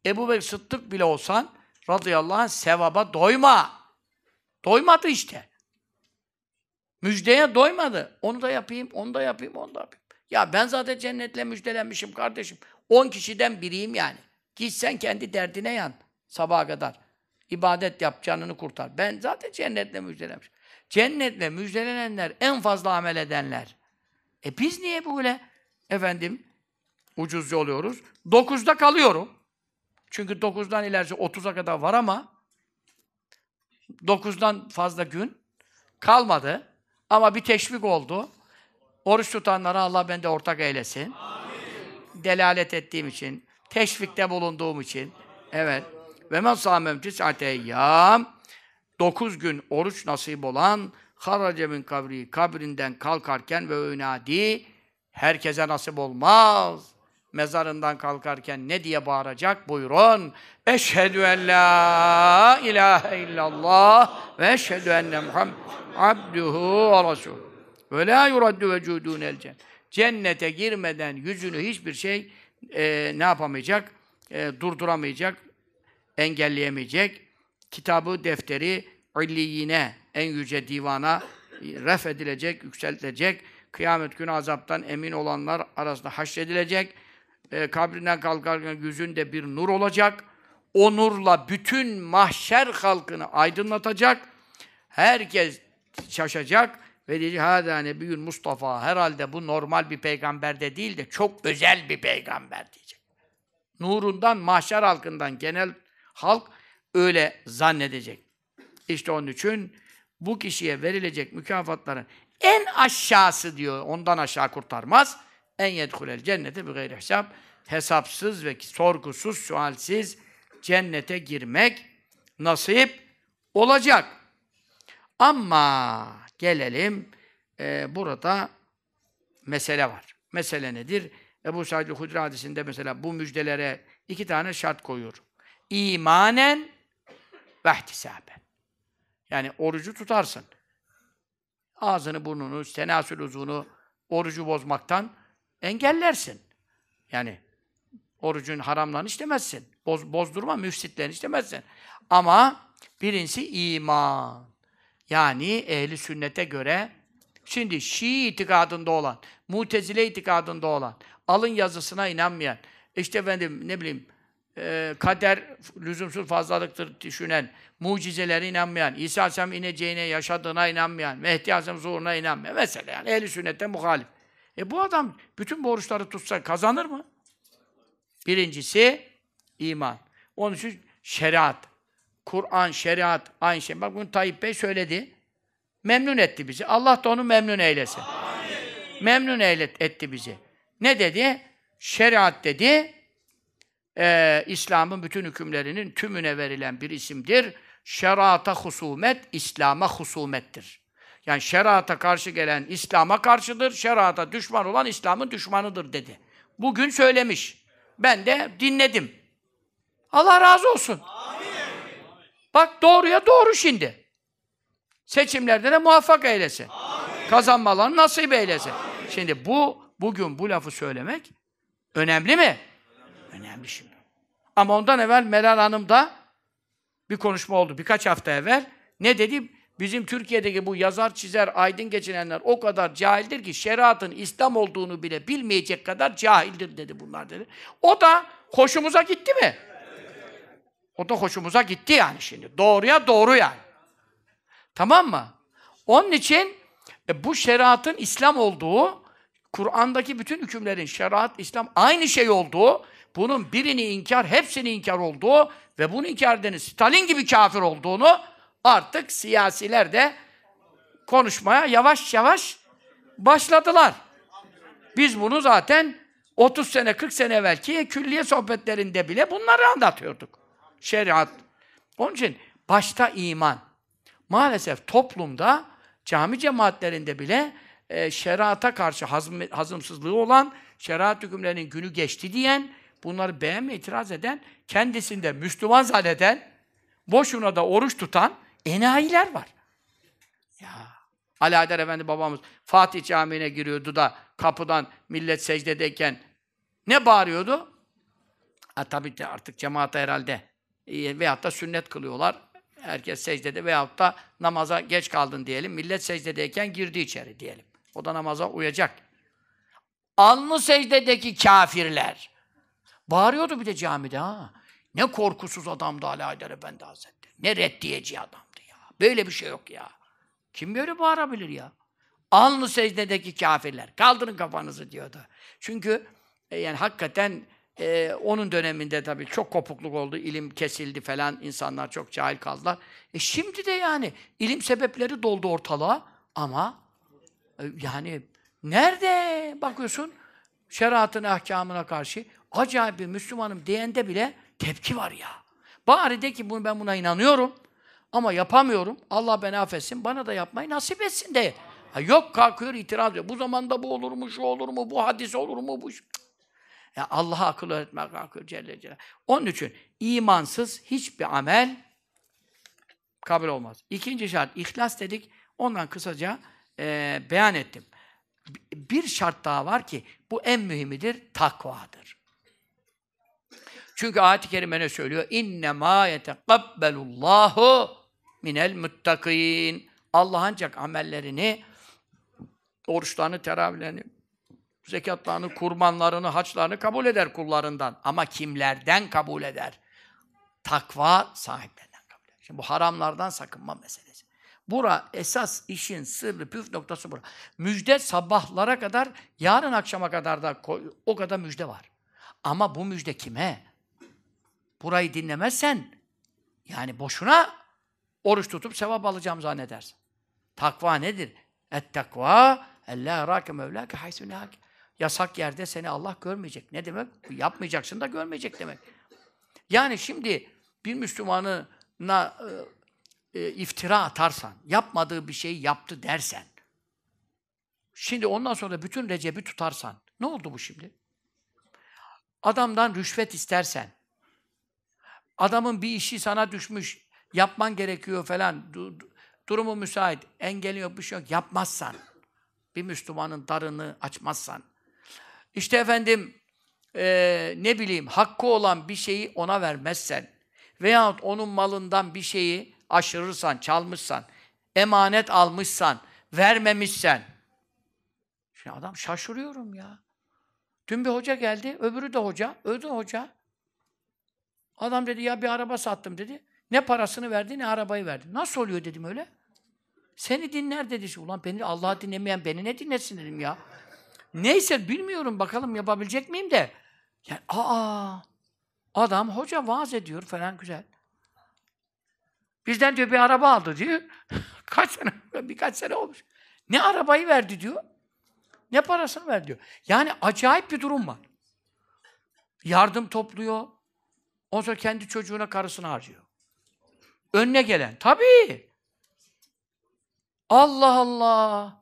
Ebu Bekir Sıddık bile olsan radıyallahu anh sevaba doyma. Doymadı işte. Müjdeye doymadı. Onu da yapayım, onu da yapayım, onu da yapayım. Ya ben zaten cennetle müjdelenmişim kardeşim. 10 kişiden biriyim yani. Git sen kendi derdine yan sabaha kadar. İbadet yap, canını kurtar. Ben zaten cennetle müjdelenmişim. Cennetle müjdelenenler en fazla amel edenler. E biz niye böyle efendim ucuzcu oluyoruz? 9'da kalıyorum. Çünkü 9'dan ilerisi 30'a kadar var ama 9'dan fazla gün kalmadı. Ama bir teşvik oldu. Oruç tutanlara Allah bende ortak eylesin. Delalet ettiğim için, teşvikte bulunduğum için. Evet. Ve men sâmem tis'ate eyyâm. Dokuz gün oruç nasip olan harace min kabri kabrinden kalkarken ve önadi herkese nasip olmaz. Mezarından kalkarken ne diye bağıracak? Buyurun. Eşhedü en la ilahe illallah ve eşhedü enne Muhammed abduhu ve resul. Ve la yuraddu vecudun el cennet. Cennete girmeden yüzünü hiçbir şey e, ne yapamayacak? E, durduramayacak, engelleyemeyecek. Kitabı, defteri illiyine, en yüce divana ref edilecek, yükseltilecek. Kıyamet günü azaptan emin olanlar arasında haşredilecek. E, kabrinden kalkarken yüzünde bir nur olacak. O nurla bütün mahşer halkını aydınlatacak. Herkes şaşacak ve diyecek hâdâ nebiyyün Mustafa. Herhalde bu normal bir peygamber de değil de çok özel bir peygamber diyecek. Nurundan, mahşer halkından genel halk öyle zannedecek. İşte onun için bu kişiye verilecek mükafatların en aşağısı diyor, ondan aşağı kurtarmaz. En yedhulel cennete bir gayri hesap. Hesapsız ve sorgusuz, sualsiz cennete girmek nasip olacak. Ama gelelim e, burada mesele var. Mesele nedir? Ebu Said Hudri hadisinde mesela bu müjdelere iki tane şart koyuyor. İmanen ve ihtisaben. Yani orucu tutarsın. Ağzını, burnunu, tenasül uzunu orucu bozmaktan engellersin. Yani orucun haramlarını istemezsin. Boz, bozdurma, müfsitlerini istemezsin. Ama birincisi iman. Yani ehli sünnete göre şimdi Şii itikadında olan, Mutezile itikadında olan, alın yazısına inanmayan, işte efendim ne bileyim e, kader lüzumsuz fazlalıktır düşünen, mucizelere inanmayan, İsa Aleyhisselam ineceğine, yaşadığına inanmayan, Mehdi Aleyhisselam zuhuruna inanmayan. Mesela yani ehli sünnete muhalif. E bu adam bütün bu oruçları tutsa kazanır mı? Birincisi iman. Onun için şeriat. Kur'an, şeriat, aynı şey. Bak bunu Tayyip Bey söyledi. Memnun etti bizi. Allah da onu memnun eylesin. Amin. Memnun eylet, etti bizi. Ne dedi? Şeriat dedi, e, İslam'ın bütün hükümlerinin tümüne verilen bir isimdir. Şerata husumet, İslam'a husumettir. Yani şerata karşı gelen İslam'a karşıdır, şerata düşman olan İslam'ın düşmanıdır dedi. Bugün söylemiş. Ben de dinledim. Allah razı olsun. Bak doğruya doğru şimdi. Seçimlerde de muvaffak eylesin. Amin. Kazanmalarını nasip eylesin. Amin. Şimdi bu, bugün bu lafı söylemek önemli mi? Önemli, önemli şimdi. Ama ondan evvel Meral Hanım da bir konuşma oldu birkaç hafta evvel. Ne dedi? Bizim Türkiye'deki bu yazar, çizer, aydın geçinenler o kadar cahildir ki şeriatın İslam olduğunu bile bilmeyecek kadar cahildir dedi bunlar dedi. O da hoşumuza gitti mi? O da hoşumuza gitti yani şimdi. Doğruya doğru yani. Tamam mı? Onun için e, bu şeriatın İslam olduğu, Kur'an'daki bütün hükümlerin şeriat, İslam aynı şey olduğu, bunun birini inkar, hepsini inkar olduğu ve bunu inkar edenin Stalin gibi kafir olduğunu artık siyasiler de konuşmaya yavaş yavaş başladılar. Biz bunu zaten 30 sene, 40 sene evvelki külliye sohbetlerinde bile bunları anlatıyorduk. Şeriat. Onun için başta iman. Maalesef toplumda cami cemaatlerinde bile e, şeriata karşı hazm, hazımsızlığı olan, şeriat hükümlerinin günü geçti diyen, bunları beğenme, itiraz eden, kendisinde Müslüman zanneden, boşuna da oruç tutan enayiler var. Ya Haydar Efendi babamız Fatih Camii'ne giriyordu da kapıdan millet secdedeyken ne bağırıyordu? Ha, tabii de artık cemaate herhalde e, veyahut da sünnet kılıyorlar. Herkes secdede veyahut da namaza geç kaldın diyelim. Millet secdedeyken girdi içeri diyelim. O da namaza uyacak. Alnı secdedeki kafirler. Bağırıyordu bir de camide ha. Ne korkusuz adamdı Haydar Efendi Hazretleri. Ne reddiyeci adamdı ya. Böyle bir şey yok ya. Kim böyle bağırabilir ya? Alnı secdedeki kafirler. Kaldırın kafanızı diyordu. Çünkü e, yani hakikaten e, onun döneminde tabii çok kopukluk oldu. ilim kesildi falan. insanlar çok cahil kaldılar. E şimdi de yani ilim sebepleri doldu ortalığa ama e, yani nerede bakıyorsun şeriatın ahkamına karşı acayip bir Müslümanım diyende bile tepki var ya. Bari de ki bunu ben buna inanıyorum ama yapamıyorum. Allah beni affetsin. Bana da yapmayı nasip etsin de. Ha, yok kalkıyor itiraz ediyor. Bu zamanda bu olur mu, şu olur mu, bu hadis olur mu, bu... Ya Allah'a akıl öğretmek kalkıyor Celle Celle. Onun için imansız hiçbir amel kabul olmaz. İkinci şart, ihlas dedik. Ondan kısaca e, beyan ettim. Bir şart daha var ki, bu en mühimidir, takvadır. Çünkü ayet-i kerime ne söylüyor? İnne ma yeteqabbelullahu minel muttakin. Allah ancak amellerini, oruçlarını, teravihlerini, zekatlarını, kurbanlarını, haçlarını kabul eder kullarından. Ama kimlerden kabul eder? Takva sahiplerinden kabul eder. Şimdi bu haramlardan sakınma meselesi. Bura esas işin sırrı, püf noktası bura. Müjde sabahlara kadar, yarın akşama kadar da o kadar müjde var. Ama bu müjde kime? Burayı dinlemezsen, yani boşuna oruç tutup sevap alacağım zannedersin. Takva nedir? Et takva ella rake mevlake haysu Yasak yerde seni Allah görmeyecek. Ne demek? Yapmayacaksın da görmeyecek demek. Yani şimdi bir Müslümanına e, e, iftira atarsan, yapmadığı bir şeyi yaptı dersen, şimdi ondan sonra bütün Recep'i tutarsan, ne oldu bu şimdi? Adamdan rüşvet istersen, adamın bir işi sana düşmüş, yapman gerekiyor falan, du, du, durumu müsait, engeli yok, bir şey yok, yapmazsan, bir Müslümanın darını açmazsan, işte efendim e, ne bileyim hakkı olan bir şeyi ona vermezsen veyahut onun malından bir şeyi aşırırsan, çalmışsan, emanet almışsan, vermemişsen. Şimdi adam şaşırıyorum ya. Dün bir hoca geldi, öbürü de hoca, öbürü de hoca. Adam dedi ya bir araba sattım dedi. Ne parasını verdi ne arabayı verdi. Nasıl oluyor dedim öyle. Seni dinler dedi. Ulan beni Allah'ı dinlemeyen beni ne dinlesin dedim ya. Neyse bilmiyorum bakalım yapabilecek miyim de. Yani aa adam hoca vaaz ediyor falan güzel. Bizden diyor bir araba aldı diyor. Kaç sene, birkaç sene olmuş. Ne arabayı verdi diyor. Ne parasını verdi diyor. Yani acayip bir durum var. Yardım topluyor. Ondan sonra kendi çocuğuna karısını harcıyor. Önüne gelen. Tabii. Allah Allah.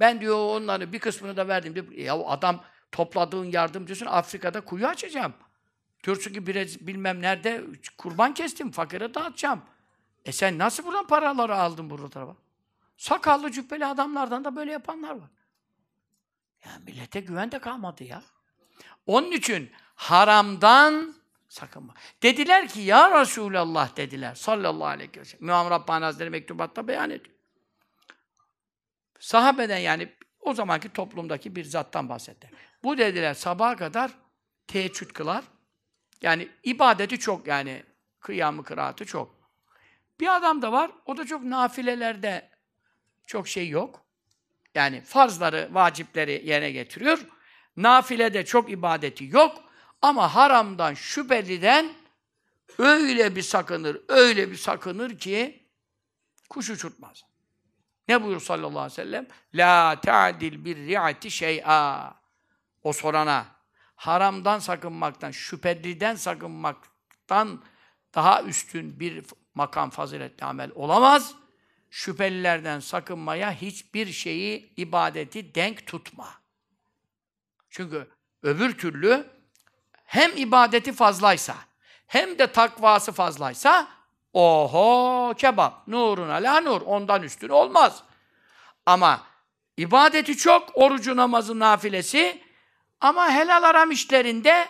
Ben diyor onları bir kısmını da verdim diyor. Ya adam topladığın yardım diyorsun Afrika'da kuyu açacağım. Diyorsun ki biraz bilmem nerede kurban kestim, fakire dağıtacağım. E sen nasıl buradan paraları aldın burada tarafa? Sakallı cübbeli adamlardan da böyle yapanlar var. Ya millete güven de kalmadı ya. Onun için haramdan sakınma. Dediler ki ya Resulallah dediler sallallahu aleyhi ve sellem. İmam Rabbani Hazretleri mektubatta beyan ediyor. Sahabeden yani o zamanki toplumdaki bir zattan bahsetti. Bu dediler sabaha kadar teheccüd kılar. Yani ibadeti çok yani kıyamı kıraatı çok. Bir adam da var, o da çok nafilelerde çok şey yok. Yani farzları, vacipleri yerine getiriyor. Nafilede çok ibadeti yok. Ama haramdan, şüpheliden öyle bir sakınır, öyle bir sakınır ki kuş uçurtmaz. Ne buyur sallallahu aleyhi ve sellem? La ta'dil bir ri'ati şey'a. O sorana haramdan sakınmaktan, şüpheliden sakınmaktan daha üstün bir makam faziletli amel olamaz. Şüphelilerden sakınmaya hiçbir şeyi, ibadeti denk tutma. Çünkü öbür türlü hem ibadeti fazlaysa, hem de takvası fazlaysa, oho kebap, nurun ala nur, ondan üstün olmaz. Ama ibadeti çok, orucu namazı nafilesi, ama helal aram işlerinde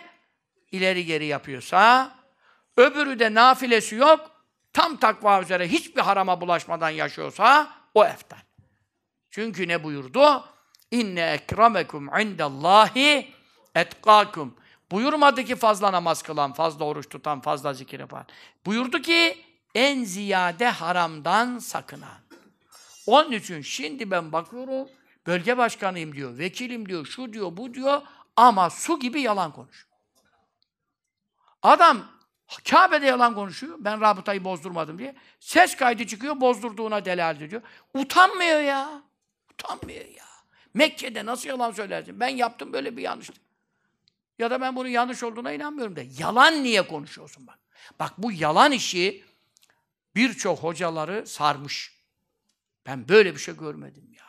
ileri geri yapıyorsa, öbürü de nafilesi yok, tam takva üzere hiçbir harama bulaşmadan yaşıyorsa, o eftal. Çünkü ne buyurdu? İnne ekremekum indallahi etkakum. Buyurmadı ki fazla namaz kılan, fazla oruç tutan, fazla zikir yapan. Buyurdu ki en ziyade haramdan sakınan. Onun için şimdi ben bakıyorum, bölge başkanıyım diyor, vekilim diyor, şu diyor, bu diyor ama su gibi yalan konuşuyor. Adam Kabe'de yalan konuşuyor. Ben rabıtayı bozdurmadım diye. Ses kaydı çıkıyor, bozdurduğuna delalet ediyor. Utanmıyor ya. Utanmıyor ya. Mekke'de nasıl yalan söylersin? Ben yaptım böyle bir yanlış. Ya da ben bunun yanlış olduğuna inanmıyorum de. Yalan niye konuşuyorsun bak? Bak bu yalan işi birçok hocaları sarmış. Ben böyle bir şey görmedim ya.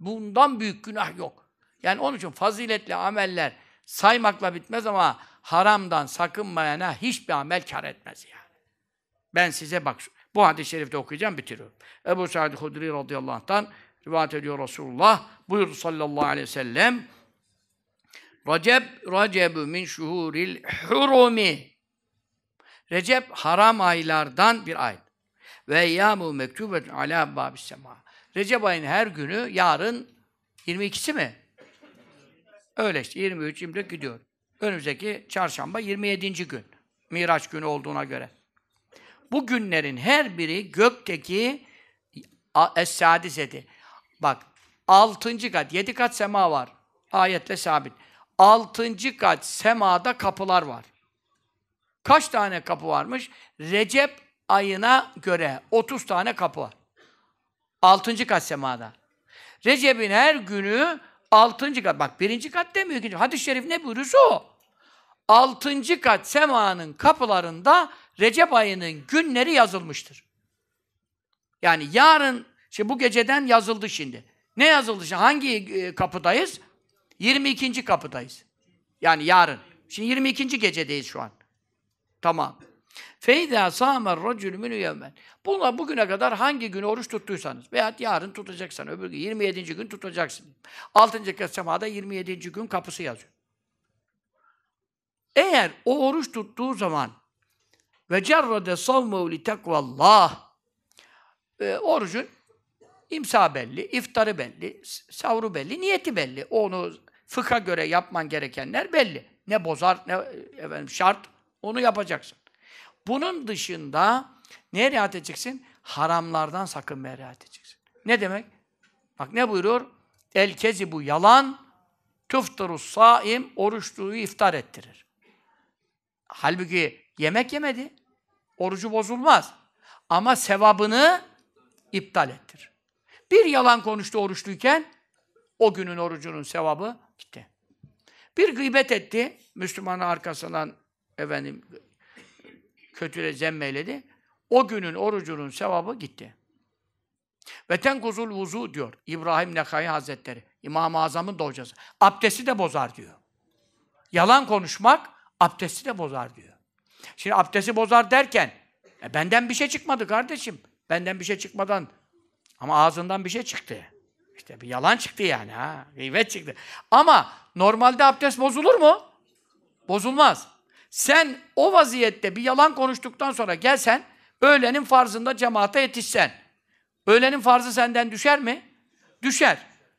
Bundan büyük günah yok. Yani onun için faziletli ameller saymakla bitmez ama haramdan sakınmayana hiçbir amel kar etmez yani. Ben size bak, bu hadis-i şerifte okuyacağım, bitiriyorum. Ebu Sa'd Hudri radıyallahu anh'tan rivayet ediyor Resulullah. Buyurdu sallallahu aleyhi ve sellem. Recep, Recep min şuhuril hurumi. Recep haram aylardan bir ay. Ve yâmu mektubet alâ bâbis sema. Recep ayının her günü yarın 22'si mi? Öyle işte 23 24 gidiyor. Önümüzdeki çarşamba 27. gün. Miraç günü olduğuna göre. Bu günlerin her biri gökteki Es-Sadiseti. Bak, altıncı kat, yedi kat sema var. Ayetle sabit. Altıncı kat semada kapılar var. Kaç tane kapı varmış? Recep ayına göre 30 tane kapı var. Altıncı kat semada. Recep'in her günü altıncı kat. Bak birinci kat demiyor ki. Hadis-i şerif ne buyurursa o. Altıncı kat semanın kapılarında Recep ayının günleri yazılmıştır. Yani yarın, işte bu geceden yazıldı şimdi. Ne yazıldı şimdi? Hangi e, kapıdayız? 22. kapıdayız. Yani yarın. Şimdi 22. gecedeyiz şu an. Tamam. Feyda sâmer racülü minü yevmen. Bunlar bugüne kadar hangi gün oruç tuttuysanız veya yarın tutacaksan, öbür gün 27. gün tutacaksın. 6. kez semada 27. gün kapısı yazıyor. Eğer o oruç tuttuğu zaman ve cerrade savmehu li tekvallah e, orucun imsa belli, iftarı belli, savru belli, niyeti belli. Onu fıkha göre yapman gerekenler belli. Ne bozar, ne efendim şart, onu yapacaksın. Bunun dışında neye riayet edeceksin? Haramlardan sakınmaya riayet edeceksin. Ne demek? Bak ne buyuruyor? El kezi bu yalan, tufturus saim, oruçluyu iftar ettirir. Halbuki yemek yemedi. Orucu bozulmaz. Ama sevabını iptal ettir. Bir yalan konuştu oruçluyken, o günün orucunun sevabı gitti. Bir gıybet etti, Müslümanın arkasından efendim kötüle zemmeyledi. O günün orucunun sevabı gitti. Ve tenkuzul vuzu diyor İbrahim Nekai Hazretleri. İmam-ı Azam'ın da hocası. Abdesti de bozar diyor. Yalan konuşmak abdesti de bozar diyor. Şimdi abdesti bozar derken e benden bir şey çıkmadı kardeşim. Benden bir şey çıkmadan ama ağzından bir şey çıktı. İşte bir yalan çıktı yani ha. Gıybet çıktı. Ama normalde abdest bozulur mu? Bozulmaz. Sen o vaziyette bir yalan konuştuktan sonra gelsen, öğlenin farzında cemaate yetişsen. Öğlenin farzı senden düşer mi? Düşer.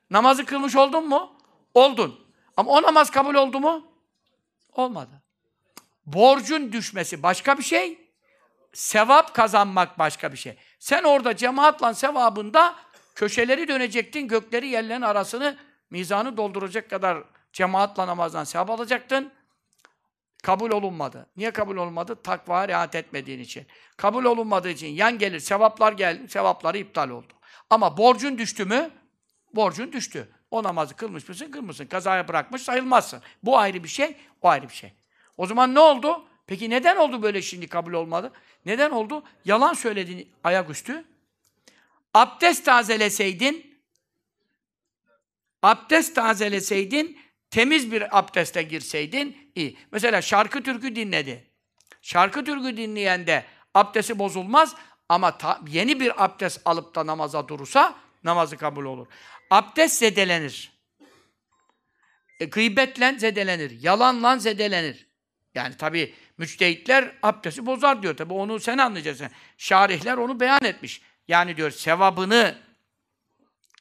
Namazı kılmış oldun mu? Oldun. Ama o namaz kabul oldu mu? Olmadı. Borcun düşmesi başka bir şey, sevap kazanmak başka bir şey. Sen orada cemaatla sevabında köşeleri dönecektin, gökleri yerlerin arasını, mizanı dolduracak kadar cemaatla namazdan sevap alacaktın kabul olunmadı. Niye kabul olmadı? Takvaya riayet etmediğin için. Kabul olunmadığı için yan gelir, sevaplar geldi, sevapları iptal oldu. Ama borcun düştü mü? Borcun düştü. O namazı kılmış mısın? Kılmışsın. Kazaya bırakmış sayılmazsın. Bu ayrı bir şey, o ayrı bir şey. O zaman ne oldu? Peki neden oldu böyle şimdi kabul olmadı? Neden oldu? Yalan söylediğin ayaküstü. Abdest tazeleseydin, abdest tazeleseydin, temiz bir abdeste girseydin iyi. Mesela şarkı türkü dinledi. Şarkı türkü dinleyen de abdesti bozulmaz ama ta, yeni bir abdest alıp da namaza durursa namazı kabul olur. Abdest zedelenir. E, gıybetle zedelenir. Yalanla zedelenir. Yani tabi müçtehitler abdesti bozar diyor. Tabi onu sen anlayacaksın. Şarihler onu beyan etmiş. Yani diyor sevabını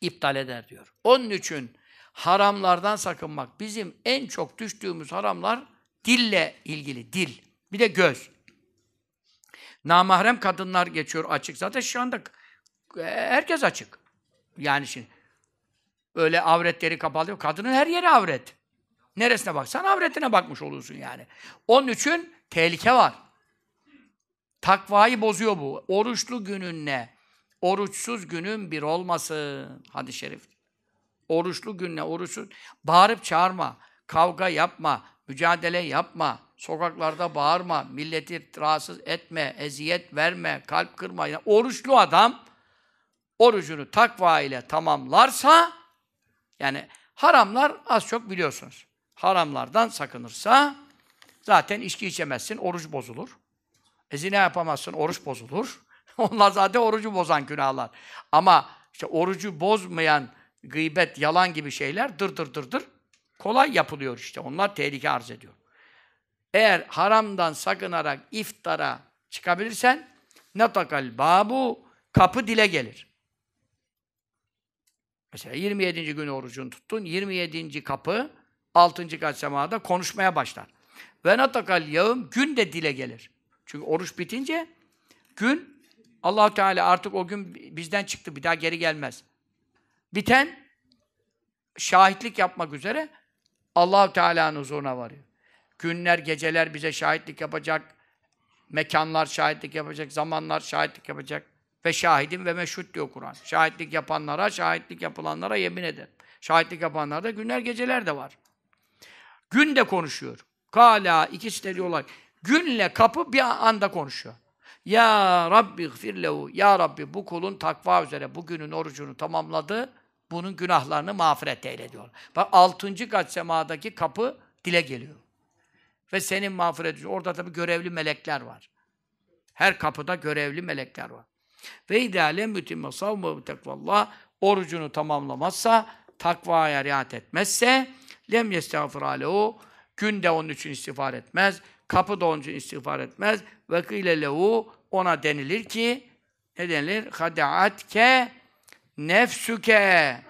iptal eder diyor. Onun için haramlardan sakınmak. Bizim en çok düştüğümüz haramlar dille ilgili. Dil. Bir de göz. Namahrem kadınlar geçiyor açık. Zaten şu anda herkes açık. Yani şimdi öyle avretleri kapalı. Kadının her yeri avret. Neresine baksan avretine bakmış olursun yani. Onun için tehlike var. Takvayı bozuyor bu. Oruçlu gününle oruçsuz günün bir olmasın. Hadis-i şerif. Oruçlu günle oruçsuz. Bağırıp çağırma. Kavga yapma. Mücadele yapma. Sokaklarda bağırma. Milleti rahatsız etme. Eziyet verme. Kalp kırma. Yani oruçlu adam orucunu takva ile tamamlarsa yani haramlar az çok biliyorsunuz. Haramlardan sakınırsa zaten içki içemezsin, oruç bozulur. E zina yapamazsın, oruç bozulur. Onlar zaten orucu bozan günahlar. Ama işte orucu bozmayan gıybet, yalan gibi şeyler dır dır dır dır kolay yapılıyor işte. Onlar tehlike arz ediyor. Eğer haramdan sakınarak iftara çıkabilirsen natakal babu kapı dile gelir. Mesela 27. gün orucunu tuttun. 27. kapı 6. kat semada konuşmaya başlar. Ve natakal yağım gün de dile gelir. Çünkü oruç bitince gün allah Teala artık o gün bizden çıktı. Bir daha geri gelmez. Biten şahitlik yapmak üzere allah Teala'nın huzuruna varıyor. Günler, geceler bize şahitlik yapacak. Mekanlar şahitlik yapacak. Zamanlar şahitlik yapacak. Ve şahidim ve meşhut diyor Kur'an. Şahitlik yapanlara, şahitlik yapılanlara yemin eder. Şahitlik yapanlarda günler, geceler de var. Gün de konuşuyor. Kala ikisi de diyorlar. Günle kapı bir anda konuşuyor. Ya Rabbi gfirlehu. Ya Rabbi bu kulun takva üzere bugünün orucunu tamamladı. Bunun günahlarını mağfiret eyle diyor. Bak altıncı kat semadaki kapı dile geliyor. Ve senin mağfiret Orada tabi görevli melekler var. Her kapıda görevli melekler var. Ve ideale mütimme savmu tekvallah orucunu tamamlamazsa, takvaya riayet etmezse lem yestağfir alehu günde onun için istiğfar etmez. Kapı da onun için istiğfar etmez. Ve kıyle lehu ona denilir ki ne denilir? Hadaatke nefsüke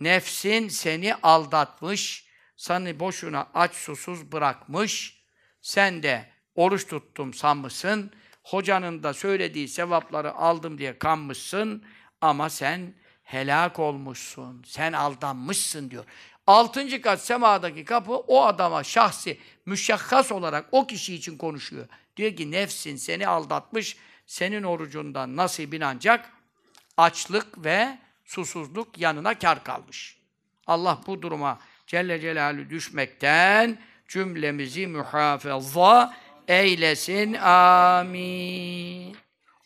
nefsin seni aldatmış, seni boşuna aç susuz bırakmış. Sen de oruç tuttum sanmışsın. Hocanın da söylediği sevapları aldım diye kanmışsın ama sen helak olmuşsun. Sen aldanmışsın diyor. Altıncı kat semadaki kapı o adama şahsi, müşakkas olarak o kişi için konuşuyor. Diyor ki nefsin seni aldatmış, senin orucundan nasibin ancak açlık ve susuzluk yanına kar kalmış. Allah bu duruma Celle Celaluhu düşmekten cümlemizi muhafaza eylesin. Amin.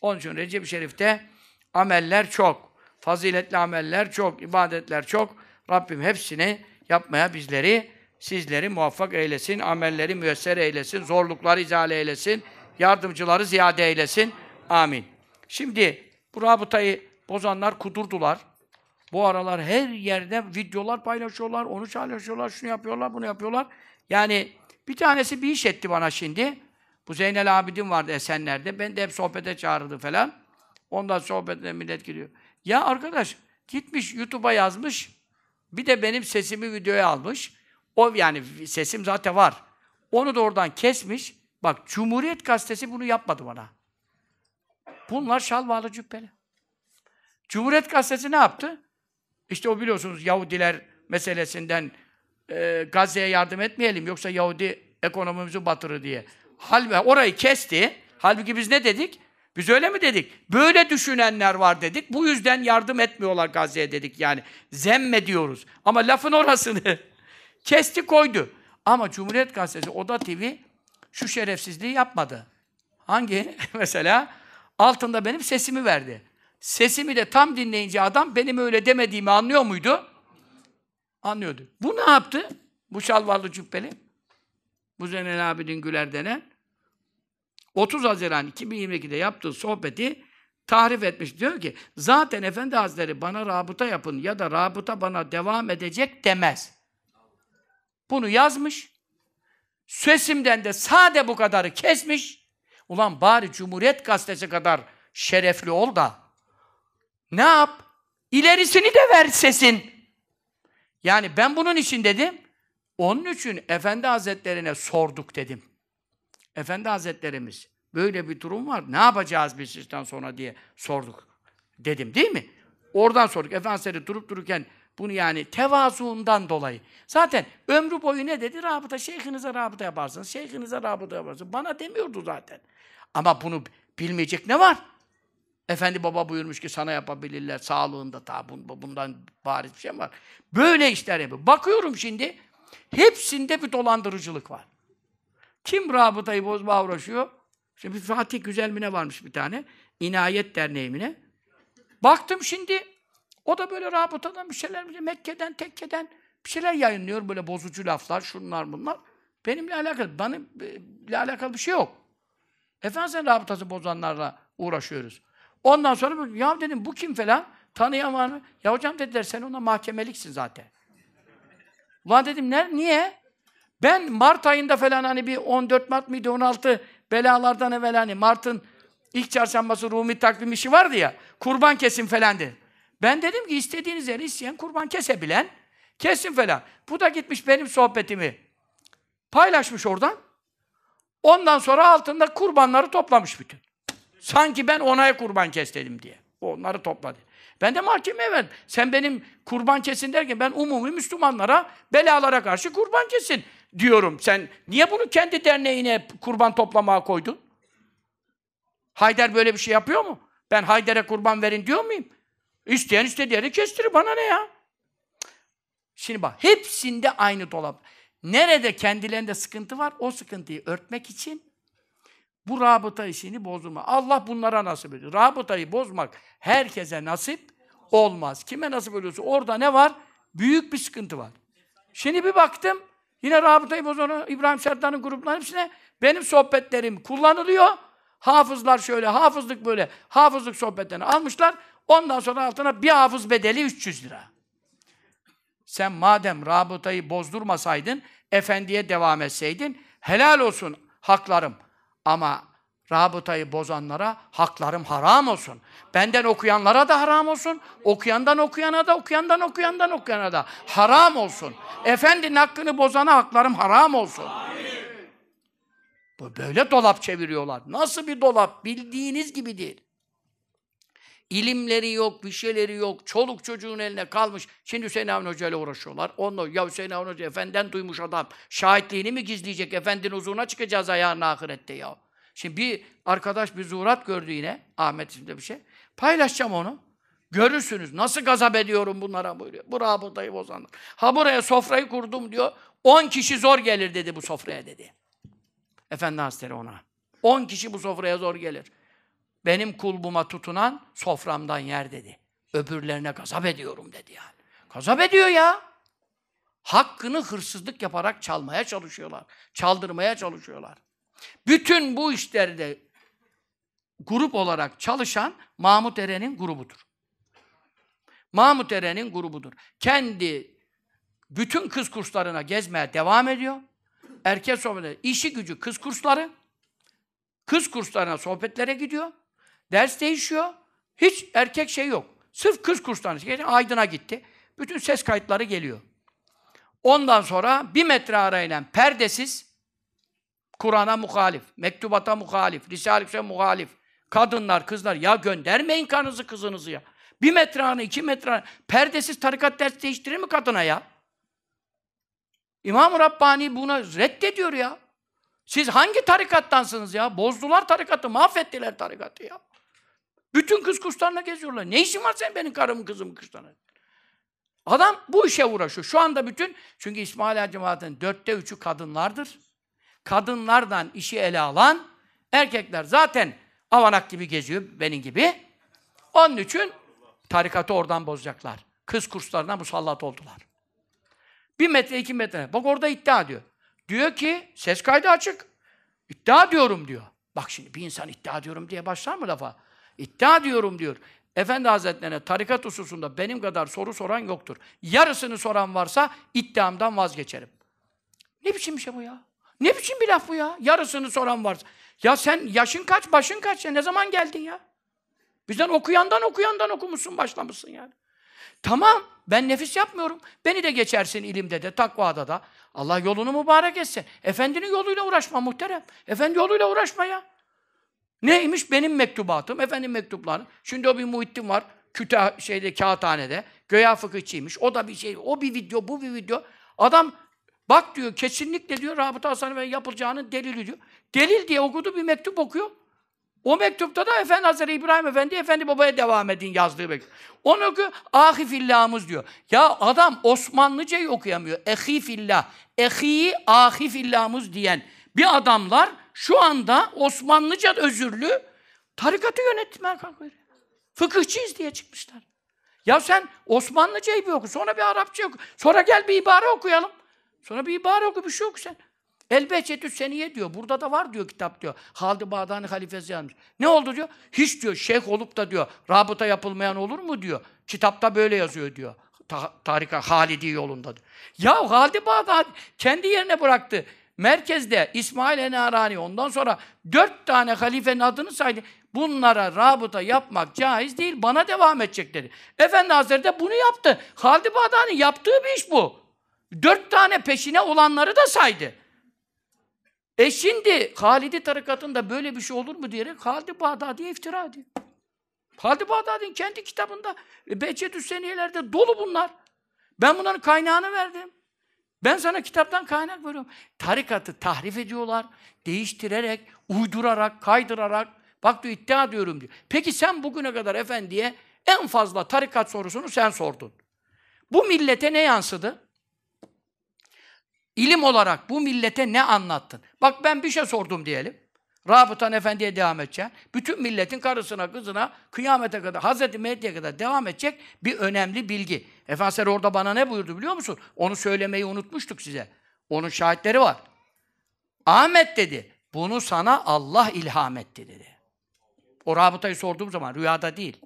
Onun için Recep-i Şerif'te ameller çok. Faziletli ameller çok, ibadetler çok. Rabbim hepsini yapmaya bizleri, sizleri muvaffak eylesin, amelleri müyesser eylesin, zorlukları izale eylesin, yardımcıları ziyade eylesin. Amin. Şimdi bu rabıtayı bozanlar kudurdular. Bu aralar her yerde videolar paylaşıyorlar, onu paylaşıyorlar, şunu yapıyorlar, bunu yapıyorlar. Yani bir tanesi bir iş etti bana şimdi. Bu Zeynel Abidin vardı Esenler'de. Ben de hep sohbete çağırdı falan. Ondan sohbetine millet giriyor. Ya arkadaş gitmiş YouTube'a yazmış. Bir de benim sesimi videoya almış. O yani sesim zaten var. Onu da oradan kesmiş. Bak Cumhuriyet Gazetesi bunu yapmadı bana. Bunlar şalvarlı cübbeli. Cumhuriyet Gazetesi ne yaptı? İşte o biliyorsunuz Yahudiler meselesinden e, Gazze'ye yardım etmeyelim yoksa Yahudi Ekonomimizi batırır diye. Halbuki orayı kesti. Halbuki biz ne dedik? Biz öyle mi dedik? Böyle düşünenler var dedik. Bu yüzden yardım etmiyorlar Gazze'ye dedik yani. Zemme diyoruz. Ama lafın orasını kesti koydu. Ama Cumhuriyet Gazetesi, Oda TV şu şerefsizliği yapmadı. Hangi? Mesela altında benim sesimi verdi. Sesimi de tam dinleyince adam benim öyle demediğimi anlıyor muydu? Anlıyordu. Bu ne yaptı? Bu şalvarlı cübbeli. Bu Zeynel Abidin Güler denen 30 Haziran 2022'de yaptığı sohbeti tahrif etmiş. Diyor ki, zaten Efendi Hazretleri bana rabıta yapın ya da rabıta bana devam edecek demez. Bunu yazmış. Sesimden de sade bu kadarı kesmiş. Ulan bari Cumhuriyet Gazetesi kadar şerefli ol da ne yap? İlerisini de ver sesin. Yani ben bunun için dedim. Onun için Efendi Hazretlerine sorduk dedim. Efendi Hazretlerimiz böyle bir durum var. Ne yapacağız biz sizden sonra diye sorduk. Dedim değil mi? Oradan sorduk. Efendi Hazretleri durup dururken bunu yani tevazuundan dolayı. Zaten ömrü boyu ne dedi? Rabıta, şeyhinize rabıta yaparsınız. Şeyhinize rabıta yaparsınız. Bana demiyordu zaten. Ama bunu bilmeyecek ne var? Efendi baba buyurmuş ki sana yapabilirler sağlığında ta bundan bariz bir şey var? Böyle işler yapıyor. Bakıyorum şimdi hepsinde bir dolandırıcılık var. Kim rabıtayı bozma uğraşıyor? İşte bir Fatih Güzelmine varmış bir tane. İnayet Derneği'ne. Baktım şimdi o da böyle rabıtadan bir şeyler, Mekke'den, tekkeden bir şeyler yayınlıyor. Böyle bozucu laflar, şunlar bunlar. Benimle alakalı, benimle alakalı bir şey yok. Efendim sen rabıtası bozanlarla uğraşıyoruz. Ondan sonra ya dedim bu kim falan? Tanıyan var mı? Ya hocam dediler sen ona mahkemeliksin zaten. Ulan dedim ne? Niye? Ben Mart ayında falan hani bir 14 Mart mıydı 16 belalardan evvel hani Mart'ın ilk çarşambası Rumi takvim işi vardı ya. Kurban kesin falandı. Ben dedim ki istediğiniz yeri isteyen kurban kesebilen kesin falan. Bu da gitmiş benim sohbetimi paylaşmış oradan. Ondan sonra altında kurbanları toplamış bütün. Sanki ben onaya kurban kes dedim diye. Onları topladı. Ben de mahkemeye verdim. Sen benim kurban kesin derken ben umumi Müslümanlara, belalara karşı kurban kesin diyorum. Sen niye bunu kendi derneğine kurban toplamaya koydun? Haydar böyle bir şey yapıyor mu? Ben Haydar'a kurban verin diyor muyum? İsteyen istediği yeri kestirir. Bana ne ya? Şimdi bak, hepsinde aynı dolap. Nerede kendilerinde sıkıntı var, o sıkıntıyı örtmek için bu rabıta işini bozma. Allah bunlara nasip ediyor. Rabıtayı bozmak herkese nasip olmaz. Kime nasip ediyorsa orada ne var? Büyük bir sıkıntı var. Şimdi bir baktım, yine rabıtayı bozan İbrahim Serdar'ın gruplarının hepsine benim sohbetlerim kullanılıyor. Hafızlar şöyle, hafızlık böyle, hafızlık sohbetlerini almışlar. Ondan sonra altına bir hafız bedeli 300 lira. Sen madem rabıtayı bozdurmasaydın, efendiye devam etseydin, helal olsun haklarım. Ama rabıtayı bozanlara haklarım haram olsun. Benden okuyanlara da haram olsun. Okuyandan okuyana da, okuyandan okuyandan okuyana da haram olsun. Efendinin hakkını bozana haklarım haram olsun. Bu Böyle dolap çeviriyorlar. Nasıl bir dolap? Bildiğiniz gibi değil. İlimleri yok, bir şeyleri yok. Çoluk çocuğun eline kalmış. Şimdi Hüseyin Avni Hoca ile uğraşıyorlar. Onunla, ya Hüseyin Avni Hoca efendiden duymuş adam. Şahitliğini mi gizleyecek? Efendinin huzuruna çıkacağız ayağının ahirette ya. Şimdi bir arkadaş bir zuhurat gördü yine. Ahmet isimde bir şey. Paylaşacağım onu. Görürsünüz. Nasıl gazap ediyorum bunlara buyuruyor. Bu rabıtayı bozanlar. Ha buraya sofrayı kurdum diyor. 10 kişi zor gelir dedi bu sofraya dedi. Efendi Hazretleri ona. 10 kişi bu sofraya zor gelir. Benim kulbuma tutunan soframdan yer dedi. Öbürlerine gazap ediyorum dedi yani. Gazap ediyor ya. Hakkını hırsızlık yaparak çalmaya çalışıyorlar. Çaldırmaya çalışıyorlar. Bütün bu işlerde grup olarak çalışan Mahmut Eren'in grubudur. Mahmut Eren'in grubudur. Kendi bütün kız kurslarına gezmeye devam ediyor. Erkek sohbetleri, işi gücü kız kursları. Kız kurslarına sohbetlere gidiyor. Ders değişiyor. Hiç erkek şey yok. Sırf kız kurslarına. Geçen Aydın'a gitti. Bütün ses kayıtları geliyor. Ondan sonra bir metre arayla perdesiz Kur'an'a muhalif, mektubata muhalif, Risale-i muhalif. Kadınlar, kızlar ya göndermeyin kanınızı kızınızı ya. Bir metre anı, iki metre anı. Perdesiz tarikat ders değiştirir mi kadına ya? İmam-ı Rabbani buna reddediyor ya. Siz hangi tarikattansınız ya? Bozdular tarikatı, mahvettiler tarikatı ya. Bütün kız kuşlarına geziyorlar. Ne işin var sen benim karımın kızımın kuşlarına? Adam bu işe uğraşıyor. Şu anda bütün, çünkü İsmaila cemaatinin dörtte üçü kadınlardır. Kadınlardan işi ele alan, erkekler zaten avanak gibi geziyor, benim gibi. Onun için tarikatı oradan bozacaklar. Kız kurslarına musallat oldular. Bir metre, iki metre. Bak orada iddia diyor. Diyor ki, ses kaydı açık. İddia diyorum diyor. Bak şimdi bir insan iddia diyorum diye başlar mı lafa? İddia diyorum diyor. Efendi Hazretlerine tarikat hususunda benim kadar soru soran yoktur. Yarısını soran varsa iddiamdan vazgeçerim. Ne biçim bir şey bu ya? Ne biçim bir laf bu ya? Yarısını soran varsa. Ya sen yaşın kaç, başın kaç ya? Ne zaman geldin ya? Bizden okuyandan okuyandan okumuşsun, başlamışsın yani. Tamam, ben nefis yapmıyorum. Beni de geçersin ilimde de, takvada da. Allah yolunu mübarek etsin. Efendinin yoluyla uğraşma muhterem. Efendi yoluyla uğraşma ya. Neymiş? Benim mektubatım, efendim mektupları. Şimdi o bir Muhittin var, küte şeyde, kağıthanede. Göya fıkıhçıymış. O da bir şey, o bir video, bu bir video. Adam bak diyor, kesinlikle diyor, Rabıta Hasan ve yapılacağının delili diyor. Delil diye okudu, bir mektup okuyor. O mektupta da Efendi Hazretleri İbrahim Efendi, Efendi Baba'ya devam edin yazdığı mektup. Onu okuyor, ahi fillahımız diyor. Ya adam Osmanlıcayı okuyamıyor. Ehi fillah, ehi ahi fillahımız diyen bir adamlar şu anda Osmanlıca özürlü tarikatı yönetmeye kalkıyor. Fıkıhçıyız diye çıkmışlar. Ya sen Osmanlıcayı bir oku, sonra bir Arapça oku, sonra gel bir ibare okuyalım. Sonra bir ibare oku, bir şey oku sen. Elbecetü seniye diyor. Burada da var diyor kitap diyor. Halid-i Bağdani halifesi yazmış. Ne oldu diyor? Hiç diyor şeyh olup da diyor rabıta yapılmayan olur mu diyor. Kitapta böyle yazıyor diyor. Ta tarika Halidi yolunda. Ya Halid-i Bağdani kendi yerine bıraktı. Merkezde İsmail Enarani ondan sonra dört tane halifenin adını saydı. Bunlara rabıta yapmak caiz değil, bana devam edecek dedi. Efendi Hazretleri de bunu yaptı. Halid-i Bağdani yaptığı bir iş bu. Dört tane peşine olanları da saydı. E şimdi Halidi tarikatında böyle bir şey olur mu diyerek Halid-i Bağdadi'ye iftira ediyor. Halid-i Bağdadi'nin kendi kitabında e, Behçet Hüseyniyeler'de dolu bunlar. Ben bunların kaynağını verdim. Ben sana kitaptan kaynak veriyorum. Tarikatı tahrif ediyorlar, değiştirerek, uydurarak, kaydırarak. Bak diyor iddia diyorum diyor. Peki sen bugüne kadar efendiye en fazla tarikat sorusunu sen sordun. Bu millete ne yansıdı? İlim olarak bu millete ne anlattın? Bak ben bir şey sordum diyelim. Rabıtan Efendi'ye devam edeceğim. Bütün milletin karısına, kızına kıyamete kadar, Hazreti Mehdi'ye kadar devam edecek bir önemli bilgi. Efendimiz orada bana ne buyurdu biliyor musun? Onu söylemeyi unutmuştuk size. Onun şahitleri var. Ahmet dedi, bunu sana Allah ilham etti dedi. O rabıtayı sorduğum zaman rüyada değil.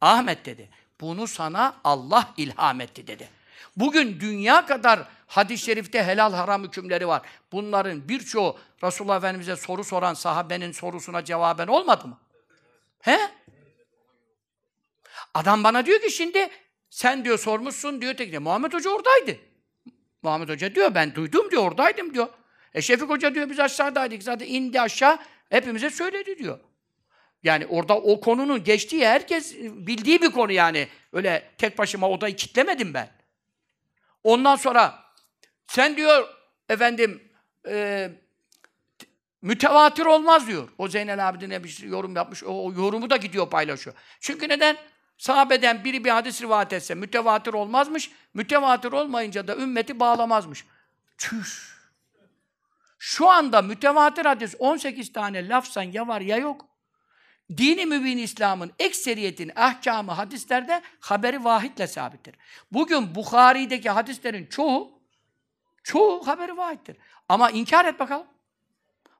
Ahmet dedi, bunu sana Allah ilham etti dedi. Bugün dünya kadar hadis-i şerifte helal haram hükümleri var. Bunların birçoğu Resulullah Efendimiz'e soru soran sahabenin sorusuna cevaben olmadı mı? He? Adam bana diyor ki şimdi sen diyor sormuşsun diyor tekne. Muhammed Hoca oradaydı. Muhammed Hoca diyor ben duydum diyor oradaydım diyor. E Şefik Hoca diyor biz aşağıdaydık zaten indi aşağı hepimize söyledi diyor. Yani orada o konunun geçtiği herkes bildiği bir konu yani. Öyle tek başıma odayı kitlemedim ben. Ondan sonra sen diyor efendim e, mütevatir olmaz diyor. O Zeynel Abidin'e bir yorum yapmış. O, o yorumu da gidiyor paylaşıyor. Çünkü neden? Sahabeden biri bir hadis rivayet etse mütevatir olmazmış. Mütevatir olmayınca da ümmeti bağlamazmış. Çüş. Şu anda mütevatir hadis 18 tane lafsan ya var ya yok. Dini mübin İslam'ın ekseriyetin ahkamı hadislerde haberi vahitle sabittir. Bugün Bukhari'deki hadislerin çoğu çoğu haberi vahittir. Ama inkar et bakalım.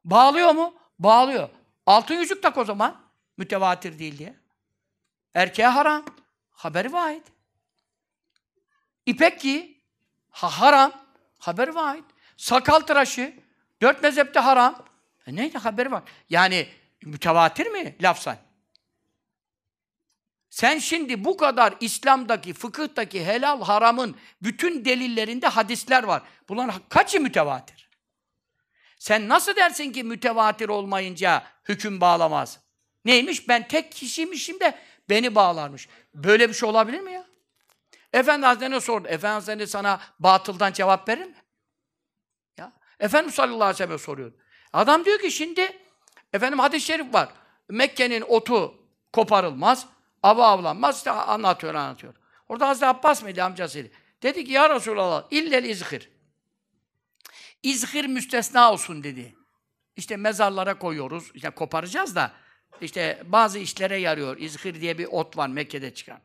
Bağlıyor mu? Bağlıyor. Altın yüzük tak o zaman. Mütevatir değil diye. Erkeğe haram. Haberi vahid. İpek giy. Ha, haram. Haberi vahid. Sakal tıraşı. Dört mezhepte haram. E neydi haberi var? Yani mütevatir mi lafsan? Sen şimdi bu kadar İslam'daki, fıkıhtaki helal haramın bütün delillerinde hadisler var. Bunların kaçı mütevatir? Sen nasıl dersin ki mütevatir olmayınca hüküm bağlamaz? Neymiş? Ben tek kişiymişim de beni bağlarmış. Böyle bir şey olabilir mi ya? Efendi Hazretleri sordu. Efendi Hazretleri sana batıldan cevap verir mi? Ya. Efendimiz sallallahu aleyhi ve sellem soruyordu. Adam diyor ki şimdi efendim hadis-i şerif var. Mekke'nin otu koparılmaz, ava avlanmaz. İşte anlatıyor, anlatıyor. Orada Hazreti Abbas mıydı amcasıydı? Dedi ki ya Resulallah illel izhir. İzhir müstesna olsun dedi. İşte mezarlara koyuyoruz. İşte koparacağız da işte bazı işlere yarıyor. İzhir diye bir ot var Mekke'de çıkan.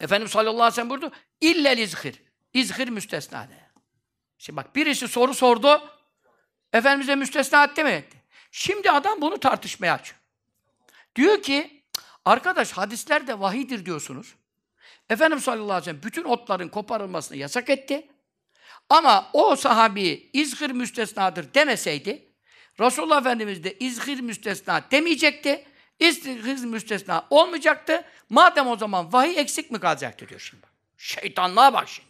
Efendimiz sallallahu aleyhi ve sellem buyurdu. İllel izhir. İzhir müstesna de. Şimdi bak birisi soru sordu. Efendimiz'e müstesna etti mi? Etti. Şimdi adam bunu tartışmaya açıyor. Diyor ki arkadaş hadislerde vahidir diyorsunuz. Efendimiz sallallahu aleyhi ve sellem bütün otların koparılmasını yasak etti. Ama o sahabi izhir müstesnadır demeseydi Resulullah Efendimiz de izhir müstesna demeyecekti. İzhir müstesna olmayacaktı. Madem o zaman vahiy eksik mi kalacaktı diyor şimdi. Şeytanlığa bak şimdi.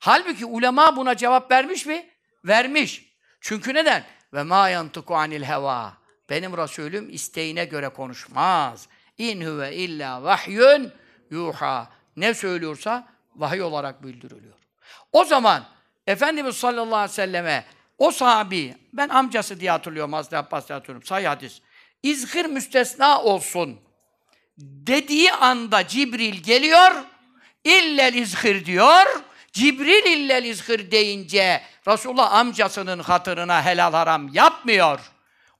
Halbuki ulema buna cevap vermiş mi? Vermiş. Çünkü neden? Ve ma yantıku anil heva. Benim Resulüm isteğine göre konuşmaz. İn huve illa vahyun yuha. Ne söylüyorsa vahiy olarak bildiriliyor. O zaman Efendimiz sallallahu aleyhi ve selleme o sahabi, ben amcası diye hatırlıyorum, Hazreti Abbas diye hatırlıyorum, sahih hadis. İzhir müstesna olsun dediği anda Cibril geliyor, illel izhir diyor. Cibril illel izhir deyince Resulullah amcasının hatırına helal haram yapmıyor.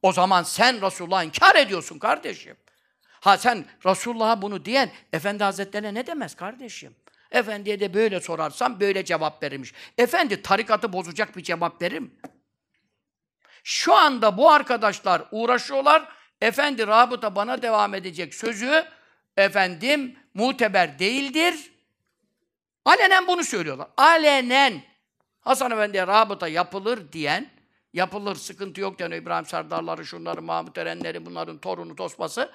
O zaman sen Resulullah'ı inkar ediyorsun kardeşim. Ha sen Resulullah'a bunu diyen Efendi Hazretlerine ne demez kardeşim? Efendiye de böyle sorarsam böyle cevap verirmiş. Efendi tarikatı bozacak bir cevap verir mi? Şu anda bu arkadaşlar uğraşıyorlar. Efendi rabıta bana devam edecek sözü efendim muteber değildir. Alenen bunu söylüyorlar. Alenen Hasan Efendi'ye rabıta yapılır diyen, yapılır sıkıntı yok diyen İbrahim Serdarları, şunları, Mahmut Erenleri, bunların torunu, tosması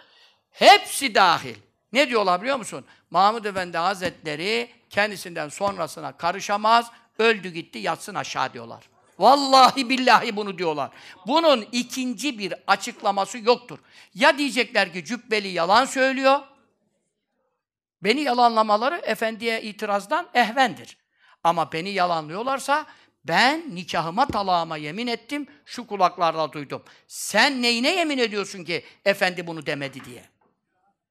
hepsi dahil. Ne diyorlar biliyor musun? Mahmud Efendi Hazretleri kendisinden sonrasına karışamaz, öldü gitti yatsın aşağı diyorlar. Vallahi billahi bunu diyorlar. Bunun ikinci bir açıklaması yoktur. Ya diyecekler ki cübbeli yalan söylüyor, beni yalanlamaları efendiye itirazdan ehvendir. Ama beni yalanlıyorlarsa ben nikahıma talağıma yemin ettim, şu kulaklarla duydum. Sen neyine yemin ediyorsun ki efendi bunu demedi diye?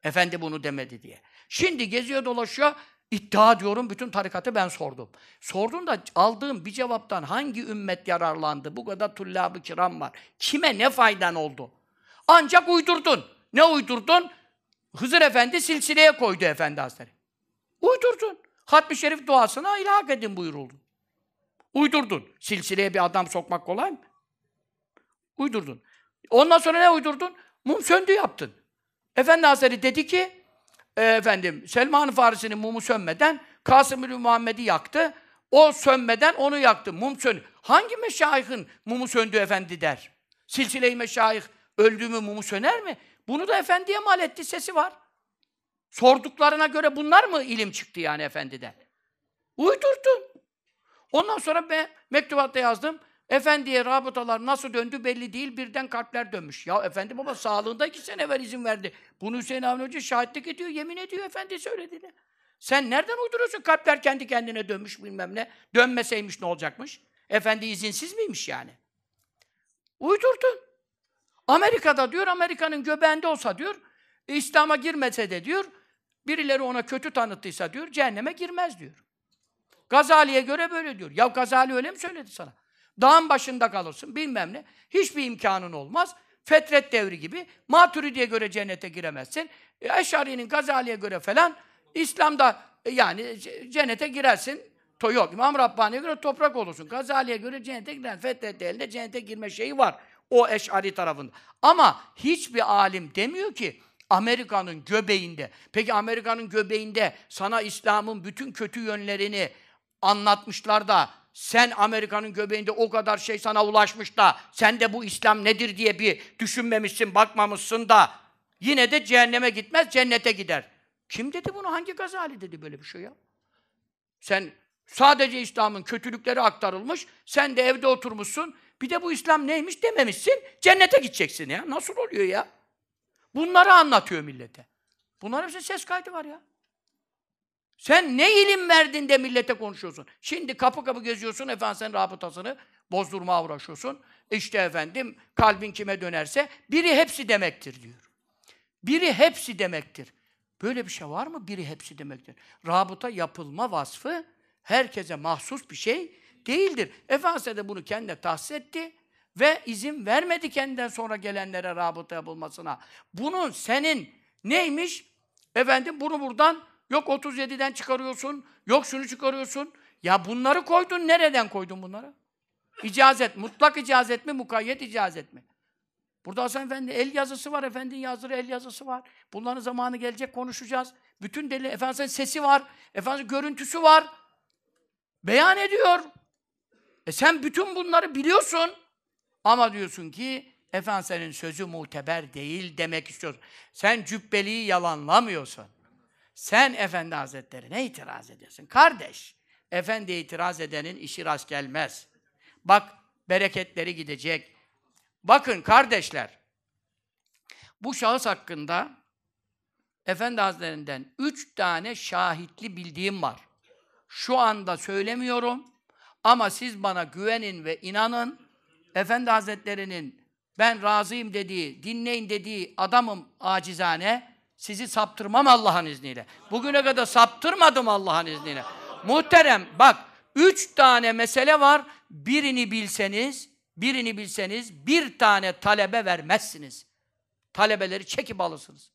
Efendi bunu demedi diye. Şimdi geziyor dolaşıyor, iddia diyorum bütün tarikatı ben sordum. Sordum da aldığım bir cevaptan hangi ümmet yararlandı? Bu kadar tullab-ı kiram var. Kime ne faydan oldu? Ancak uydurdun. Ne uydurdun? Hızır Efendi silsileye koydu Efendi Hazretleri. Uydurdun. Hatmi Şerif duasına ilhak edin buyuruldu. Uydurdun. Silsileye bir adam sokmak kolay mı? Uydurdun. Ondan sonra ne uydurdun? Mum söndü yaptın. Efendi Hazretleri dedi ki, e, efendim Selman Farisi'nin mumu sönmeden Kasım-ı Muhammed'i yaktı. O sönmeden onu yaktı. Mum sön. Hangi meşayihin mumu söndü efendi der? Silsile-i meşayih öldü mü mumu söner mi? Bunu da efendiye mal etti, sesi var. Sorduklarına göre bunlar mı ilim çıktı yani efendiden? Uydurdun. Ondan sonra ben mektubatta yazdım. Efendiye rabıtalar nasıl döndü belli değil, birden kalpler dönmüş. Ya efendi baba sağlığında iki sene evvel izin verdi. Bunu Hüseyin Avni Hoca şahitlik ediyor, yemin ediyor efendi söylediğini. Sen nereden uyduruyorsun kalpler kendi kendine dönmüş bilmem ne? Dönmeseymiş ne olacakmış? Efendi izinsiz miymiş yani? Uydurdun. Amerika'da diyor, Amerika'nın göbeğinde olsa diyor, İslam'a girmese de diyor, birileri ona kötü tanıttıysa diyor, cehenneme girmez diyor. Gazali'ye göre böyle diyor. Ya Gazali öyle mi söyledi sana? Dağın başında kalırsın, bilmem ne. Hiçbir imkanın olmaz. Fetret devri gibi. Maturidi'ye göre cennete giremezsin. E, Eşari'nin Gazali'ye göre falan İslam'da e, yani cennete girersin. To yok. İmam Rabbani'ye göre toprak olursun. Gazali'ye göre cennete girer. Fetret devrinde cennete girme şeyi var. O Eş'ari tarafında. Ama hiçbir alim demiyor ki Amerika'nın göbeğinde. Peki Amerika'nın göbeğinde sana İslam'ın bütün kötü yönlerini anlatmışlar da sen Amerika'nın göbeğinde o kadar şey sana ulaşmış da sen de bu İslam nedir diye bir düşünmemişsin, bakmamışsın da yine de cehenneme gitmez, cennete gider. Kim dedi bunu? Hangi Gazali dedi böyle bir şey ya? Sen sadece İslam'ın kötülükleri aktarılmış, sen de evde oturmuşsun, bir de bu İslam neymiş dememişsin, cennete gideceksin ya. Nasıl oluyor ya? Bunları anlatıyor millete. Bunların hepsinin ses kaydı var ya. Sen ne ilim verdin de millete konuşuyorsun? Şimdi kapı kapı geziyorsun efendim sen rabıtasını. bozdurmaya uğraşıyorsun. İşte efendim kalbin kime dönerse biri hepsi demektir diyor. Biri hepsi demektir. Böyle bir şey var mı? Biri hepsi demektir. Rabıta yapılma vasfı herkese mahsus bir şey değildir. Efendimiz de bunu kendine tahsis etti ve izin vermedi kendinden sonra gelenlere rabıta yapılmasına. Bunun senin neymiş? Efendim bunu buradan yok 37'den çıkarıyorsun, yok şunu çıkarıyorsun. Ya bunları koydun, nereden koydun bunları? İcazet, mutlak icazet mi, mukayyet icazet mi? Burada Hasan Efendi el yazısı var, efendinin yazdığı el yazısı var. Bunların zamanı gelecek konuşacağız. Bütün delil, Efendimiz'in sesi var, Efendimiz'in görüntüsü var. Beyan ediyor. E sen bütün bunları biliyorsun. Ama diyorsun ki Efendimiz'in sözü muteber değil demek istiyorsun. Sen cübbeliği yalanlamıyorsun. Sen Efendi Hazretleri'ne itiraz ediyorsun. Kardeş, Efendi'ye itiraz edenin işi rast gelmez. Bak, bereketleri gidecek. Bakın kardeşler, bu şahıs hakkında Efendi Hazretlerinden üç tane şahitli bildiğim var. Şu anda söylemiyorum ama siz bana güvenin ve inanın. Efendi Hazretleri'nin ben razıyım dediği, dinleyin dediği adamım acizane. Sizi saptırmam Allah'ın izniyle. Bugüne kadar saptırmadım Allah'ın izniyle. Muhterem bak üç tane mesele var. Birini bilseniz, birini bilseniz bir tane talebe vermezsiniz. Talebeleri çekip alırsınız.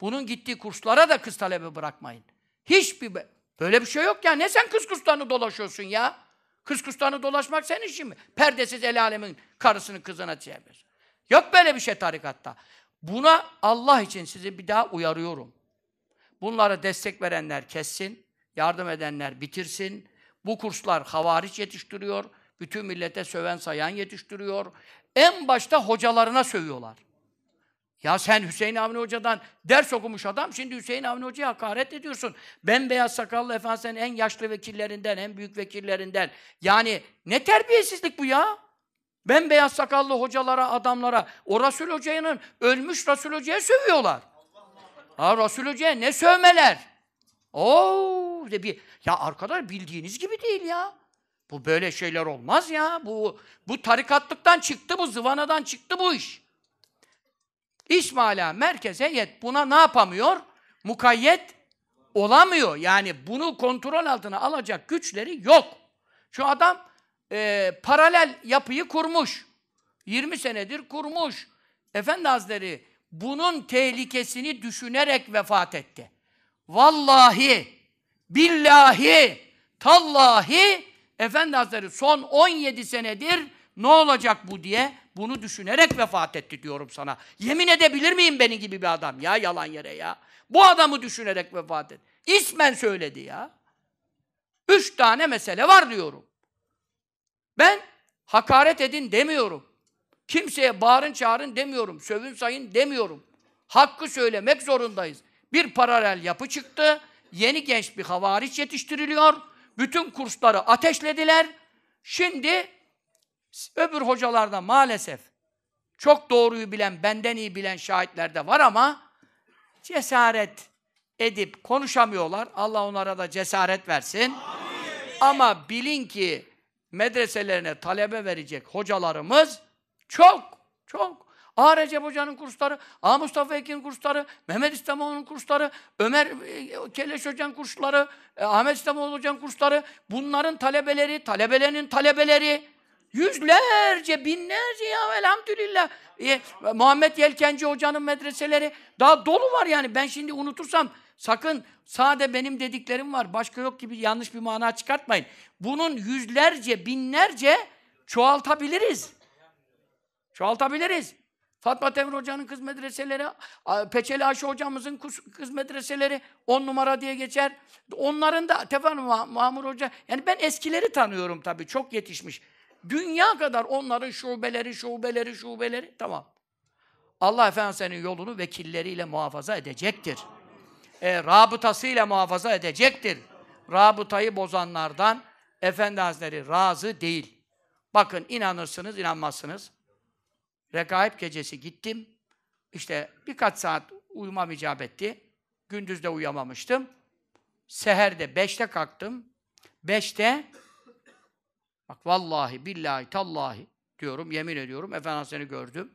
Bunun gittiği kurslara da kız talebe bırakmayın. Hiçbir böyle bir şey yok ya. Ne sen kız kurslarını dolaşıyorsun ya? Kız kurslarını dolaşmak senin işin mi? Perdesiz el alemin karısını kızına çeviriyorsun. Yok böyle bir şey tarikatta. Buna Allah için sizi bir daha uyarıyorum. Bunlara destek verenler kessin, yardım edenler bitirsin. Bu kurslar havariç yetiştiriyor, bütün millete söven sayan yetiştiriyor. En başta hocalarına sövüyorlar. Ya sen Hüseyin Avni Hoca'dan ders okumuş adam, şimdi Hüseyin Avni Hoca'ya hakaret ediyorsun. Ben beyaz sakallı efendinin en yaşlı vekillerinden, en büyük vekillerinden. Yani ne terbiyesizlik bu ya? Ben beyaz sakallı hocalara, adamlara, o Resul Hoca'nın ölmüş Resul Hoca'ya sövüyorlar. Ha Resul Hoca'ya ne sövmeler? Oo, de bir ya arkadaş bildiğiniz gibi değil ya. Bu böyle şeyler olmaz ya. Bu bu tarikatlıktan çıktı, bu zıvanadan çıktı bu iş. İsmaila merkeze yet. Buna ne yapamıyor? Mukayyet olamıyor. Yani bunu kontrol altına alacak güçleri yok. Şu adam e, paralel yapıyı kurmuş. 20 senedir kurmuş. Efendi Hazretleri bunun tehlikesini düşünerek vefat etti. Vallahi, billahi, tallahi Efendi Hazretleri son 17 senedir ne olacak bu diye bunu düşünerek vefat etti diyorum sana. Yemin edebilir miyim benim gibi bir adam ya yalan yere ya. Bu adamı düşünerek vefat etti. İsmen söyledi ya. Üç tane mesele var diyorum. Ben hakaret edin demiyorum. Kimseye bağırın çağırın demiyorum. Sövün sayın demiyorum. Hakkı söylemek zorundayız. Bir paralel yapı çıktı. Yeni genç bir havariç yetiştiriliyor. Bütün kursları ateşlediler. Şimdi öbür hocalarda maalesef çok doğruyu bilen, benden iyi bilen şahitler de var ama cesaret edip konuşamıyorlar. Allah onlara da cesaret versin. Amin. Ama bilin ki medreselerine talebe verecek hocalarımız çok, çok. A. Recep Hoca'nın kursları, A. Mustafa Ekin kursları, Mehmet İslamoğlu'nun kursları, Ömer e, Keleş Hoca'nın kursları, e, Ahmet İslamoğlu Hoca'nın kursları, bunların talebeleri, talebelerinin talebeleri, yüzlerce, binlerce ya elhamdülillah. E, Muhammed Yelkenci Hoca'nın medreseleri daha dolu var yani. Ben şimdi unutursam sakın sade benim dediklerim var, başka yok gibi yanlış bir mana çıkartmayın. Bunun yüzlerce, binlerce çoğaltabiliriz. Çoğaltabiliriz. Fatma Temir Hoca'nın kız medreseleri, Peçeli Ayşe Hocamızın kız medreseleri on numara diye geçer. Onların da Tefan Mahmur Hoca, yani ben eskileri tanıyorum tabii, çok yetişmiş. Dünya kadar onların şubeleri, şubeleri, şubeleri, tamam. Allah Efendimiz senin yolunu vekilleriyle muhafaza edecektir. E, rabıtasıyla muhafaza edecektir. Rabıtayı bozanlardan Efendi Hazretleri razı değil. Bakın inanırsınız, inanmazsınız. Rekaip gecesi gittim. İşte birkaç saat uyumam icap etti. Gündüz de uyuyamamıştım. Seherde beşte kalktım. Beşte Bak vallahi, billahi, tallahi diyorum, yemin ediyorum. Efendi Hazretleri'ni gördüm.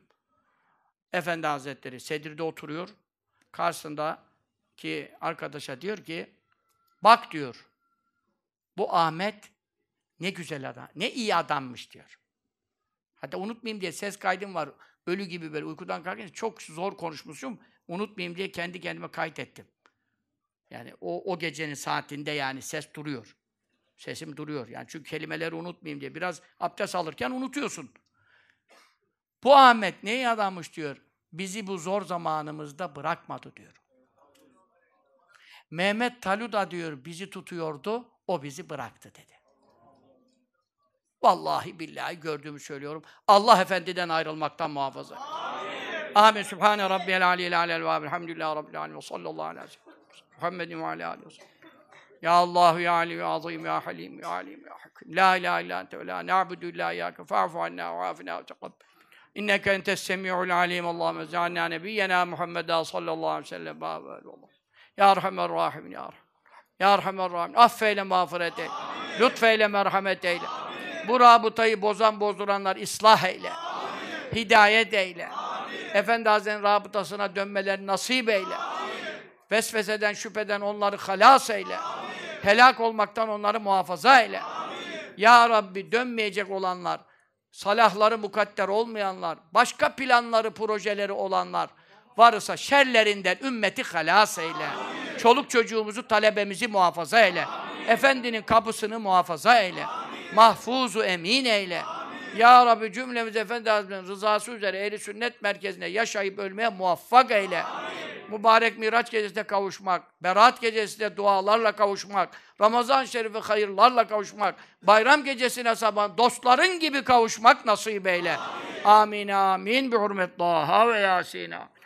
Efendi Hazretleri sedirde oturuyor. Karşısında ki arkadaşa diyor ki bak diyor bu Ahmet ne güzel adam, ne iyi adammış diyor. Hatta unutmayayım diye ses kaydım var. Ölü gibi böyle uykudan kalkarken çok zor konuşmuşum. Unutmayayım diye kendi kendime kaydettim. Yani o, o gecenin saatinde yani ses duruyor. Sesim duruyor. Yani çünkü kelimeleri unutmayayım diye. Biraz abdest alırken unutuyorsun. Bu Ahmet ne iyi adammış diyor. Bizi bu zor zamanımızda bırakmadı diyor. Mehmet Taluda diyor bizi tutuyordu, o bizi bıraktı dedi. Vallahi billahi gördüğümü söylüyorum. Allah Efendi'den ayrılmaktan muhafaza. Amin. Amin. Sübhane Rabbiyel Aliyyel Alel ve Elhamdülillahi Rabbil Alemin ve sallallahu aleyhi ve sellem. Muhammedin ve aleyhi ve sellem. Ya Allah ya Ali ya Azim ya Halim ya Alim ya Hakim. La ilahe illa ente ve la na'budu illa iyyake fa'fu anna ve afina ve tekabbel. İnneke entes semi'ul alim. Allahümme zealna nebiyyena Muhammed'a sallallahu aleyhi ve sellem. Ya Erhamer Rahim ya Rahim. Ya Erhamer Rahim. Affeyle mağfiret eyle. Lütfeyle merhamet eyle. Bu rabıtayı bozan bozduranlar ıslah eyle. Amin. Hidayet eyle. Amin. Efendi Hazretleri'nin rabıtasına dönmeleri nasip eyle. Amin. Vesveseden, şüpheden onları halas eyle. Amin. Helak olmaktan onları muhafaza eyle. Amin. Ya Rabbi dönmeyecek olanlar, salahları mukadder olmayanlar, başka planları, projeleri olanlar varsa şerlerinden ümmeti halas eyle. Amin. Çoluk çocuğumuzu, talebemizi muhafaza eyle. Amin. Efendinin kapısını muhafaza eyle. Amin mahfuzu emin eyle. Amin. Ya Rabbi cümlemiz Efendi Hazretleri'nin rızası üzere ehli sünnet merkezine yaşayıp ölmeye muvaffak eyle. Amin. Mübarek Miraç gecesinde kavuşmak, Berat gecesinde dualarla kavuşmak, Ramazan şerifi hayırlarla kavuşmak, bayram gecesine sabah dostların gibi kavuşmak nasip eyle. Amin amin, amin. bi hurmet Taha ve Yasin'a.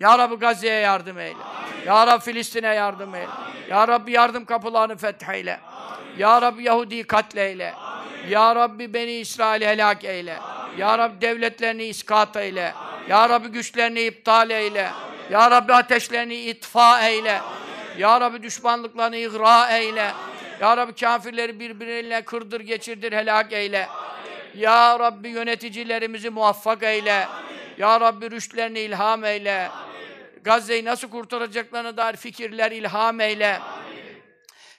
Ya Rabbi Gazze'ye yardım eyle. Amin. Ya Rabbi Filistin'e yardım eyle. Amin. Ya Rabbi yardım kapılarını fetheyle. Amin. Ya Rabbi Yahudi'yi katleyle. Amin. Ya Rabbi beni İsrail helak eyle. Amin. Ya Rabbi devletlerini iskat eyle. Amin. Ya Rabbi güçlerini iptal eyle. Amin. Ya Rabbi ateşlerini itfa eyle. Amin. Ya Rabbi düşmanlıklarını igra eyle. Amin. Ya Rabbi kafirleri birbirine kırdır geçirdir helak eyle. Amin. Ya Rabbi yöneticilerimizi muvaffak eyle. Amin. Ya Rabbi rüştlerini ilham eyle. Gazze'yi nasıl kurtaracaklarına dair fikirler ilham eyle. Amin.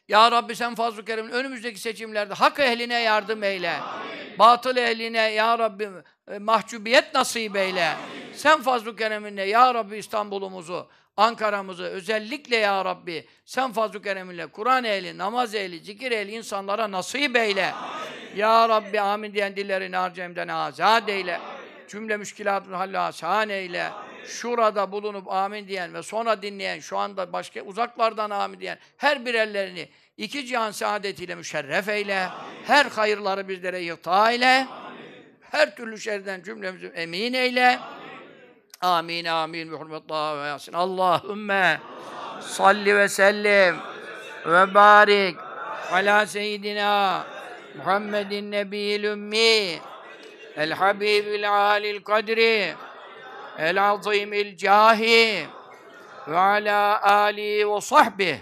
Ya Rabbi sen fazl-ı keremin önümüzdeki seçimlerde hak ehline yardım eyle. Amin. Batıl ehline ya Rabbi e, mahcubiyet nasip eyle. Amin. Sen fazl-ı kereminle ya Rabbi İstanbul'umuzu, Ankara'mızı özellikle ya Rabbi sen fazl-ı kereminle Kur'an ehli, namaz ehli, zikir ehli insanlara nasip eyle. Amin. Ya Rabbi amin diyen dillerini harcayımdan azad eyle. Amin. Cümle müşkilatını halle asan eyle. Şurada bulunup amin diyen ve sonra dinleyen, şu anda başka uzaklardan amin diyen her birerlerini iki cihan saadetiyle müşerref eyle. Amin. Her hayırları bizlere yıta eyle. Her türlü şerden cümlemizi emin eyle. Amin amin. Bi hurmetlâhu ve yasin. Allahümme salli ve sellim ve barik ala seyyidina Muhammedin nebiyil ümmi el azimil cahi ve ala ali ve sahbihi.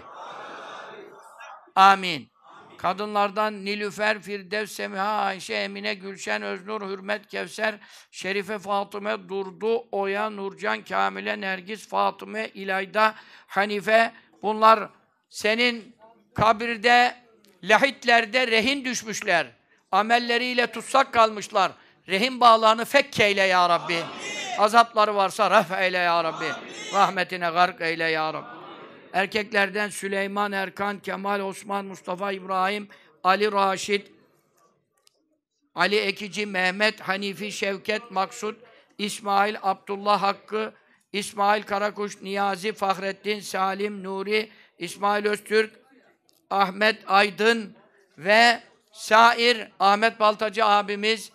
Amin. Kadınlardan Nilüfer, Firdevs, Semiha, Ayşe, Emine, Gülşen, Öznur, Hürmet, Kevser, Şerife, Fatıme, Durdu, Oya, Nurcan, Kamile, Nergis, Fatıme, İlayda, Hanife bunlar senin kabirde, lahitlerde rehin düşmüşler. Amelleriyle tutsak kalmışlar. Rehin bağlarını fekkeyle ya Rabbi. Amin. Azapları varsa raf eyle ya Rabbi. Amin. Rahmetine gark eyle ya Rabbi. Erkeklerden Süleyman, Erkan, Kemal, Osman, Mustafa, İbrahim, Ali Raşid, Ali Ekici, Mehmet, Hanifi, Şevket, Maksut, İsmail, Abdullah Hakkı, İsmail Karakuş, Niyazi, Fahrettin, Salim, Nuri, İsmail Öztürk, Ahmet Aydın ve Sair Ahmet Baltacı abimiz,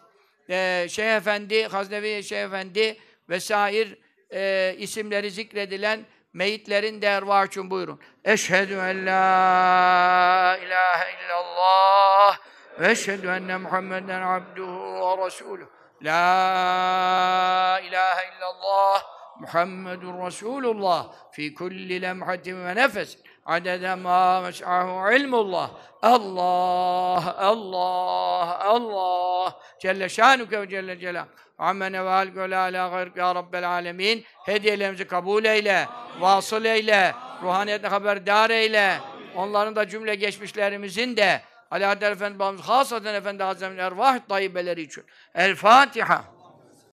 e, Şeyh Efendi, Haznevi Şeyh Efendi vesair e, isimleri zikredilen meyitlerin de ervah için buyurun. Eşhedü en la ilahe illallah ve eşhedü enne Muhammeden abduhu ve resuluhu. La ilahe illallah Muhammedun Resulullah fi kulli lemhatin ve nefes adede ma mes'ahu ilmullah. Allah Allah Allah. Celle şanuke ve celle celal. Ammene ve la ala gayrık ya Rabbel alemin. Hediyelerimizi kabul eyle vasıl eyle ruhaniyetine haberdar eyle. Onların da cümle geçmişlerimizin de Ali Adel Efendi babamız hasaten Efendi Hazretleri'nin ervah tayyibeleri için. El Fatiha